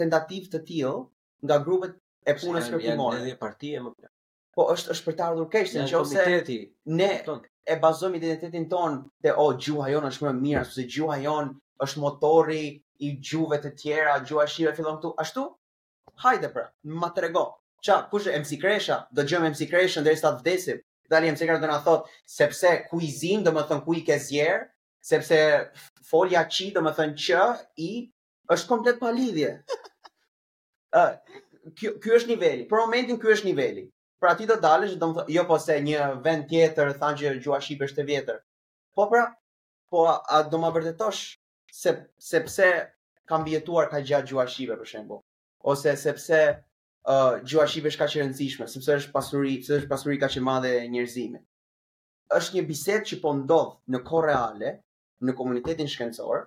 tentativë të tillë nga grupet e punës kërkimore? Janë lidhje partie më pra. Po është është për të ardhur keq se nëse ne e bazojmë identitetin tonë te o gjuha jonë është më e mirë, sepse gjuha jonë është motori i gjuhëve të tjera, gjuha shqipe fillon këtu. Ashtu? Hajde pra, ma trego. Ça, kush e MC Kresha? Do dëgjojmë MC Kresha derisa të vdesim. Doli MC Kresha do na thotë, sepse ku i zim, domethënë ku i ke zier, sepse folja qi, domethënë që, i, është komplet pa lidhje. Ë, ky ky është niveli. Për momentin ky është niveli. Pra ti të dalësh, do të thotë, jo po se një vend tjetër thanë që gjuha shqipe është e vjetër. Po pra, po a, a do ma vërtetosh se sepse ka mbijetuar kaq gjatë gjuha shqipe për shembull, ose sepse ë uh, gjuha shqipe është kaq e rëndësishme, sepse është pasuri, sepse është pasuri kaq e madhe e njerëzimit. Është një bisedë që po ndodh në kohë reale në komunitetin shkencor,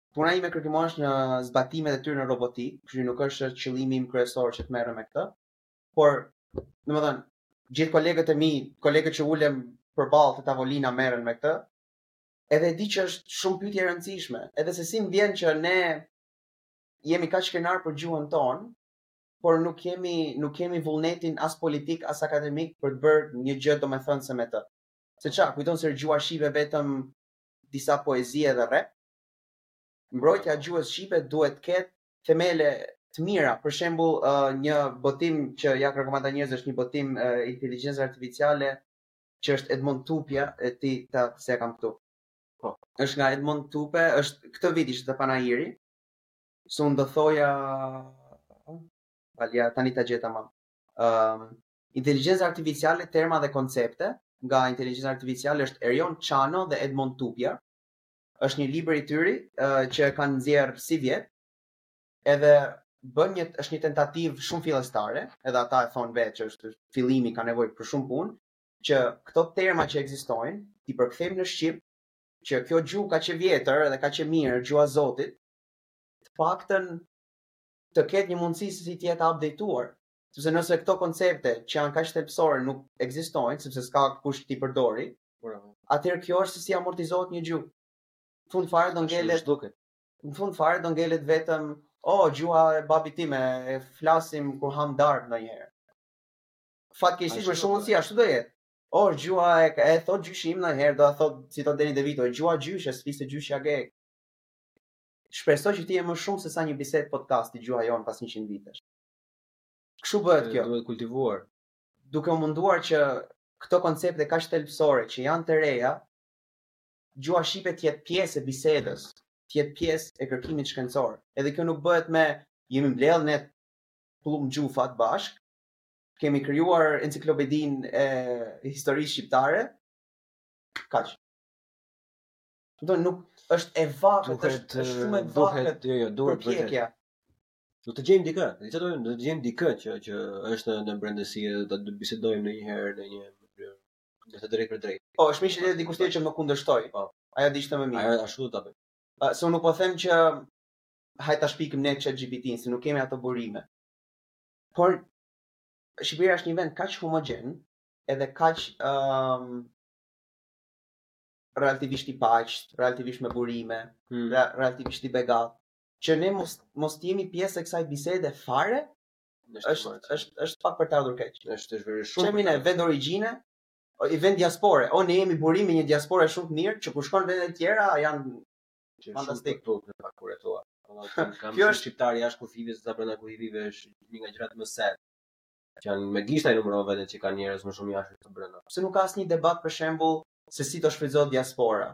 Puna ime kërkimore është në zbatimet e tyre në robotikë, kështu që nuk është qëllimi im kryesor që të merrem me këtë. Por, domethënë, gjithë kolegët e mi, kolegët që ulem përballë te tavolina merren me këtë. Edhe e di që është shumë pyetje e rëndësishme, edhe se si më vjen që ne jemi kaq krenarë për gjuhën tonë, por nuk kemi nuk kemi vullnetin as politik as akademik për të bërë një gjë domethënëse me të. Se ça, kujton se gjuha shqipe vetëm disa poezi edhe rap, Mbrojtja e gjuhës shqipe duhet të ketë themele të mira, për shembull, uh, një botim që ia rekomandoj njerëzve është një botim uh, inteligjencë artificiale që është Edmond Tupja, e prit ta se kam këtu. Po. Është nga Edmond Tupe, është këtë vit ishte te panairi. S'u do thoja Alia tani ta gjeta më. Ëm um, Inteligjenca artificiale, terma dhe koncepte nga inteligjenca artificiale është Erion Çano dhe Edmond Tupja. Është një libër i tyre uh, që e kanë nxjerrë sivjet. Edhe bën një është një tentativë shumë fillestare, edhe ata e thonë vetë që është fillimi ka nevojë për shumë punë, që këto terma që ekzistojnë, t'i përkthejmë në shqip, që kjo gjuhë kaq e vjetër edhe kaq e mirë, gjuha e Zotit, të paktën të ketë një mundësi se si të jetë e updateuar, sepse nëse këto koncepte që janë kaq thelbësore nuk ekzistojnë, sepse s'ka kush t'i përdori, Atëherë kjo është se si amortizohet një gjuhë. Në fund fare do ngelet. Në fund fare do ngelet vetëm, oh, gjuha e babit tim e flasim kur hamë darkë ndonjëherë. Fatkeqësisht më shumë si ashtu do jetë. Oh, gjuha e e thot gjyshi im ndonjëherë do thotë si thotë Deni Devito, gjuha e gjyshes, e fliste gjyshja gegë. Shpresoj që të jetë më shumë se sa një bisedë podcasti gjuha jonë pas 100 vitesh. Kështu bëhet kjo. Duhet kultivuar. duke u munduar që këto koncepte kaq thelbësore që janë të reja, gjuha shqipe të jetë pjesë e bisedës, të jetë pjesë e kërkimit shkencor. Edhe kjo nuk bëhet me jemi mbledhë ne pllumb gushat bashkë, kemi krijuar enciklopedinë e historisë shqiptare. Kaq. Po nuk është e vakët, është, është shumë e vakët. Duhet, jo, jo, duhet përpjekja. Do të gjejmë dikë, do të do të gjejmë dikë që që është në brendësi dhe do të bisedojmë ndonjëherë në një mënyrë më të drejtpërdrejtë. Po të ishte dikush tjetër që më kundërshton. Po. Ajo do ishte më mirë. Ajo ashtu do ta bëj. Pa, se unë nuk po them që hajde ta shpikim ne ChatGPT-në, se nuk kemi ato burime. Por Shqipëria është një vend kaq homogjen, edhe kaq ë um, relativisht i paqtë, relativisht me burime, hmm. relativisht i begat. që ne mos mos të jemi pjesë e kësaj bisede fare është është është pak për të ardhur keq. Është është vërtet shumë. Se jemi një vend origjine, një vend diaspore. O ne jemi burim i një diaspore shumë të mirë që kur shkon në vende të tjera janë fantastikë po të paktën kur e thua. Kjo është shqiptari jashtë kufijve, sa brenda kufijve është një nga gjërat më sad. Që janë me gishta i numëron vendet që kanë njerëz më shumë jashtë se brenda. Pse nuk ka asnjë debat për shembull se si do shfrytëzohet diaspora?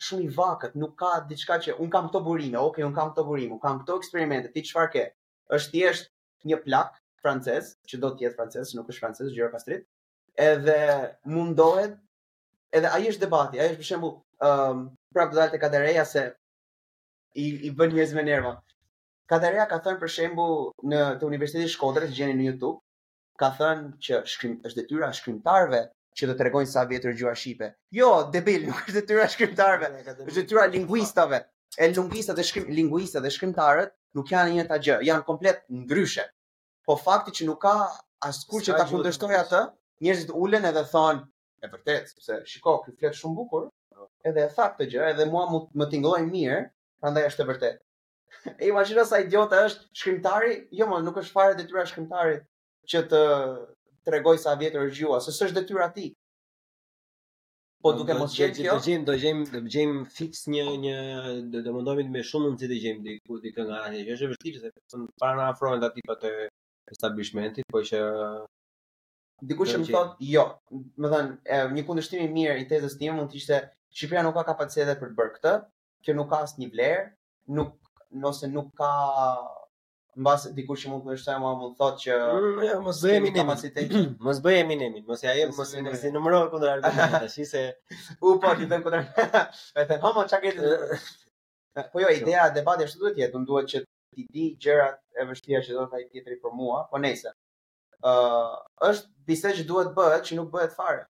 shumë i vakët, nuk ka diçka që unë kam këto burime, ok, unë kam këto burime, unë kam këto eksperimente, ti çfarë ke? Është thjesht një plak francez, që do të jetë francez, nuk është francez, është gjirokastrit, edhe mundohet edhe ai është debati, ai është për shembull, ëm, ehm, um, prapë do dal te Kadareja se i i bën njerëzit me nerva. Kadareja ka thënë për shembull në te Universiteti i Shkodrës, gjeni në YouTube, ka thënë që shkrim është detyra e shkrimtarëve që të tregojnë sa e vjetër është gjuha shqipe. Jo, debil, nuk është detyra e shkrimtarëve, është detyra e linguistave. E linguistat e shkrim linguistat e shkrimtarët nuk janë e njëjta gjë, janë komplet ndryshe. Po fakti që nuk ka askush që ta kundërshtojë atë, njerëzit ulen edhe thonë e vërtetë, sepse shiko, ky flet shumë bukur, edhe e tha këtë gjë, edhe mua më tingëlloi mirë, prandaj është e vërtetë. E imagjino sa idiote, është shkrimtari, jo më nuk është fare detyra e shkrimtarit që të tregojë sa e vjetër është gjuha, se s'është detyra e tij. Po duke mos qenë kjo, do gjejmë do gjejmë do gjejmë fiks një një do të mundohemi me shumë mundësi të gjejmë diku diku nga anë, që është e vështirë se s'para na afrohen ata tipa të establishmentit, po që dikush që më thotë, jo, domethënë, një kundërshtim i mirë i tezës time mund të ishte Shqipëria nuk ka kapacitet për të bërë këtë, kjo nuk ka asnjë vlerë, nuk nëse nuk ka mbas diku që mund të shtojë mua mund të thotë që mm, ja, mos bëj Eminem kapacitet mos bëj Eminem mos ia jep mos mos i numëro kundërargumentet tash se u po ti thën kundër e thën homo çka gjetë po jo ideja e debatit ashtu duhet të jetë unë duhet që t'i di gjërat e vështira që do thotë ai tjetri për mua po nejse ë uh, është bisedë që duhet bëhet që nuk bëhet fare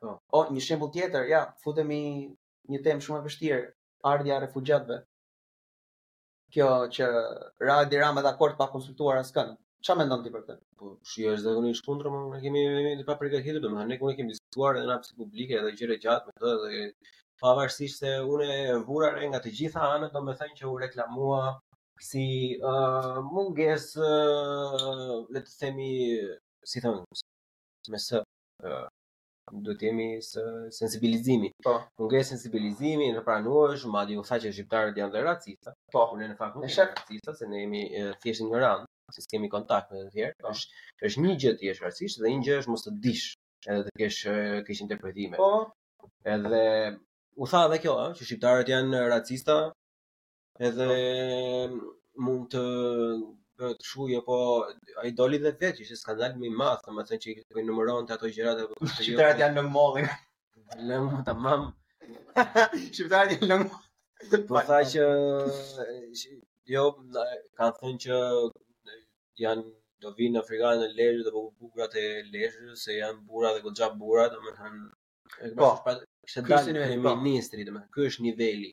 po o një shembull tjetër ia futemi një temë shumë e vështirë, ardhja e refugjatëve. Kjo që ra Edi Rama dakord pa konsultuar askënd. Ça mendon ti për këtë? Po, shiko, edhe unë isha kundër, domethënë kemi të pa prika hitë, domethënë kemi diskutuar edhe në hapësirë publike edhe gjerë e gjatë me të dhe pavarësisht se unë e vura re nga të gjitha anët, domethënë që u reklamua si uh, mungesë, uh, le të themi, si të them, me së, uh, do të themi, sensibilizimi. Po. Mungesë sensibilizimi, në pranueshmëri, madje u tha që shqiptarët janë dhe racista. Po. Por në fakt nuk jemi racista, se ne jemi thjesht ignorantë, s'kemi kontakt me të tjerë. Po. Është është një gjë të jesh racist dhe një gjë është mos të dish, edhe të kesh kesh interpretime. Po. Edhe u tha edhe kjo, ëh, që shqiptarët janë racista. Edhe mund të bëhet kështu, jo po ai doli dhe vetë, ishte skandali më i madh, domethënë që po i numëronte ato gjërat apo kush jo. Shqiptarët janë në mollin. Lëm tamam. Shqiptarët janë në mollin. Po tha që jo kanë thënë që janë do vijnë afrikanë në Lezhë dhe po bukurat e Lezhës se janë burra dhe goxha burra, domethënë po kishte dalë po. ministri, domethënë ky është niveli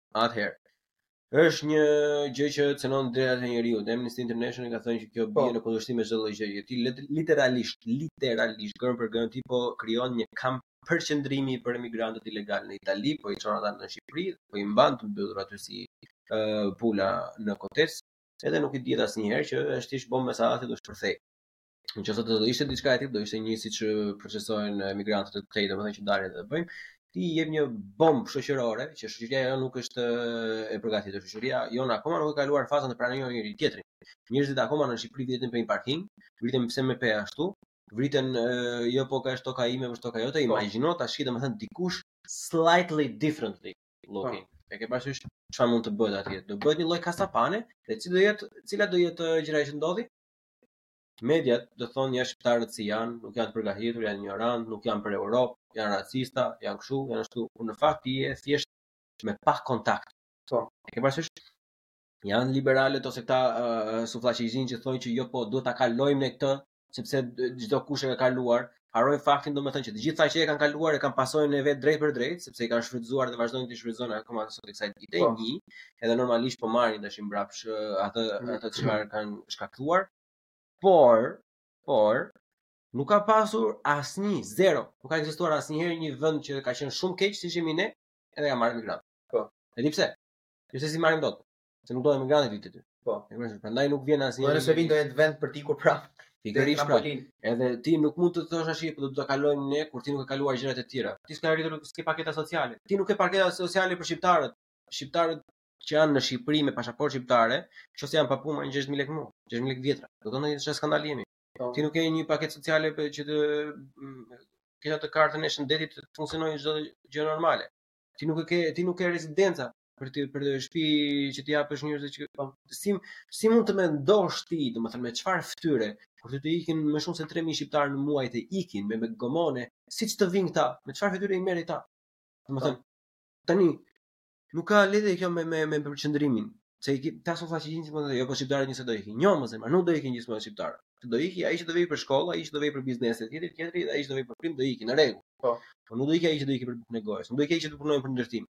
Atëherë, është një gjë që cenon të drejtat e njeriut. Amnesty International ka thënë që kjo po. bie në kundërshtim me çdo lloj gjëje. Ti literalisht, literalisht gërmë për gërmë ti po krijon një kamp përqendrimi për emigrantët ilegalë në Itali, po i çon ata në Shqipëri, po i mban të mbyllur aty si uh, pula në kotec, edhe nuk i dihet asnjëherë që është si bombë sahati, do shpërthejë. Në qoftë do të ishte diçka e tillë, do ishte një siç procesohen emigrantët e këtej, domethënë që dalin dhe bëjnë, ti i jep një bombë shoqërore që shoqëria jonë nuk është e përgatitur. Shoqëria jonë akoma nuk e ka kaluar fazën e pranimit njëri tjetrin. Njerëzit akoma në Shqipëri vriten për një parking, vriten pse më pe ashtu, vriten jo po ka është toka ime, është toka jote, po. imagjino tashi që domethënë dikush slightly differently looking. Po. E ke parasysh çfarë mund të bëhet atje? Do bëhet një lloj kasaphane, dhe cila do jetë cila do jetë gjëja që do ndodhi? Mediat do të thonë ja shqiptarët si janë, nuk janë të përgatitur, janë injorantë, nuk janë për Europë, janë racista, janë kështu, janë ashtu, kur në fakt ti je thjesht me pak kontakt. Po, e ke parasysh? Janë liberalët ose këta uh, suflaqizin që thonë që jo po, duhet ta kalojmë ne këtë, sepse çdokush e ka kaluar, harrojnë faktin domethënë që të gjithë ata që e kanë kaluar e kanë pasojën e vet drejtpërdrejt, sepse i kanë shfrytëzuar dhe vazhdojnë të shfrytëzojnë akoma sot kësaj dite po. një, edhe normalisht po marrin tash mbrapsht atë mm. atë çfarë kanë shkaktuar. Por, por nuk ka pasur asnjë zero, nuk ka ekzistuar asnjëherë një vend që ka qenë shumë keq siç jemi ne, edhe ka marrë emigrantë. Po. E di pse? Jo se s'i marrim dot. Se nuk do emigranti të vijë te ty. Po. E kupton? Prandaj nuk vjen asnjë. Po nëse vin do jetë vend për ti kur prap. Pikërisht pra. Edhe ti nuk mund të thosh ashi, po do të kalojmë ne kur ti nuk ke kaluar gjërat e tjera. Ti s'ke arritur të kesh paketa sociale. Ti nuk ke paketa sociale për shqiptarët. Shqiptarët që janë në Shqipëri me pasaportë shqiptare, nëse janë pa punë, janë 6000 lekë muaji, 6000 lekë të vjetra. Domethënë se skandal jemi. Po. Ti nuk ke një paketë sociale për që të mm, kesh të kartën e shëndetit të funksionojë çdo gjë normale. Ti nuk e ke, ti nuk ke rezidenca. për të për të shtëpi që t'i japësh njerëzve që po si si mund të mendosh ti, domethënë me çfarë fytyre, kur ty të ikin më shumë se 3000 shqiptarë në muaj të ikin me me gomone, siç të vijnë këta, me çfarë fytyre i merr këta? Domethënë tani nuk ka lidhje kjo me me me përqendrimin. Se edhe sot thashë gjithmonë të jo po shqiptarët nëse do ikin. Jo, mos e merr, nuk do ikin gjithmonë shqiptarët. Do ikin ai që do ikë për shkollë, ai që do ikë për biznes, tjetri tjetri dhe ai që do ikë për trim do ikin në rregull. Po. Po nuk do ikin ai që do ikin për bukën e gojës, nuk do ikin ai që do punojnë për ndërtim.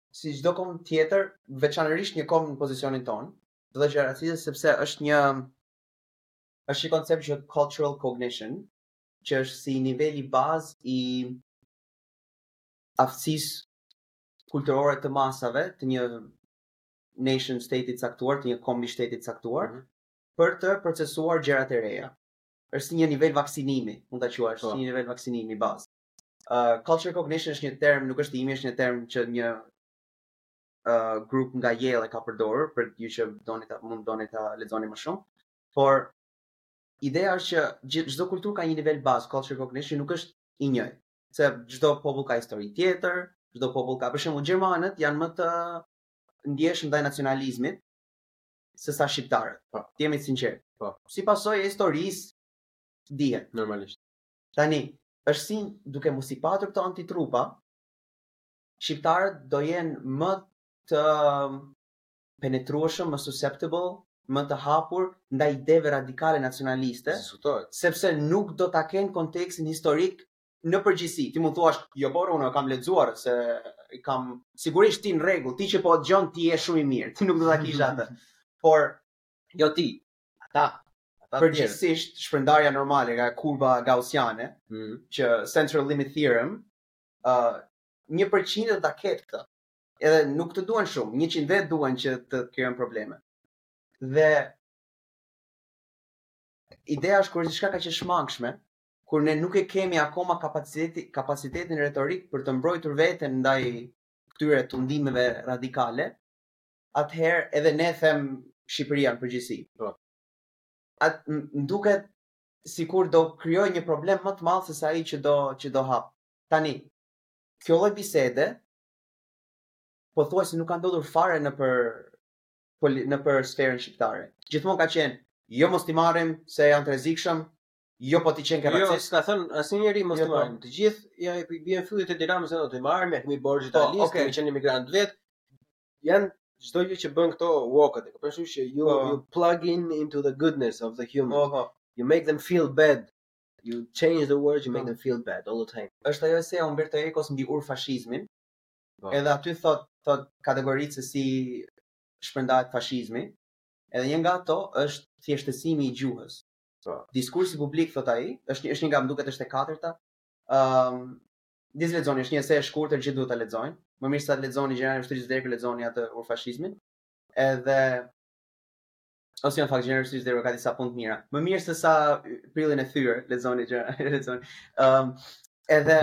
si çdo komb tjetër, veçanërisht një komb në pozicionin tonë, do të ketë racizëm sepse është një është një koncept që cultural cognition, që është si niveli bazë i aftësisë kulturore të masave të një nation state-i të caktuar, të një kombi shteti të caktuar, mm -hmm. për të procesuar gjërat e reja. Është si një nivel vaksinimi, mund ta quash, po. si një nivel vaksinimi bazë. uh, culture cognition është një term, nuk është imi, është një term që një uh, grup nga Yale e ka përdorur për ju që doni ta mund doni ta lexoni më shumë. Por ideja është që çdo kulturë ka një nivel bazë, culture cognition nuk është i njëjtë, se çdo popull ka histori tjetër, çdo popull ka për shembull gjermanët janë më të ndjeshëm ndaj nacionalizmit se sa shqiptarët. Po, të jemi të sinqertë. Po, si pasojë e historisë dihet normalisht. Tani, është si duke mos i patur këto antitrupa, shqiptarët do jenë më të penetrueshëm, më susceptible, më të hapur ndaj ideve radikale nacionaliste, sepse nuk do ta kenë kontekstin historik në përgjithësi. Ti mund thuash, jo por unë kam lexuar se kam sigurisht ti në rregull, ti që po dëgjon ti je shumë i mirë, ti nuk do ta kesh atë. Por jo ti, ata Ata përgjithësisht tjerë. shpërndarja normale nga kurva gaussiane, mm. që central limit theorem, uh, 1% do ta ketë këtë. Edhe nuk të duhen shumë, 100 vetë duhen që të krijojnë probleme. Dhe ideja është kur diçka ka qenë e shmangshme, kur ne nuk e kemi akoma kapacitetin kapacitetin retorik për të mbrojtur veten ndaj këtyre tundimeve radikale, atëherë edhe ne them Shqipëria në përgjithësi. Po. Më duket sikur do krijojë një problem më të madh se sa ai që do që do hap. Tani, kjo lloj bisede pothuajse nuk ka ndodhur fare nëpër nëpër sferën shqiptare. Gjithmonë ka qenë, jo mos t'i marrim se janë të rrezikshëm, jo po ti qenke racist. Jo, s'ka thënë asnjë njeri mos jo, t'i po. marrim. Të gjithë ia i bien fyllit e Dinamos se do t'i marrim, ia kemi borxh Italisë, okay. kemi qenë emigrantë vetë. janë çdo gjë që bën këto woke-at, e kupton që ju Po. ju plug in into the goodness of the human. Po, po. You make them feel bad. You change the world, you make Po. them feel bad all the time. Është ajo ese e Umberto Ecos mbi urfashizmin. Po. Edhe aty thotë thotë kategoritë se si shpërndahet fashizmi. Edhe një nga ato është thjeshtësimi i gjuhës. Po. Diskursi publik thotë ai, është një është një nga më duket është e katërta. Ëm Ta lexoni, është një ese e shkurtër, gjithë duhet ta lexojnë. Më mirë se ta lexoni Gjenerali i ushtrisë së vdekur, lexoni atë urfashizmin. Edhe ose jo në fakt Gjenerali i ushtrisë së vdekur ka disa punë të mira. Më mirë se sa Prillin e thyer, lexoni gjeneral, lexoni. Ëm um, edhe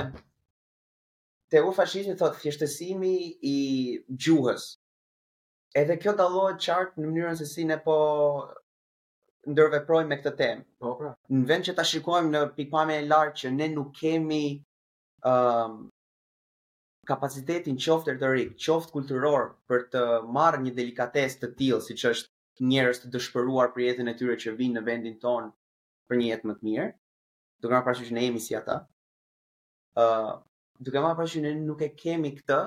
te urfashizmi thotë thjeshtësimi i gjuhës. Edhe kjo dallohet qartë në mënyrën se si ne po ndërveprojmë me këtë temë. Po, pra. Në vend që ta shikojmë në pikpamjen e lartë që ne nuk kemi ë um, kapacitetin qoftë retorik, qoftë kulturor për të marrë një delikatesë të tillë siç është njerëz të dëshpëruar për jetën e tyre që vijnë në vendin tonë për një jetë më të mirë. Duke marrë parasysh ne jemi si ata. ë uh, duke marrë parasysh ne nuk e kemi këtë,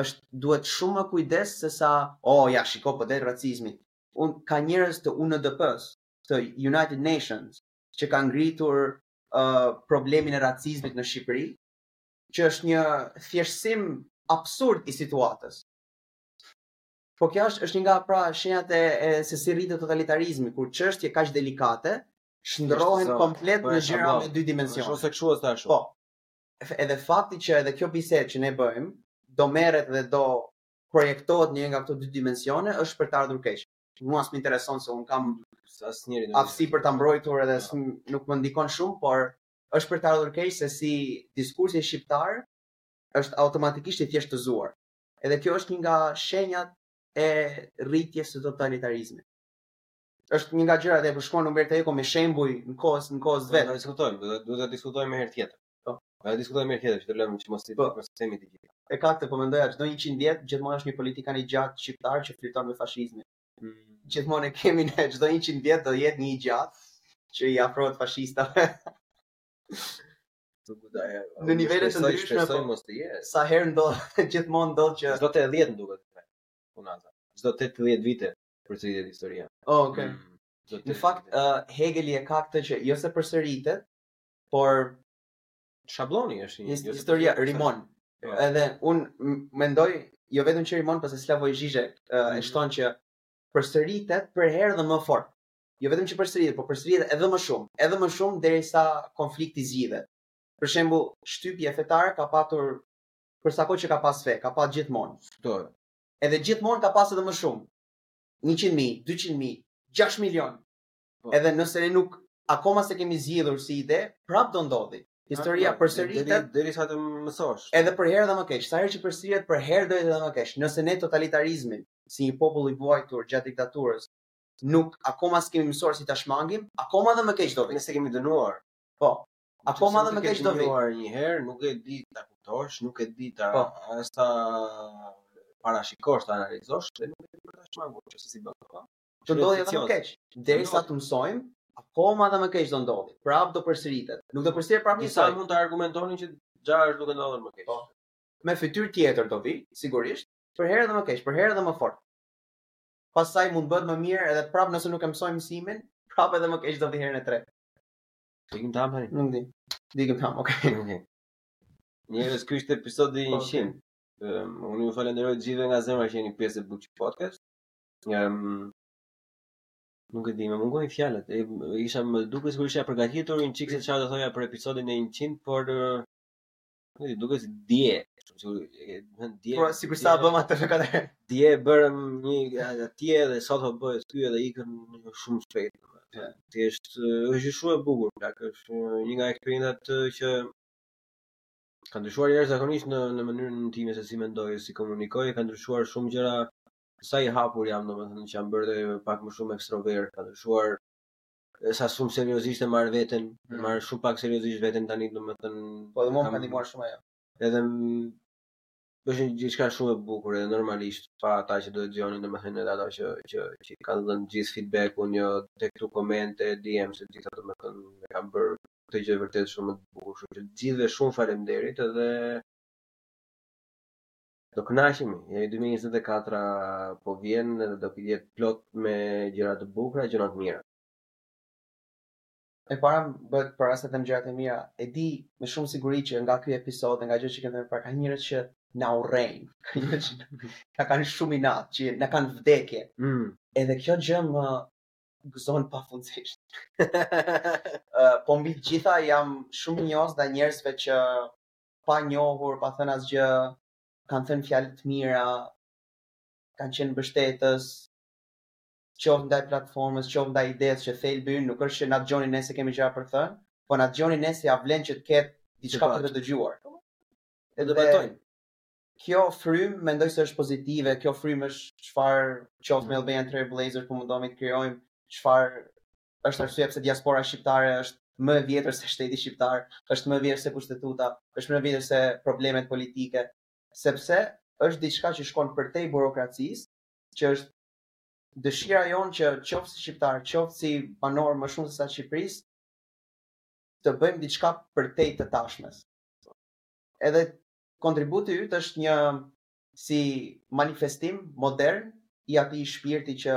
është duhet shumë më kujdes se sa, oh ja, shiko po del racizmi. Unë ka njerëz të UNDP-së, të United Nations, që kanë ngritur problemin e racizmit në Shqipëri, që është një thjeshtësim absurd i situatës. Po kjo është është një nga parashenjat e, e se si rritet totalitarizmi, kur çështje kaq delikate shndrohen komplet në gjëra me dy dimensione. Është ose kështu ose ashtu. Po. Edhe fakti që edhe kjo bisedë që ne bëjmë do merret dhe do projektohet në një nga këto dy dimensione, është për të ardhur keq. Mua s'më intereson se un kam asnjëri aftësi për ta mbrojtur edhe nuk më ndikon shumë, por është për të ardhur keq se si diskursi shqiptar është automatikisht i thjeshtëzuar. Edhe kjo është një nga shenjat e rritjes së totalitarizmit. Është një nga gjërat që e përshkruan Umberto Eco me shembuj në kohës në kohës vet. Do të diskutojmë, do të diskutojmë herë tjetër. Po. Do diskutojmë herë tjetër, që të lëmë që mos i bëjmë sistemi të gjithë. E ka këtë, po mendoja çdo 100 vjet gjithmonë është një politikan i gjatë shqiptar që flirton me fashizmin. Mm. Gjithmonë e kemi ne çdo 100 vjet do jetë një i gjatë që i afrohet fashistëve. Në nivele të ndryshme, po, mos të jetë. Sa herë ndodh, gjithmonë ndodh që çdo 80 më duket këtu. Punaza. Çdo 80 vite përsëritet historia. Oh, okay. Mm, në fakt, uh, Hegeli e ka këtë që jo se përsëritet, Por shabloni është një, jo historia rimon. Po. Edhe un mendoj jo vetëm që rimon, pas Slavoj Zhizhek uh, e shton që përsëritet përherë dhe më fort. Jo vetëm që përsëritet, por përsëritet edhe më shumë, edhe më shumë derisa konflikti zgjidhet. Për shembull, shtypja fetare ka patur për sa kohë që ka pas fe, ka pas gjithmonë. Do. Edhe gjithmonë ka pas edhe më shumë. 100.000, 200.000, 6 milion. Po. Edhe nëse ne nuk akoma s'e kemi zgjidhur si ide, prap do ndodhi. Historia përsëritet derisa të mësosh. Edhe përherë dhe më keq, sa herë që përsëritet përherë do jetë edhe më keq. Nëse ne totalitarizmin si një popull i vuajtur gjatë diktaturës nuk akoma s'kemi mësuar si ta shmangim, akoma dhe më keq do vi. Ne s'e kemi dënuar. Po. Akoma dhe më keq do vi. Dënuar një herë, nuk e di ta kuptosh, nuk e di ta po. as ta parashikosh, ta analizosh, dhe nuk e di për ta shmangur, që si bën. Po. Do ndodhi edhe më keq. Derisa të mësojmë, akoma edhe më keq do ndodhi. Prap do përsëritet. Nuk do përsëritet prap njësoj. Disa mund të argumentonin që gjëra është duke ndodhur më keq. Po. Me fytyrë tjetër do vi, sigurisht, përherë edhe më keq, përherë edhe më fort. Pastaj mund bëhet më mirë edhe prap nëse nuk e mësojmë mësimin, prap edhe më keq do vi herën e tretë. Dikim tam tani. Nuk di. Dikim tam, okay. okay. Njerëz ky është episodi 100. Po, okay. Um, unë ju falenderoj gjithëve nga zemra që jeni pjesë e Buçi Podcast. Um, Nuk e di, më mungojnë fjalët. E, isha më duket sikur isha përgatitur një çikse çfarë do thoja për episodin 100, por nuk e di, duket si dje. Dje. Po sikur sa bëmë atë në katër. Dje bërëm një atje dhe sot po bëhet ky edhe ikën shumë shpejt. Ti është është shumë e bukur, plak, është një nga eksperiencat që kanë ndryshuar jashtëzakonisht në në mënyrën time se si mendoj, si komunikoj, kanë ndryshuar shumë gjëra Sa i hapur jam, domethënë që jam bërë dhe pak më shumë ekstrovert, ka ndryshuar sa shumë seriozisht e marr veten, mm. e marr shumë pak seriozisht veten tani, domethënë Po dhe mua më ka ndihmuar shumë ajo. Edhe është një gjë shumë e bukur edhe normalisht pa ata që do të dëgjonin domethënë edhe ata që që që kanë dhënë gjithë feedback-un qoftë këtu komente, DM se gjithë ato domethënë e kanë bërë këtë gjë vërtet shumë të bukur. Kështu që gjithëve shumë faleminderit edhe Do kënaqemi, 2024 po vjen dhe do të jetë plot me gjëra të bukura, gjëra të mira. E para bëhet para se them gjërat e mira, e di me shumë siguri që nga ky episod dhe nga gjërat që kemi thënë para ka njerëz që na urrejnë, ka njerëz që na kanë shumë inat, që na kanë vdekje. Mm. Edhe kjo gjë më gëzon pafundësisht. uh, po mbi të gjitha jam shumë mirënjohës njerëzve që pa njohur, pa thënë asgjë, kanë thënë fjalë të mira, kanë qenë mbështetës, qoftë ndaj platformës, qoftë ndaj idesë që thelbi ynë nuk është që na dëgjoni ne se kemi gjëra për të thënë, po na dëgjoni ne se ja vlen që të ketë diçka për të dëgjuar. E debatojmë. Kjo frymë mendoj se është pozitive, kjo frymë është çfarë qoftë me Albanian Trailblazers po mundohemi të krijojmë çfarë është arsyeja pse diaspora shqiptare është më e vjetër se shteti shqiptar, është më e vjetër se kushtetuta, është më e vjetër se problemet politike, sepse është diçka që shkon përtej burokracisë, që është dëshira jonë që qoftë si shqiptarë, qoftë si banorë më shumë se sa Shqipërisë, të bëjmë diçka përtej të tashmes. Edhe kontributi yt është një si manifestim modern i atij shpirti që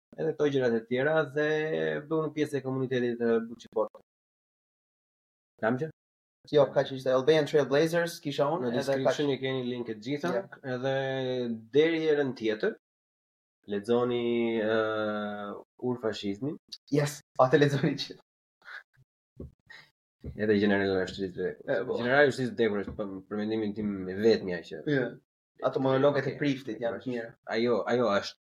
edhe këto gjërat e tjera dhe bëhuni pjesë e komunitetit të Buçibot. Kam gjë? Jo, ka që ishte Albanian Trailblazers, kisha unë. Në description i keni linket të gjitha, yeah. edhe deri herën tjetër, lexoni uh, Ur-Fashizmin. Yes, po atë lexojeni që. edhe Gjenerali i ushtrisë. Po. Gjenerali i ushtrisë të vdekur, është për, për mendimin tim e vetëmja që. Yeah. Ato monologet e priftit janë të mirë. Ajo, ajo është